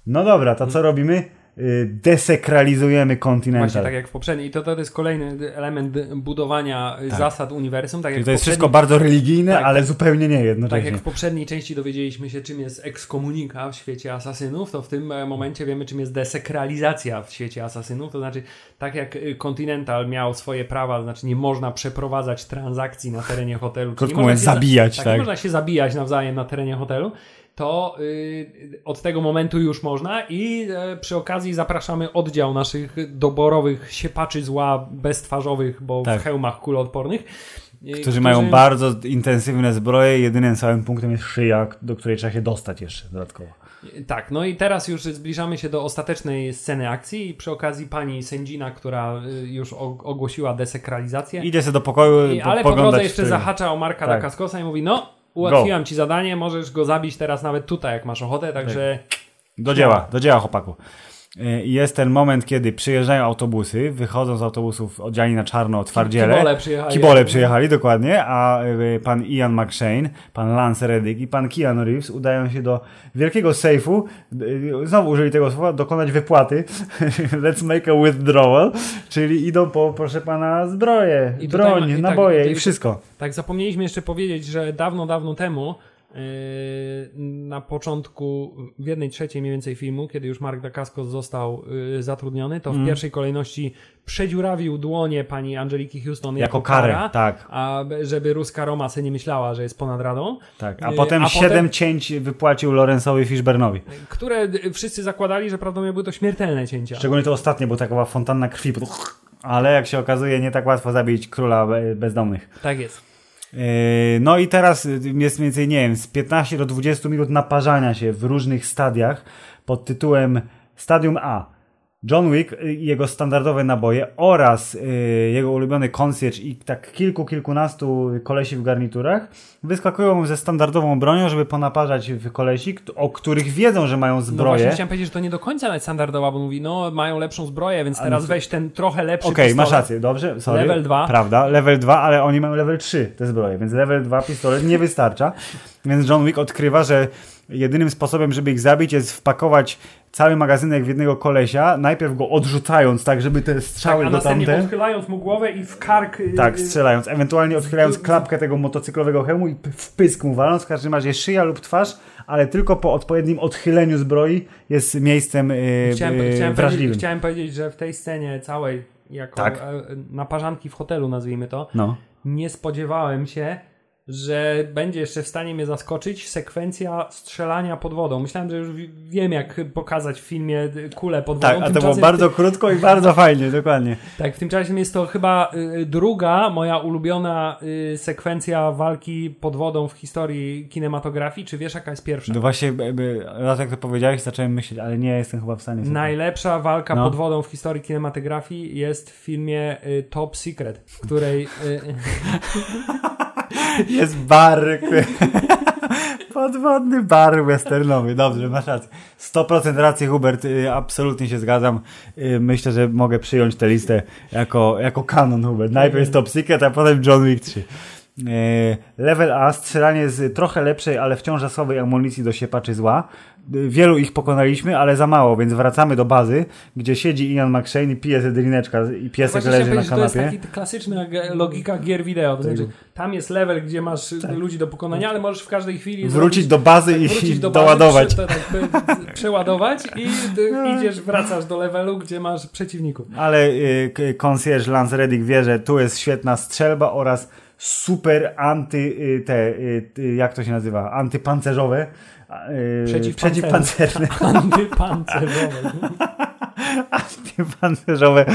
Speaker 1: No dobra, to co robimy? Y, Desekralizujemy kontynental.
Speaker 2: Właśnie tak jak w poprzedniej. I to, to jest kolejny element budowania y, zasad uniwersum. Tak jak
Speaker 1: Czyli to jest
Speaker 2: poprzedniej-
Speaker 1: wszystko bardzo religijne,
Speaker 2: Tak.
Speaker 1: ale zupełnie nie
Speaker 2: Tak
Speaker 1: jednocześnie.
Speaker 2: jak w poprzedniej części dowiedzieliśmy się, czym jest ekskomunika w świecie asasynów, to w tym e, momencie wiemy, czym jest desekralizacja w świecie asasynów. To znaczy, tak jak y, Continental miał swoje prawa, to znaczy nie można przeprowadzać transakcji na terenie hotelu.
Speaker 1: Krótko mówiąc,
Speaker 2: za-
Speaker 1: zabijać,
Speaker 2: tak.
Speaker 1: tak.
Speaker 2: Nie można się zabijać nawzajem na terenie hotelu. To y, od tego momentu już można i e, przy okazji zapraszamy oddział naszych doborowych siepaczy zła beztwarzowych, bo
Speaker 1: Tak.
Speaker 2: w hełmach kuloodpornych. y,
Speaker 1: Którzy mają bardzo intensywne zbroje, jedynym słabym punktem jest szyja, do której trzeba się dostać jeszcze dodatkowo.
Speaker 2: Tak, no i teraz już zbliżamy się do ostatecznej sceny akcji i przy okazji pani sędzina, która y, już ogłosiła desekralizację,
Speaker 1: Idzie sobie do pokoju,
Speaker 2: I,
Speaker 1: po,
Speaker 2: ale po drodze jeszcze
Speaker 1: w-
Speaker 2: zahacza o Marka
Speaker 1: Tak.
Speaker 2: Dacascosa i mówi, no ułatwiłam ci zadanie, możesz go zabić teraz nawet tutaj, jak masz ochotę, także
Speaker 1: Do dzieła, do dzieła chłopaku. I jest ten moment, kiedy przyjeżdżają autobusy, wychodzą z autobusów odziani na czarno twardziele.
Speaker 2: Kibole przyjechali.
Speaker 1: Kibole przyjechali, dokładnie, a y, pan Ian McShane, pan Lance Reddick i pan Keanu Reeves udają się do wielkiego sejfu, y, znowu użyli tego słowa, dokonać wypłaty. Let's make a withdrawal, czyli idą po, proszę pana, zbroje,
Speaker 2: I tutaj
Speaker 1: broń,
Speaker 2: ma- i tak-
Speaker 1: naboje
Speaker 2: i-
Speaker 1: wszystko.
Speaker 2: Tak, zapomnieliśmy jeszcze powiedzieć, że dawno, dawno temu, na początku, w jednej trzeciej mniej więcej filmu, kiedy już Mark Dacascos został yy, zatrudniony, to w
Speaker 1: Mm.
Speaker 2: pierwszej kolejności przedziurawił dłonie pani Angeliki Houston jako,
Speaker 1: Jako karę,
Speaker 2: kara,
Speaker 1: tak.
Speaker 2: a żeby ruska Roma se nie myślała, że jest ponad radą.
Speaker 1: Tak, a
Speaker 2: Yy,
Speaker 1: potem
Speaker 2: a
Speaker 1: siedem
Speaker 2: potem-
Speaker 1: cięć wypłacił Lorenzowi Fishburnowi.
Speaker 2: Które wszyscy zakładali, że prawdopodobnie były to śmiertelne cięcia.
Speaker 1: Szczególnie to ostatnie, bo taka fontanna krwi. Ale jak się okazuje, nie tak łatwo zabić króla be- bezdomnych.
Speaker 2: Tak jest.
Speaker 1: Yy, No i teraz jest więcej, nie wiem, z 15 do 20 minut naparzania się w różnych stadiach pod tytułem Stadium A. John Wick y, i jego standardowe naboje oraz y, jego ulubiony concierge i tak kilku, kilkunastu kolesi w garniturach wyskakują ze standardową bronią, żeby ponaparzać w kolesi, o których wiedzą, że mają
Speaker 2: No właśnie
Speaker 1: zbroję.
Speaker 2: chciałem powiedzieć, że to nie do końca nawet standardowa, bo mówi, no mają lepszą zbroję, więc teraz
Speaker 1: co-
Speaker 2: weź ten trochę lepszy
Speaker 1: Okej, masz
Speaker 2: pistolet.
Speaker 1: rację, dobrze, sorry.
Speaker 2: Level 2.
Speaker 1: Prawda, level 2, ale oni mają level 3 te zbroje, więc level 2 pistolet nie wystarcza. Więc John Wick odkrywa, że jedynym sposobem, żeby ich zabić jest wpakować cały magazynek w jednego kolesia, najpierw go odrzucając tak, żeby te strzały
Speaker 2: Tak, a
Speaker 1: do tamte...
Speaker 2: odchylając mu głowę i w kark... y,
Speaker 1: Tak,
Speaker 2: y,
Speaker 1: strzelając, ewentualnie odchylając klapkę tego motocyklowego hełmu i w pysk mu waląc, w każdym razie szyja lub twarz, ale tylko po odpowiednim odchyleniu zbroi jest miejscem yy,
Speaker 2: Chciałem,
Speaker 1: yy,
Speaker 2: chciałem,
Speaker 1: wrażliwym.
Speaker 2: powiedzieć, chciałem powiedzieć, że w tej scenie całej, jako
Speaker 1: Tak.
Speaker 2: e, naparzanki w hotelu, nazwijmy to,
Speaker 1: No.
Speaker 2: nie spodziewałem się, że będzie jeszcze w stanie mnie zaskoczyć sekwencja strzelania pod wodą. Myślałem, że już wi- wiem, jak pokazać w filmie kulę pod wodą.
Speaker 1: Tak, a to było bardzo krótko i bardzo fajnie, dokładnie.
Speaker 2: Tak, w tym czasie jest to chyba y, druga moja ulubiona y, sekwencja walki pod wodą w historii kinematografii. Czy wiesz, jaka jest pierwsza?
Speaker 1: No właśnie, raz jak to powiedziałeś, zacząłem myśleć, ale nie jestem chyba w stanie sobie...
Speaker 2: Najlepsza walka
Speaker 1: No.
Speaker 2: pod wodą w historii kinematografii jest w filmie y, Top Secret, w której
Speaker 1: Jest bar. Podwodny bar westernowy. Dobrze, masz rację. 100% racji, Hubert. y, Absolutnie się zgadzam. Y, Myślę, że mogę przyjąć tę listę jako, jako kanon, Hubert. Najpierw Top Secret, a potem John Wick 3. Y, Level A, strzelanie z trochę lepszej, ale wciąż zasobowej amunicji do siepaczy zła. Wielu ich pokonaliśmy, ale za mało, więc wracamy do bazy, gdzie siedzi Ian McShane i pije ze drineczka i piesek
Speaker 2: Właśnie
Speaker 1: leży na
Speaker 2: że to jest
Speaker 1: kanapie.
Speaker 2: taki klasyczna logika gier wideo. To znaczy, tam jest level, gdzie masz y, ludzi do pokonania, ale możesz w każdej chwili
Speaker 1: Tak. Wrócić do bazy i,
Speaker 2: wrócić
Speaker 1: i
Speaker 2: do bazy,
Speaker 1: doładować.
Speaker 2: Prze, tak, przeładować i y, idziesz, wracasz do levelu, gdzie masz przeciwników.
Speaker 1: Ale y, k- concierge Lance Reddick wie, że tu jest świetna strzelba oraz super anty, y, te, y, y, jak to się nazywa, antypancerzowe, y,
Speaker 2: Przeciwpancerne.
Speaker 1: przeciwpancerne,
Speaker 2: Antypancerzowe.
Speaker 1: antypancerzowe,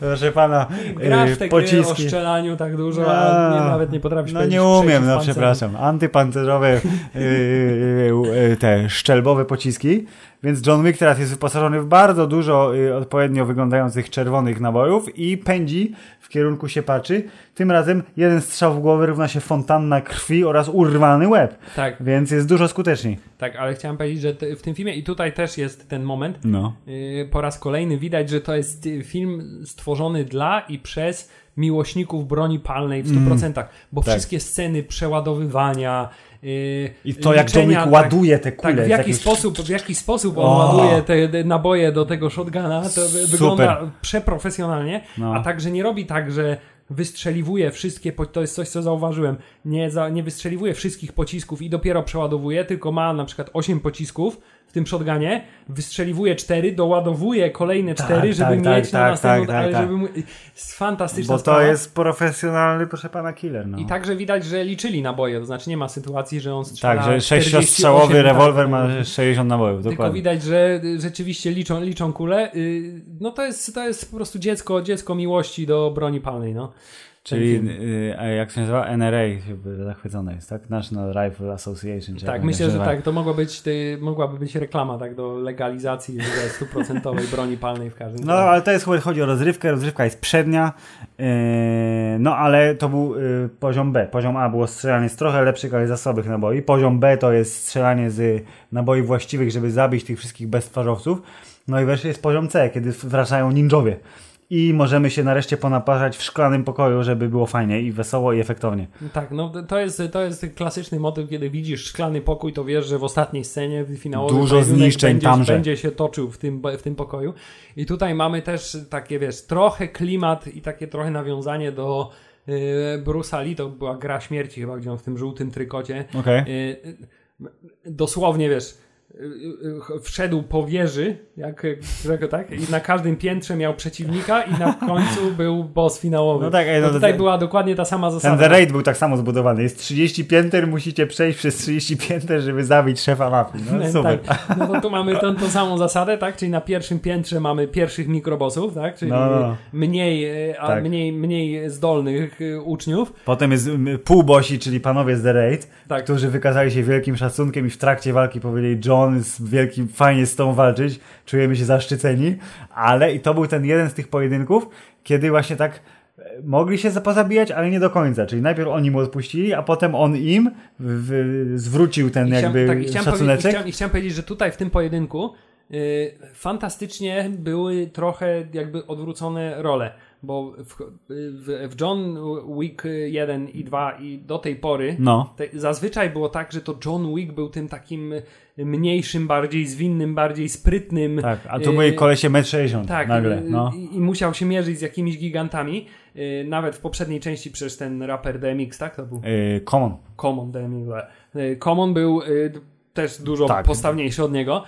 Speaker 1: proszę pana,
Speaker 2: Grasz w
Speaker 1: y,
Speaker 2: te gry o
Speaker 1: pociski.
Speaker 2: strzelaniu tak dużo, a nie, nawet nie potrafisz
Speaker 1: No nie umiem, no
Speaker 2: przeciwpancerny.
Speaker 1: przepraszam. Antypancerzowe y, y, y, y, te szczelbowe pociski. Więc John Wick teraz jest wyposażony w bardzo dużo y, odpowiednio wyglądających czerwonych nabojów i pędzi w kierunku siepaczy. Tym razem jeden strzał w głowę równa się fontanna krwi oraz urwany łeb.
Speaker 2: Tak,
Speaker 1: Więc jest dużo skuteczniej.
Speaker 2: tak, ale chciałem powiedzieć, że w tym filmie i tutaj też jest ten moment,
Speaker 1: No.
Speaker 2: Yy, po raz kolejny widać, że to jest y, film stworzony dla i przez miłośników broni palnej w 100%, bo
Speaker 1: tak.
Speaker 2: wszystkie sceny przeładowywania yy,
Speaker 1: I to jak
Speaker 2: liczenia,
Speaker 1: Wick ładuje te
Speaker 2: tak,
Speaker 1: kule.
Speaker 2: tak, w jaki sposób, w jaki sposób on
Speaker 1: O!
Speaker 2: ładuje te, naboje do tego shotguna, to
Speaker 1: Super.
Speaker 2: wygląda przeprofesjonalnie,
Speaker 1: No.
Speaker 2: a także nie robi tak, że wystrzeliwuje wszystkie, to jest coś, co zauważyłem, nie, za, nie wystrzeliwuje wszystkich pocisków i dopiero przeładowuje, tylko ma na przykład 8 pocisków tym shotgunie, wystrzeliwuje 4, doładowuje kolejne 4,
Speaker 1: Tak,
Speaker 2: żeby
Speaker 1: tak,
Speaker 2: mieć
Speaker 1: tak,
Speaker 2: na
Speaker 1: tak,
Speaker 2: następną,
Speaker 1: tak,
Speaker 2: ale
Speaker 1: tak.
Speaker 2: żeby mu... Jest fantastyczna
Speaker 1: Bo to
Speaker 2: sprawa.
Speaker 1: jest profesjonalny, proszę pana, killer. No.
Speaker 2: I także widać, że liczyli naboje, to znaczy nie ma sytuacji, że on strzela
Speaker 1: tak, że
Speaker 2: 48,
Speaker 1: sześciostrzałowy
Speaker 2: tak,
Speaker 1: rewolwer
Speaker 2: tak.
Speaker 1: ma 60 nabojów,
Speaker 2: Tylko
Speaker 1: dokładnie.
Speaker 2: widać, że y, rzeczywiście liczą, liczą kule. Y, No to jest, to jest po prostu dziecko, dziecko miłości do broni palnej, no.
Speaker 1: Czyli y, jak się nazywa? NRA zachwycone jest, tak? National Rifle Association.
Speaker 2: Tak, myślę, że tak, to mogła być, ty, mogłaby być reklama tak do legalizacji stuprocentowej broni palnej w każdym
Speaker 1: No,
Speaker 2: kraju.
Speaker 1: ale to jest, chodzi o rozrywkę, rozrywka jest przednia, yy, no ale to był yy, poziom B. Poziom A było strzelanie z trochę lepszych, ale zasobnych naboi. Poziom B to jest strzelanie z naboi właściwych, żeby zabić tych wszystkich beztwarzowców. No i wreszcie jest poziom C, kiedy wracają ninjowie. I możemy się nareszcie ponaparzać w szklanym pokoju, żeby było fajnie i wesoło i efektownie.
Speaker 2: Tak, no to jest, to jest klasyczny motyw, kiedy widzisz szklany pokój, to wiesz, że w ostatniej scenie finałowy
Speaker 1: Dużo zniszczeń
Speaker 2: będzie,
Speaker 1: tamże.
Speaker 2: będzie się toczył w tym, w tym pokoju. I tutaj mamy też takie, wiesz, trochę klimat i takie trochę nawiązanie do yy, Bruce'a Lee, to była gra śmierci chyba, gdzie on w tym żółtym trykocie
Speaker 1: Okej.
Speaker 2: Y, y, dosłownie wiesz, wszedł po wieży, jak, tak, i na każdym piętrze miał przeciwnika i na końcu był boss finałowy.
Speaker 1: No tak, no
Speaker 2: no
Speaker 1: to-
Speaker 2: tutaj była dokładnie ta sama
Speaker 1: Ten
Speaker 2: zasada.
Speaker 1: The Raid był tak samo zbudowany. Jest 30 pięter, musicie przejść przez 30 pięter, żeby zabić szefa mafii. No, super.
Speaker 2: Tak. No to tu mamy tą, tą samą zasadę, tak? Czyli na pierwszym piętrze mamy pierwszych mikrobosów, tak? Czyli
Speaker 1: No, no,
Speaker 2: mniej, y, a
Speaker 1: Tak.
Speaker 2: mniej, mniej zdolnych y, uczniów.
Speaker 1: Potem jest półbosi, czyli panowie z The Raid,
Speaker 2: Tak.
Speaker 1: którzy wykazali się wielkim szacunkiem i w trakcie walki powiedzieli John, jest wielkim, fajnie z tą walczyć, czujemy się zaszczyceni, ale i to był ten jeden z tych pojedynków, kiedy właśnie tak e, mogli się pozabijać, ale nie do końca, czyli najpierw oni mu odpuścili, a potem on im w, w, zwrócił ten
Speaker 2: I
Speaker 1: jakby
Speaker 2: tak, i chciałem, powie- i,
Speaker 1: szacuneczek.
Speaker 2: chciałem, I chciałem powiedzieć, że tutaj w tym pojedynku y, fantastycznie były trochę jakby odwrócone role, bo w, w, John Wick 1 i 2 i do tej pory
Speaker 1: No.
Speaker 2: te, zazwyczaj było tak, że to John Wick był tym takim mniejszym, bardziej zwinnym, bardziej sprytnym.
Speaker 1: Tak, a tu
Speaker 2: y,
Speaker 1: byli kolesie 1,60 m
Speaker 2: tak,
Speaker 1: nagle. No.
Speaker 2: i, i musiał się mierzyć z jakimiś gigantami. Y, Nawet w poprzedniej części przecież ten raper DMX, tak? To był
Speaker 1: Yy, common.
Speaker 2: Common DMX. Common był też dużo
Speaker 1: Tak.
Speaker 2: postawniejszy od niego.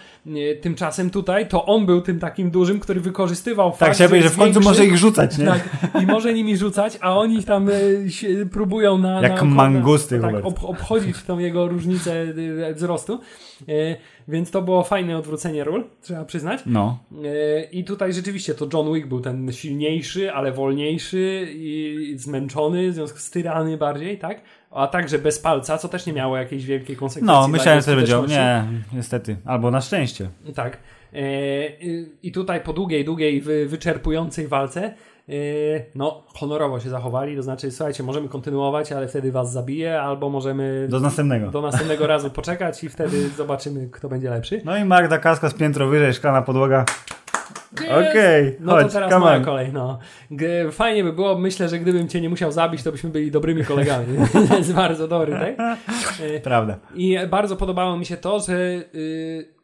Speaker 2: Tymczasem tutaj to on był tym takim dużym, który wykorzystywał
Speaker 1: Tak,
Speaker 2: fakt,
Speaker 1: że
Speaker 2: jest
Speaker 1: w końcu
Speaker 2: większy.
Speaker 1: może ich rzucać, nie?
Speaker 2: Tak, i może nimi rzucać, a oni tam się próbują na.
Speaker 1: Jak
Speaker 2: na,
Speaker 1: mangusty,
Speaker 2: tak, ob, obchodzić tą jego różnicę y, wzrostu. Y, Więc to było fajne odwrócenie ról, trzeba przyznać.
Speaker 1: No.
Speaker 2: E, I tutaj rzeczywiście to John Wick był ten silniejszy, ale wolniejszy i zmęczony, w związku z tyrany bardziej, tak? A także bez palca, co też nie miało jakiejś wielkiej konsekwencji.
Speaker 1: No, myślałem, że będzie. Nie, niestety. Albo na szczęście.
Speaker 2: Tak. E, i- tutaj po długiej, długiej, wy, wyczerpującej walce e, no, honorowo się zachowali, to znaczy, słuchajcie, możemy kontynuować, ale wtedy was zabije, albo możemy
Speaker 1: Do następnego.
Speaker 2: do następnego razu poczekać i wtedy zobaczymy, kto będzie lepszy.
Speaker 1: No i Magda Kaska z piętro wyżej, szklana podłoga. Okej,
Speaker 2: No
Speaker 1: chodź,
Speaker 2: to teraz moja
Speaker 1: on.
Speaker 2: kolej, no. Fajnie by było, myślę, że gdybym cię nie musiał zabić, to byśmy byli dobrymi kolegami. jest bardzo dobry, tak? E,
Speaker 1: Prawda.
Speaker 2: I bardzo podobało mi się to, że y,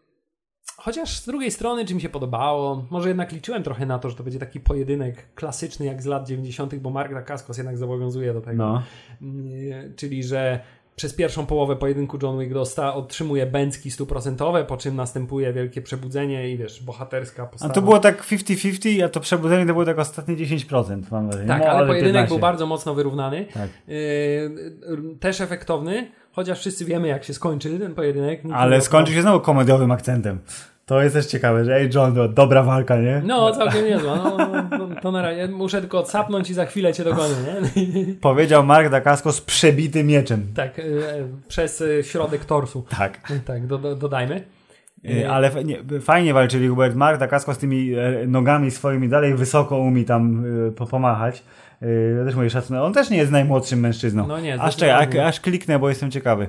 Speaker 2: chociaż z drugiej strony, czy mi się podobało, może jednak liczyłem trochę na to, że to będzie taki pojedynek klasyczny jak z lat 90., bo Mark Dacascos jednak zobowiązuje do tego.
Speaker 1: No.
Speaker 2: Y, czyli, że przez pierwszą połowę pojedynku John Wick dosta, otrzymuje bęcki stuprocentowe, po czym następuje wielkie przebudzenie i wiesz, bohaterska
Speaker 1: A
Speaker 2: postawa.
Speaker 1: to było tak 50-50, a to przebudzenie to było tak ostatnie 10%, mam wrażenie.
Speaker 2: Tak,
Speaker 1: No,
Speaker 2: ale pojedynek
Speaker 1: 15.
Speaker 2: był bardzo mocno wyrównany.
Speaker 1: Tak.
Speaker 2: Yy, też efektowny, chociaż wszyscy wiemy, jak się skończy ten pojedynek.
Speaker 1: Ale
Speaker 2: nie
Speaker 1: skończył się znowu komediowym akcentem. To jest też ciekawe, że ej John, to dobra walka, nie?
Speaker 2: No, całkiem niezła. No, no, to na razie muszę tylko odsapnąć i za chwilę cię dogonię, nie?
Speaker 1: Powiedział Mark Dacascos z przebitym mieczem.
Speaker 2: tak, y, przez y, środek torsu.
Speaker 1: Tak.
Speaker 2: Tak, do, do, dodajmy.
Speaker 1: Y, Ale nie, fajnie walczyli Hubert Mark Dacascos z tymi e, nogami swoimi dalej wysoko umie tam po- pomachać. Ja też mówię szacunek. On też nie jest najmłodszym mężczyzną.
Speaker 2: No nie,
Speaker 1: aż, czekaj, aż, aż kliknę, bo jestem ciekawy.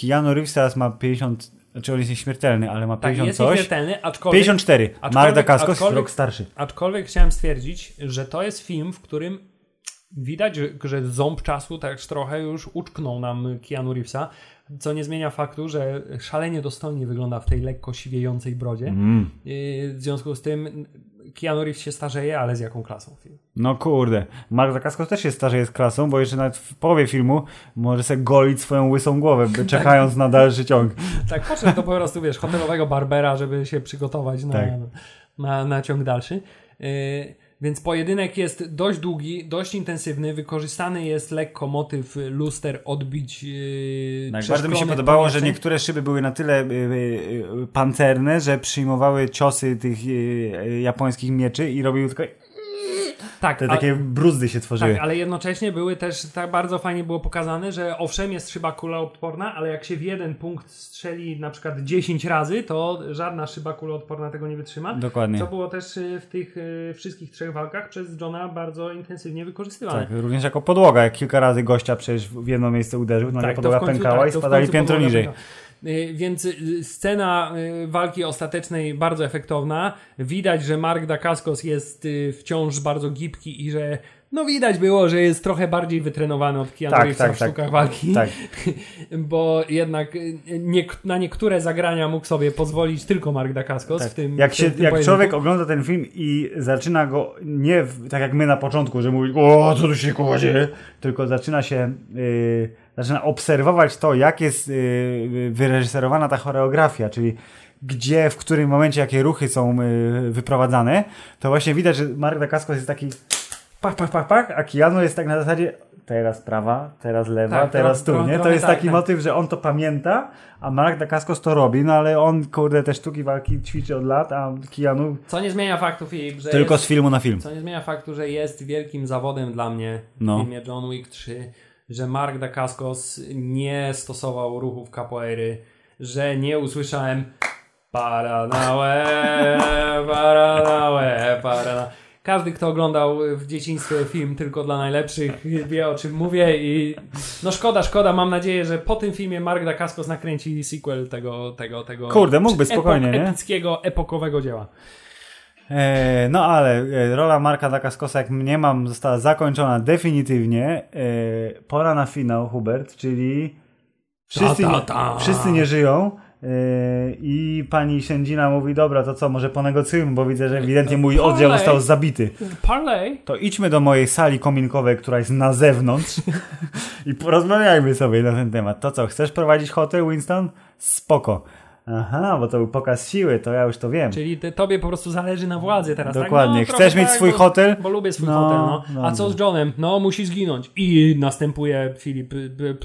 Speaker 1: Keanu Reeves teraz ma 50, znaczy on jest nieśmiertelny, ale ma
Speaker 2: Tak,
Speaker 1: 50
Speaker 2: jest
Speaker 1: coś.
Speaker 2: nieśmiertelny, aczkolwiek,
Speaker 1: 54. Mark
Speaker 2: aczkolwiek-
Speaker 1: Dacascos
Speaker 2: aczkolwiek-
Speaker 1: rok starszy.
Speaker 2: aczkolwiek chciałem stwierdzić, że to jest film, w którym widać, że, ząb czasu też trochę już uczknął nam Keanu Reevesa, co nie zmienia faktu, że szalenie dostojnie wygląda w tej lekko siwiejącej brodzie.
Speaker 1: Mm.
Speaker 2: W związku z tym Keanu Reeves się starzeje, ale z jaką klasą film?
Speaker 1: No kurde. Mark Dacascos też się starzeje z klasą, bo jeszcze nawet w połowie filmu może sobie golić swoją łysą głowę, by- czekając na dalszy ciąg.
Speaker 2: Tak, poszedł do po prostu, wiesz, hotelowego barbera, żeby się przygotować na,
Speaker 1: Tak.
Speaker 2: na, na ciąg dalszy. Yy, więc pojedynek jest dość długi, dość intensywny, wykorzystany jest lekko motyw luster, odbić yy,
Speaker 1: Tak, bardzo mi się podobało, że
Speaker 2: pomieszczeń.
Speaker 1: niektóre szyby były na tyle y, y, y, pancerne, że przyjmowały ciosy tych y, y, japońskich mieczy i robiły tylko
Speaker 2: tak,
Speaker 1: te takie bruzdy się tworzyły.
Speaker 2: Tak, ale jednocześnie były też, tak bardzo fajnie było pokazane, że owszem jest szyba kuloodporna, ale jak się w jeden punkt strzeli na przykład 10 razy, to żadna szyba kuloodporna tego nie wytrzyma.
Speaker 1: Dokładnie.
Speaker 2: Co było też y, w tych y, wszystkich trzech walkach przez Johna bardzo intensywnie wykorzystywane.
Speaker 1: Tak, również jako podłoga, jak kilka razy gościa przecież w jedno miejsce uderzył, no
Speaker 2: Tak,
Speaker 1: podłoga
Speaker 2: końcu-
Speaker 1: pękała
Speaker 2: tak,
Speaker 1: i spadali piętro niżej.
Speaker 2: pękała. Y, Więc y, scena y, walki ostatecznej bardzo efektowna. Widać, że Mark Dacascos jest wciąż bardzo gibki i że no widać było, że jest trochę bardziej wytrenowany od Keanu
Speaker 1: Tak, tak,
Speaker 2: w
Speaker 1: tak.
Speaker 2: sztukach walki.
Speaker 1: Tak,
Speaker 2: Bo jednak nie, na niektóre zagrania mógł sobie pozwolić tylko Mark Dacascos
Speaker 1: tak.
Speaker 2: w tym
Speaker 1: jak
Speaker 2: w
Speaker 1: się,
Speaker 2: tym, tym
Speaker 1: jak
Speaker 2: pojedynku.
Speaker 1: człowiek ogląda ten film i zaczyna go nie w, tak jak my na początku, że mówi o co tu się kładzie, tylko zaczyna się y, zaczyna obserwować to, jak jest y, wyreżyserowana ta choreografia, czyli gdzie, w którym momencie, jakie ruchy są y, wyprowadzane, to właśnie widać, że Mark Dacascos jest taki pach, pach, pach, pach, a Keanu jest tak na zasadzie teraz prawa, teraz lewa,
Speaker 2: Tak,
Speaker 1: teraz tu, nie? To jest
Speaker 2: tak,
Speaker 1: taki
Speaker 2: tak.
Speaker 1: motyw, że on to pamięta, a Mark Dacascos to robi, no ale on, kurde, te sztuki walki ćwiczy od lat, a Keanu
Speaker 2: Co nie zmienia faktu, Filip, że
Speaker 1: tylko
Speaker 2: jest,
Speaker 1: z filmu na film.
Speaker 2: co nie zmienia faktu, że jest wielkim zawodem dla mnie w
Speaker 1: No.
Speaker 2: filmie John Wick 3, że Mark Dacascos nie stosował ruchów capoeiry, że nie usłyszałem Paranałe, paranałe, parana. Każdy, kto oglądał w dzieciństwie film tylko dla najlepszych, wie o czym mówię i no szkoda, szkoda. Mam nadzieję, że po tym filmie Mark Dacascos nakręci sequel tego, tego, tego
Speaker 1: Kurde, mógłby spokojnie, nie?
Speaker 2: epickiego, epokowego dzieła.
Speaker 1: E, no ale e, rola Marka Dacascosa, jak mniemam, została zakończona definitywnie. E, pora na finał, Hubert, czyli wszyscy,
Speaker 2: Ta, ta, ta.
Speaker 1: wszyscy nie żyją. I pani sędzina mówi, dobra, to co, może ponegocjujmy, bo widzę, że ewidentnie mój oddział
Speaker 2: Polej.
Speaker 1: został zabity.
Speaker 2: Parley.
Speaker 1: To idźmy do mojej sali kominkowej, która jest na zewnątrz i porozmawiajmy sobie na ten temat. To co, chcesz prowadzić hotel, Winston? Spoko. Aha, bo to był pokaz siły, to ja już to wiem.
Speaker 2: Czyli ty, tobie po prostu zależy na władzy teraz,
Speaker 1: Dokładnie.
Speaker 2: tak? No,
Speaker 1: Chcesz mieć
Speaker 2: tak,
Speaker 1: swój
Speaker 2: bo,
Speaker 1: hotel?
Speaker 2: Bo lubię swój
Speaker 1: No,
Speaker 2: hotel, no. A
Speaker 1: dobrze.
Speaker 2: co z Johnem? No, musi zginąć. I następuje Filip... y,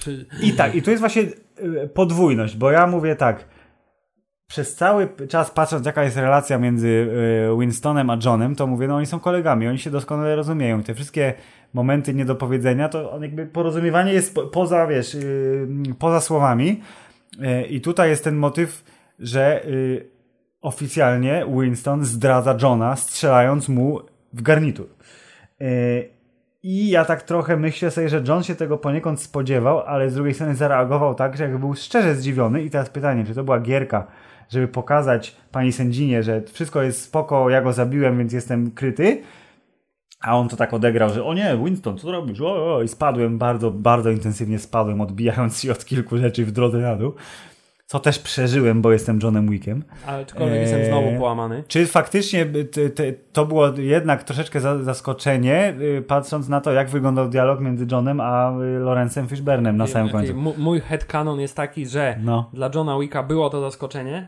Speaker 2: y.
Speaker 1: I tak, i tu jest właśnie y, podwójność, bo ja mówię tak. Przez cały czas patrząc, jaka jest relacja między Winstonem a Johnem, to mówię, no oni są kolegami, oni się doskonale rozumieją. Te wszystkie momenty niedopowiedzenia, to on jakby porozumiewanie jest po, poza, wiesz, poza słowami. Y, I tutaj jest ten motyw, że y, oficjalnie Winston zdradza Johna, strzelając mu w garnitur. Y, I ja tak trochę myślę sobie, że John się tego poniekąd spodziewał, ale z drugiej strony zareagował tak, że jakby był szczerze zdziwiony. I teraz pytanie, czy to była gierka, żeby pokazać pani sędzinie, że wszystko jest spoko, ja go zabiłem, więc jestem kryty. A on to tak odegrał, że o nie, Winston, co robisz? O, o, I spadłem bardzo, bardzo intensywnie spadłem, odbijając się od kilku rzeczy w drodze na dół. Co też przeżyłem, bo jestem Johnem Wickiem.
Speaker 2: Aczkolwiek
Speaker 1: Eee,
Speaker 2: jestem znowu połamany.
Speaker 1: Czy faktycznie y, t- t- to było jednak troszeczkę za- zaskoczenie, y, patrząc na to, jak wyglądał dialog między Johnem a y, Lorenzem Fishburnem na samym końcu?
Speaker 2: Mój headcanon jest taki, że
Speaker 1: No.
Speaker 2: dla Johna Wicka było to zaskoczenie,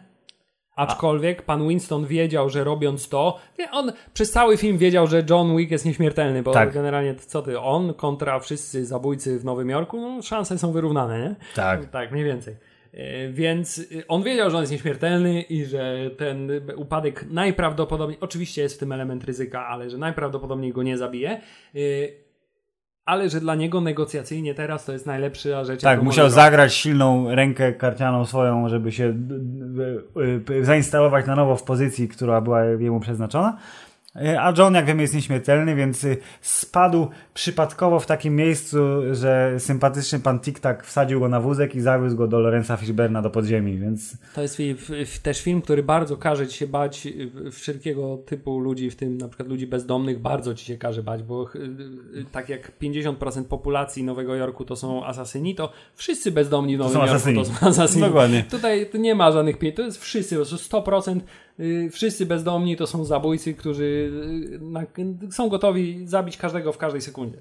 Speaker 2: aczkolwiek pan Winston wiedział, że robiąc to, on przez cały film wiedział, że John Wick jest nieśmiertelny, bo
Speaker 1: Tak.
Speaker 2: generalnie co ty, on kontra wszyscy zabójcy w Nowym Jorku, no szanse są wyrównane, nie?
Speaker 1: Tak.
Speaker 2: Tak, mniej więcej. E, Więc y, on wiedział, że on jest nieśmiertelny i że ten upadek najprawdopodobniej, oczywiście jest w tym element ryzyka, ale że najprawdopodobniej go nie zabije. Ale że dla niego negocjacyjnie teraz to jest najlepsza rzecz.
Speaker 1: Tak, musiał
Speaker 2: może
Speaker 1: zagrać silną rękę karcianą swoją, żeby się y, y, y, zainstalować na nowo w pozycji, która była jemu przeznaczona. Y, A John, jak wiemy, jest nieśmiertelny, więc y, spadł przypadkowo w takim miejscu, że sympatyczny pan Tik-Tak wsadził go na wózek i zawiózł go do Lorenza Fishberna do podziemi, więc
Speaker 2: To jest też film, który bardzo każe ci się bać y, wszelkiego typu ludzi, w tym na przykład ludzi bezdomnych, bardzo ci się każe bać, bo y, tak jak 50% populacji Nowego Jorku to są asasyni, to wszyscy bezdomni w Nowym Jorku
Speaker 1: asasyni.
Speaker 2: to są asasyni.
Speaker 1: Dokładnie.
Speaker 2: Tutaj tu nie ma żadnych pieniędzy, to jest wszyscy, po prostu 100% y, wszyscy bezdomni to są zabójcy, którzy y, są gotowi zabić każdego w każdej sekundzie.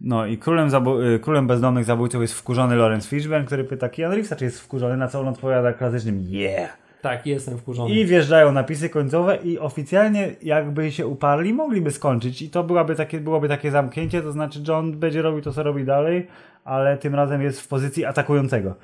Speaker 1: No i królem, y, królem bezdomnych zabójców jest wkurzony Lorenz Fishburne, który pyta Keanu Reevesa, czy jest wkurzony, na co on odpowiada klasycznym yeah.
Speaker 2: Tak, jestem wkurzony.
Speaker 1: I wjeżdżają napisy końcowe i oficjalnie jakby się uparli, mogliby skończyć i to byłaby takie, byłoby takie zamknięcie, to znaczy John będzie robił to, co robi dalej, ale tym razem jest w pozycji atakującego.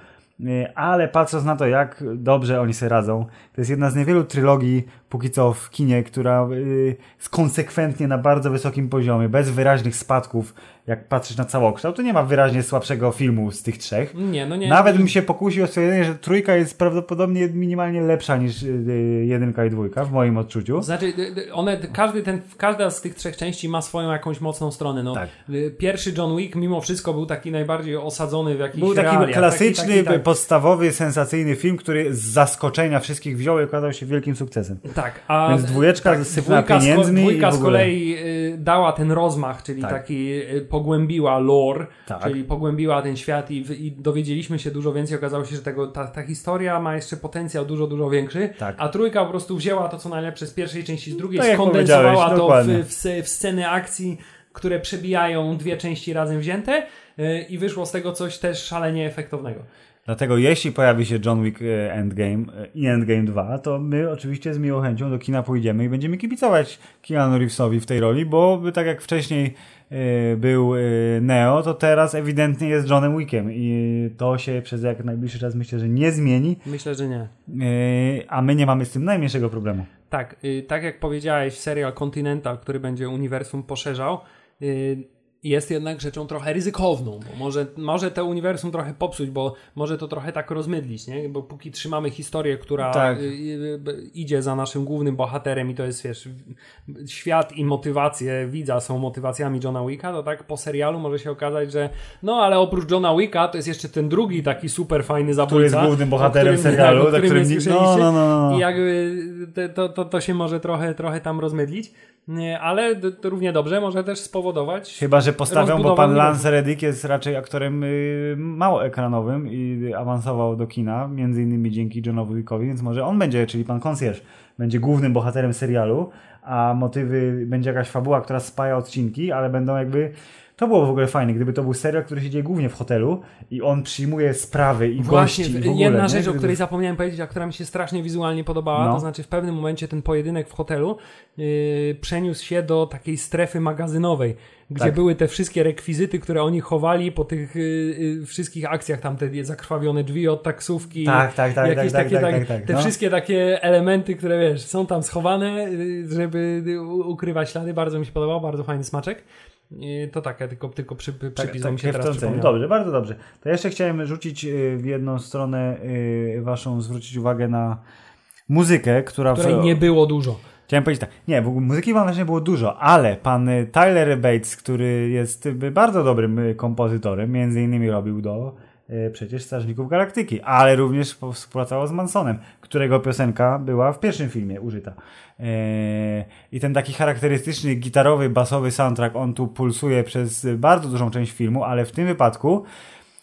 Speaker 1: Y, Ale patrząc na to, jak dobrze oni sobie radzą, to jest jedna z niewielu trylogii póki co w kinie, która y, jest konsekwentnie na bardzo wysokim poziomie, bez wyraźnych spadków, jak patrzysz na całokształt, to nie ma wyraźnie słabszego filmu z tych trzech.
Speaker 2: Nie, no nie.
Speaker 1: Nawet bym się pokusił o stwierdzenie, że trójka jest prawdopodobnie minimalnie lepsza niż y, y, jedynka i dwójka, w moim odczuciu.
Speaker 2: Znaczy, y, one, każdy ten, każda z tych trzech części ma swoją jakąś mocną stronę. No,
Speaker 1: Tak.
Speaker 2: Pierwszy John Wick mimo wszystko był taki najbardziej osadzony w jakichś
Speaker 1: Był taki
Speaker 2: realiach.
Speaker 1: klasyczny,
Speaker 2: Taki, taki, tak,
Speaker 1: podstawowy, sensacyjny film, który z zaskoczenia wszystkich wziął i okazał się wielkim sukcesem.
Speaker 2: tak, a
Speaker 1: Więc dwójeczka
Speaker 2: z ko-
Speaker 1: pieniędzmi
Speaker 2: Dwójka z kolei dała ten rozmach, czyli
Speaker 1: Tak.
Speaker 2: taki pogłębiła lore,
Speaker 1: Tak.
Speaker 2: czyli pogłębiła ten świat i, i dowiedzieliśmy się dużo więcej. Okazało się, że tego, ta, ta historia ma jeszcze potencjał dużo, dużo większy.
Speaker 1: Tak.
Speaker 2: A trójka po prostu wzięła to, co najlepsze z pierwszej części, z drugiej,
Speaker 1: Tak
Speaker 2: skondensowała to w, w, w sceny akcji, które przebijają dwie części razem wzięte y, i wyszło z tego coś też szalenie efektownego.
Speaker 1: Dlatego jeśli pojawi się John Wick e, Endgame e, i Endgame 2, to my oczywiście z miłą chęcią do kina pójdziemy i będziemy kibicować Keanu Reevesowi w tej roli, bo tak jak wcześniej e, był Neo, to teraz ewidentnie jest Johnem Wickiem i to się przez jak najbliższy czas myślę, że nie zmieni,
Speaker 2: Myślę, że nie.
Speaker 1: a my nie mamy z tym najmniejszego problemu.
Speaker 2: Tak, y, tak jak powiedziałeś, serial Continental, który będzie uniwersum poszerzał, y, jest jednak rzeczą trochę ryzykowną, bo może, może to uniwersum trochę popsuć, bo może to trochę tak rozmydlić, nie? Bo póki trzymamy historię, która
Speaker 1: Tak.
Speaker 2: y, y, idzie za naszym głównym bohaterem i to jest, wiesz, świat i motywacje widza są motywacjami Johna Wicka, to tak po serialu może się okazać, że no ale oprócz Johna Wicka to jest jeszcze ten drugi taki super fajny zabójca.
Speaker 1: Który jest głównym bohaterem
Speaker 2: którym-
Speaker 1: serialu,
Speaker 2: tak, którym
Speaker 1: którym
Speaker 2: nie
Speaker 1: no, no, no, no.
Speaker 2: I jakby te- to, to, to się może trochę, trochę tam rozmydlić, ale to równie dobrze może też spowodować
Speaker 1: Chyba, że postawią, bo pan. Lance Reddick jest raczej aktorem y, mało ekranowym i awansował do kina, między innymi dzięki Johnowi Wickowi, więc może on będzie, czyli pan Concierge, będzie głównym bohaterem serialu, a motywy, będzie jakaś fabuła, która spaja odcinki, ale będą jakby... To było w ogóle fajne, gdyby to był serial, który się dzieje głównie w hotelu i on przyjmuje sprawy i
Speaker 2: Właśnie,
Speaker 1: gości i w ogóle,
Speaker 2: jedna
Speaker 1: nie?
Speaker 2: rzecz, o której zapomniałem powiedzieć, a która mi się strasznie wizualnie podobała,
Speaker 1: No.
Speaker 2: to znaczy w pewnym momencie ten pojedynek w hotelu yy, przeniósł się do takiej strefy magazynowej, gdzie
Speaker 1: Tak.
Speaker 2: były te wszystkie rekwizyty, które oni chowali po tych yy, yy, wszystkich akcjach, tam te zakrwawione drzwi od taksówki,
Speaker 1: Tak, tak, tak,
Speaker 2: jakieś
Speaker 1: tak,
Speaker 2: takie,
Speaker 1: tak, tak, tak,
Speaker 2: te
Speaker 1: no.
Speaker 2: wszystkie takie elementy, które wiesz, są tam schowane, yy, żeby ukrywać ślady, bardzo mi się podobało, bardzo fajny smaczek. To takie, tylko, tylko przy,
Speaker 1: Tak,
Speaker 2: przypis
Speaker 1: tak,
Speaker 2: mi się teraz.
Speaker 1: Dobrze, bardzo dobrze. To jeszcze chciałem rzucić y, w jedną stronę y, waszą, zwrócić uwagę na muzykę, która... w-
Speaker 2: Której nie było dużo.
Speaker 1: Chciałem powiedzieć tak, nie, w ogóle muzyki mam wrażenie było dużo, ale pan y, Tyler Bates, który jest bardzo dobrym kompozytorem, między innymi robił do przecież Strażników Galaktyki, ale również po- współpracował z Mansonem, którego piosenka była w pierwszym filmie użyta. Y, I ten taki charakterystyczny gitarowy, basowy soundtrack, on tu pulsuje przez bardzo dużą część filmu, ale w tym wypadku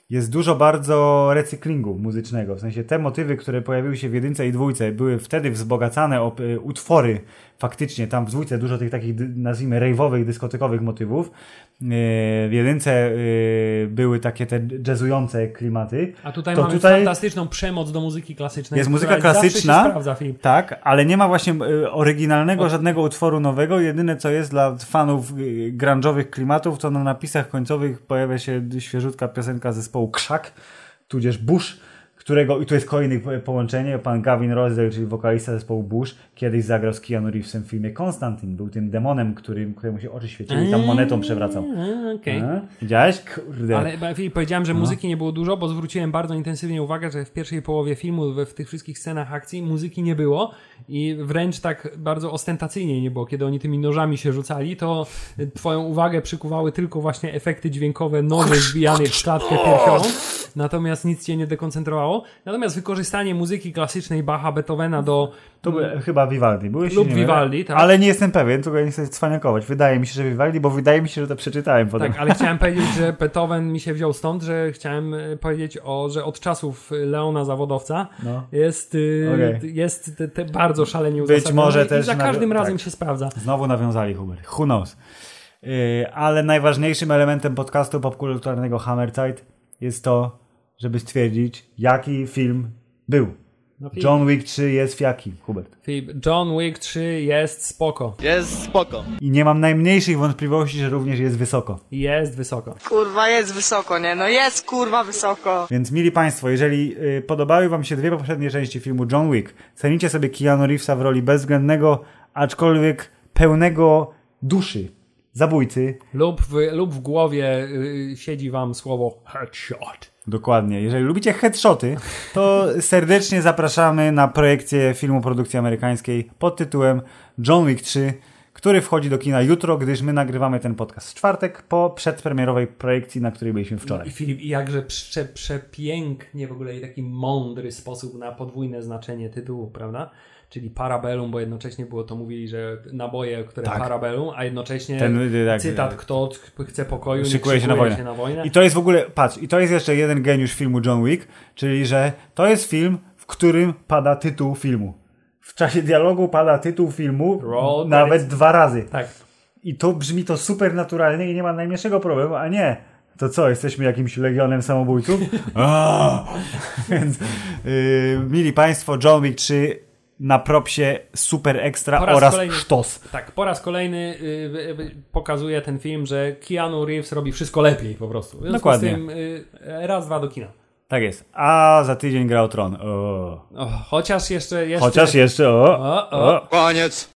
Speaker 1: jest dużo bardzo recyklingu muzycznego. W sensie te motywy, które pojawiły się w jedynce i dwójce, były wtedy wzbogacane o y, utwory faktycznie. Tam w dwójce dużo tych takich, nazwijmy, rave'owych, dyskotekowych motywów. Y, W jedynce y, były takie te jazzujące klimaty.
Speaker 2: A tutaj
Speaker 1: To
Speaker 2: mamy
Speaker 1: tutaj-
Speaker 2: fantastyczną przemoc do muzyki klasycznej.
Speaker 1: Jest muzyka klasyczna.
Speaker 2: sprawdza.
Speaker 1: Tak, ale nie ma właśnie y, oryginalnego, żadnego utworu nowego. Jedyne co jest dla fanów grunge'owych klimatów, to na napisach końcowych pojawia się świeżutka piosenka zespołu Krzak, tudzież Bush, którego, i tu jest kolejne po- połączenie, pan Gavin Rossdale, czyli wokalista zespołu Bush, kiedyś zagrał z Keanu Reevesem w filmie Konstantin. Był tym demonem, którym, któremu się oczy świeciły i tam monetą przewracał.
Speaker 2: Okej.
Speaker 1: A? Widziałeś? Kurde.
Speaker 2: Ale powiedziałem,
Speaker 1: No.
Speaker 2: że muzyki nie było dużo, bo zwróciłem bardzo intensywnie uwagę, że w pierwszej połowie filmu, we, w tych wszystkich scenach akcji, muzyki nie było i wręcz tak bardzo ostentacyjnie nie było. Kiedy oni tymi nożami się rzucali, to twoją uwagę przykuwały tylko właśnie efekty dźwiękowe noży wbijanych w klatkę piersiową, natomiast nic cię nie dekoncentrowało. Natomiast wykorzystanie muzyki klasycznej Bacha, Beethovena do
Speaker 1: To by, chyba Vivaldi. Byłeś
Speaker 2: Lub
Speaker 1: nie
Speaker 2: Vivaldi, tak.
Speaker 1: Ale nie jestem pewien, tylko nie chcę cwaniakować. Wydaje mi się, że Vivaldi, bo wydaje mi się, że to przeczytałem potem.
Speaker 2: Tak, ale chciałem powiedzieć, że Beethoven mi się wziął stąd, że chciałem y, powiedzieć, o, że od czasów Leona Zawodowca
Speaker 1: No.
Speaker 2: jest, y,
Speaker 1: Okej.
Speaker 2: jest te, te bardzo szalenie
Speaker 1: Być może
Speaker 2: i
Speaker 1: też
Speaker 2: za
Speaker 1: nawi-
Speaker 2: każdym
Speaker 1: tak.
Speaker 2: razem się sprawdza.
Speaker 1: Znowu nawiązali Hubert. Who knows? Yy, ale najważniejszym elementem podcastu popkulturalnego Hammerzeit jest to, żeby stwierdzić, jaki film był.
Speaker 2: No, Filip,
Speaker 1: John Wick 3 jest fiaki, Hubert.
Speaker 2: Filip, John Wick 3 jest spoko.
Speaker 4: Jest spoko.
Speaker 1: I nie mam najmniejszych wątpliwości, że również jest wysoko.
Speaker 2: Jest wysoko.
Speaker 5: Kurwa, jest wysoko, nie? No jest kurwa wysoko.
Speaker 1: Więc mili Państwo, jeżeli yy, podobały Wam się dwie poprzednie części filmu John Wick, cenicie sobie Keanu Reevesa w roli bezwzględnego, aczkolwiek pełnego duszy zabójcy,
Speaker 2: Lub w, lub w głowie y, siedzi wam słowo headshot.
Speaker 1: Dokładnie. Jeżeli lubicie headshoty, to serdecznie zapraszamy na projekcję filmu produkcji amerykańskiej pod tytułem John Wick 3, który wchodzi do kina jutro, gdyż my nagrywamy ten podcast w czwartek po przedpremierowej projekcji, na której byliśmy wczoraj.
Speaker 2: I Filip, jakże prze, przepięknie w ogóle i taki mądry sposób na podwójne znaczenie tytułu, prawda? Czyli parabellum, bo jednocześnie było to mówili, że naboje, które
Speaker 1: Tak.
Speaker 2: parabellum, a jednocześnie
Speaker 1: Ten, y, tak,
Speaker 2: cytat,
Speaker 1: y,
Speaker 2: kto chce pokoju, nie
Speaker 1: Szykuje się na wojnę.
Speaker 2: się na wojnę.
Speaker 1: I to jest w ogóle, patrz, i to jest jeszcze jeden geniusz filmu John Wick, czyli że to jest film, w którym pada tytuł filmu. W czasie dialogu pada tytuł filmu
Speaker 2: Roll
Speaker 1: nawet dwa razy.
Speaker 2: Tak.
Speaker 1: I to brzmi to super naturalnie i nie ma najmniejszego problemu, a nie. To co, jesteśmy jakimś legionem samobójców? Więc yy, mili Państwo, John Wick 3 na propsie super ekstra
Speaker 2: Po raz
Speaker 1: oraz
Speaker 2: kolejny.
Speaker 1: sztos.
Speaker 2: Tak, po raz kolejny y, y, y, pokazuje ten film, że Keanu Reeves robi wszystko lepiej po prostu. W
Speaker 1: Dokładnie.
Speaker 2: Z tym y, raz, dwa do kina.
Speaker 1: Tak jest. A za tydzień gra o tron. O.
Speaker 2: O, chociaż jeszcze, jeszcze...
Speaker 1: Chociaż jeszcze o.
Speaker 2: O, o.
Speaker 4: Koniec.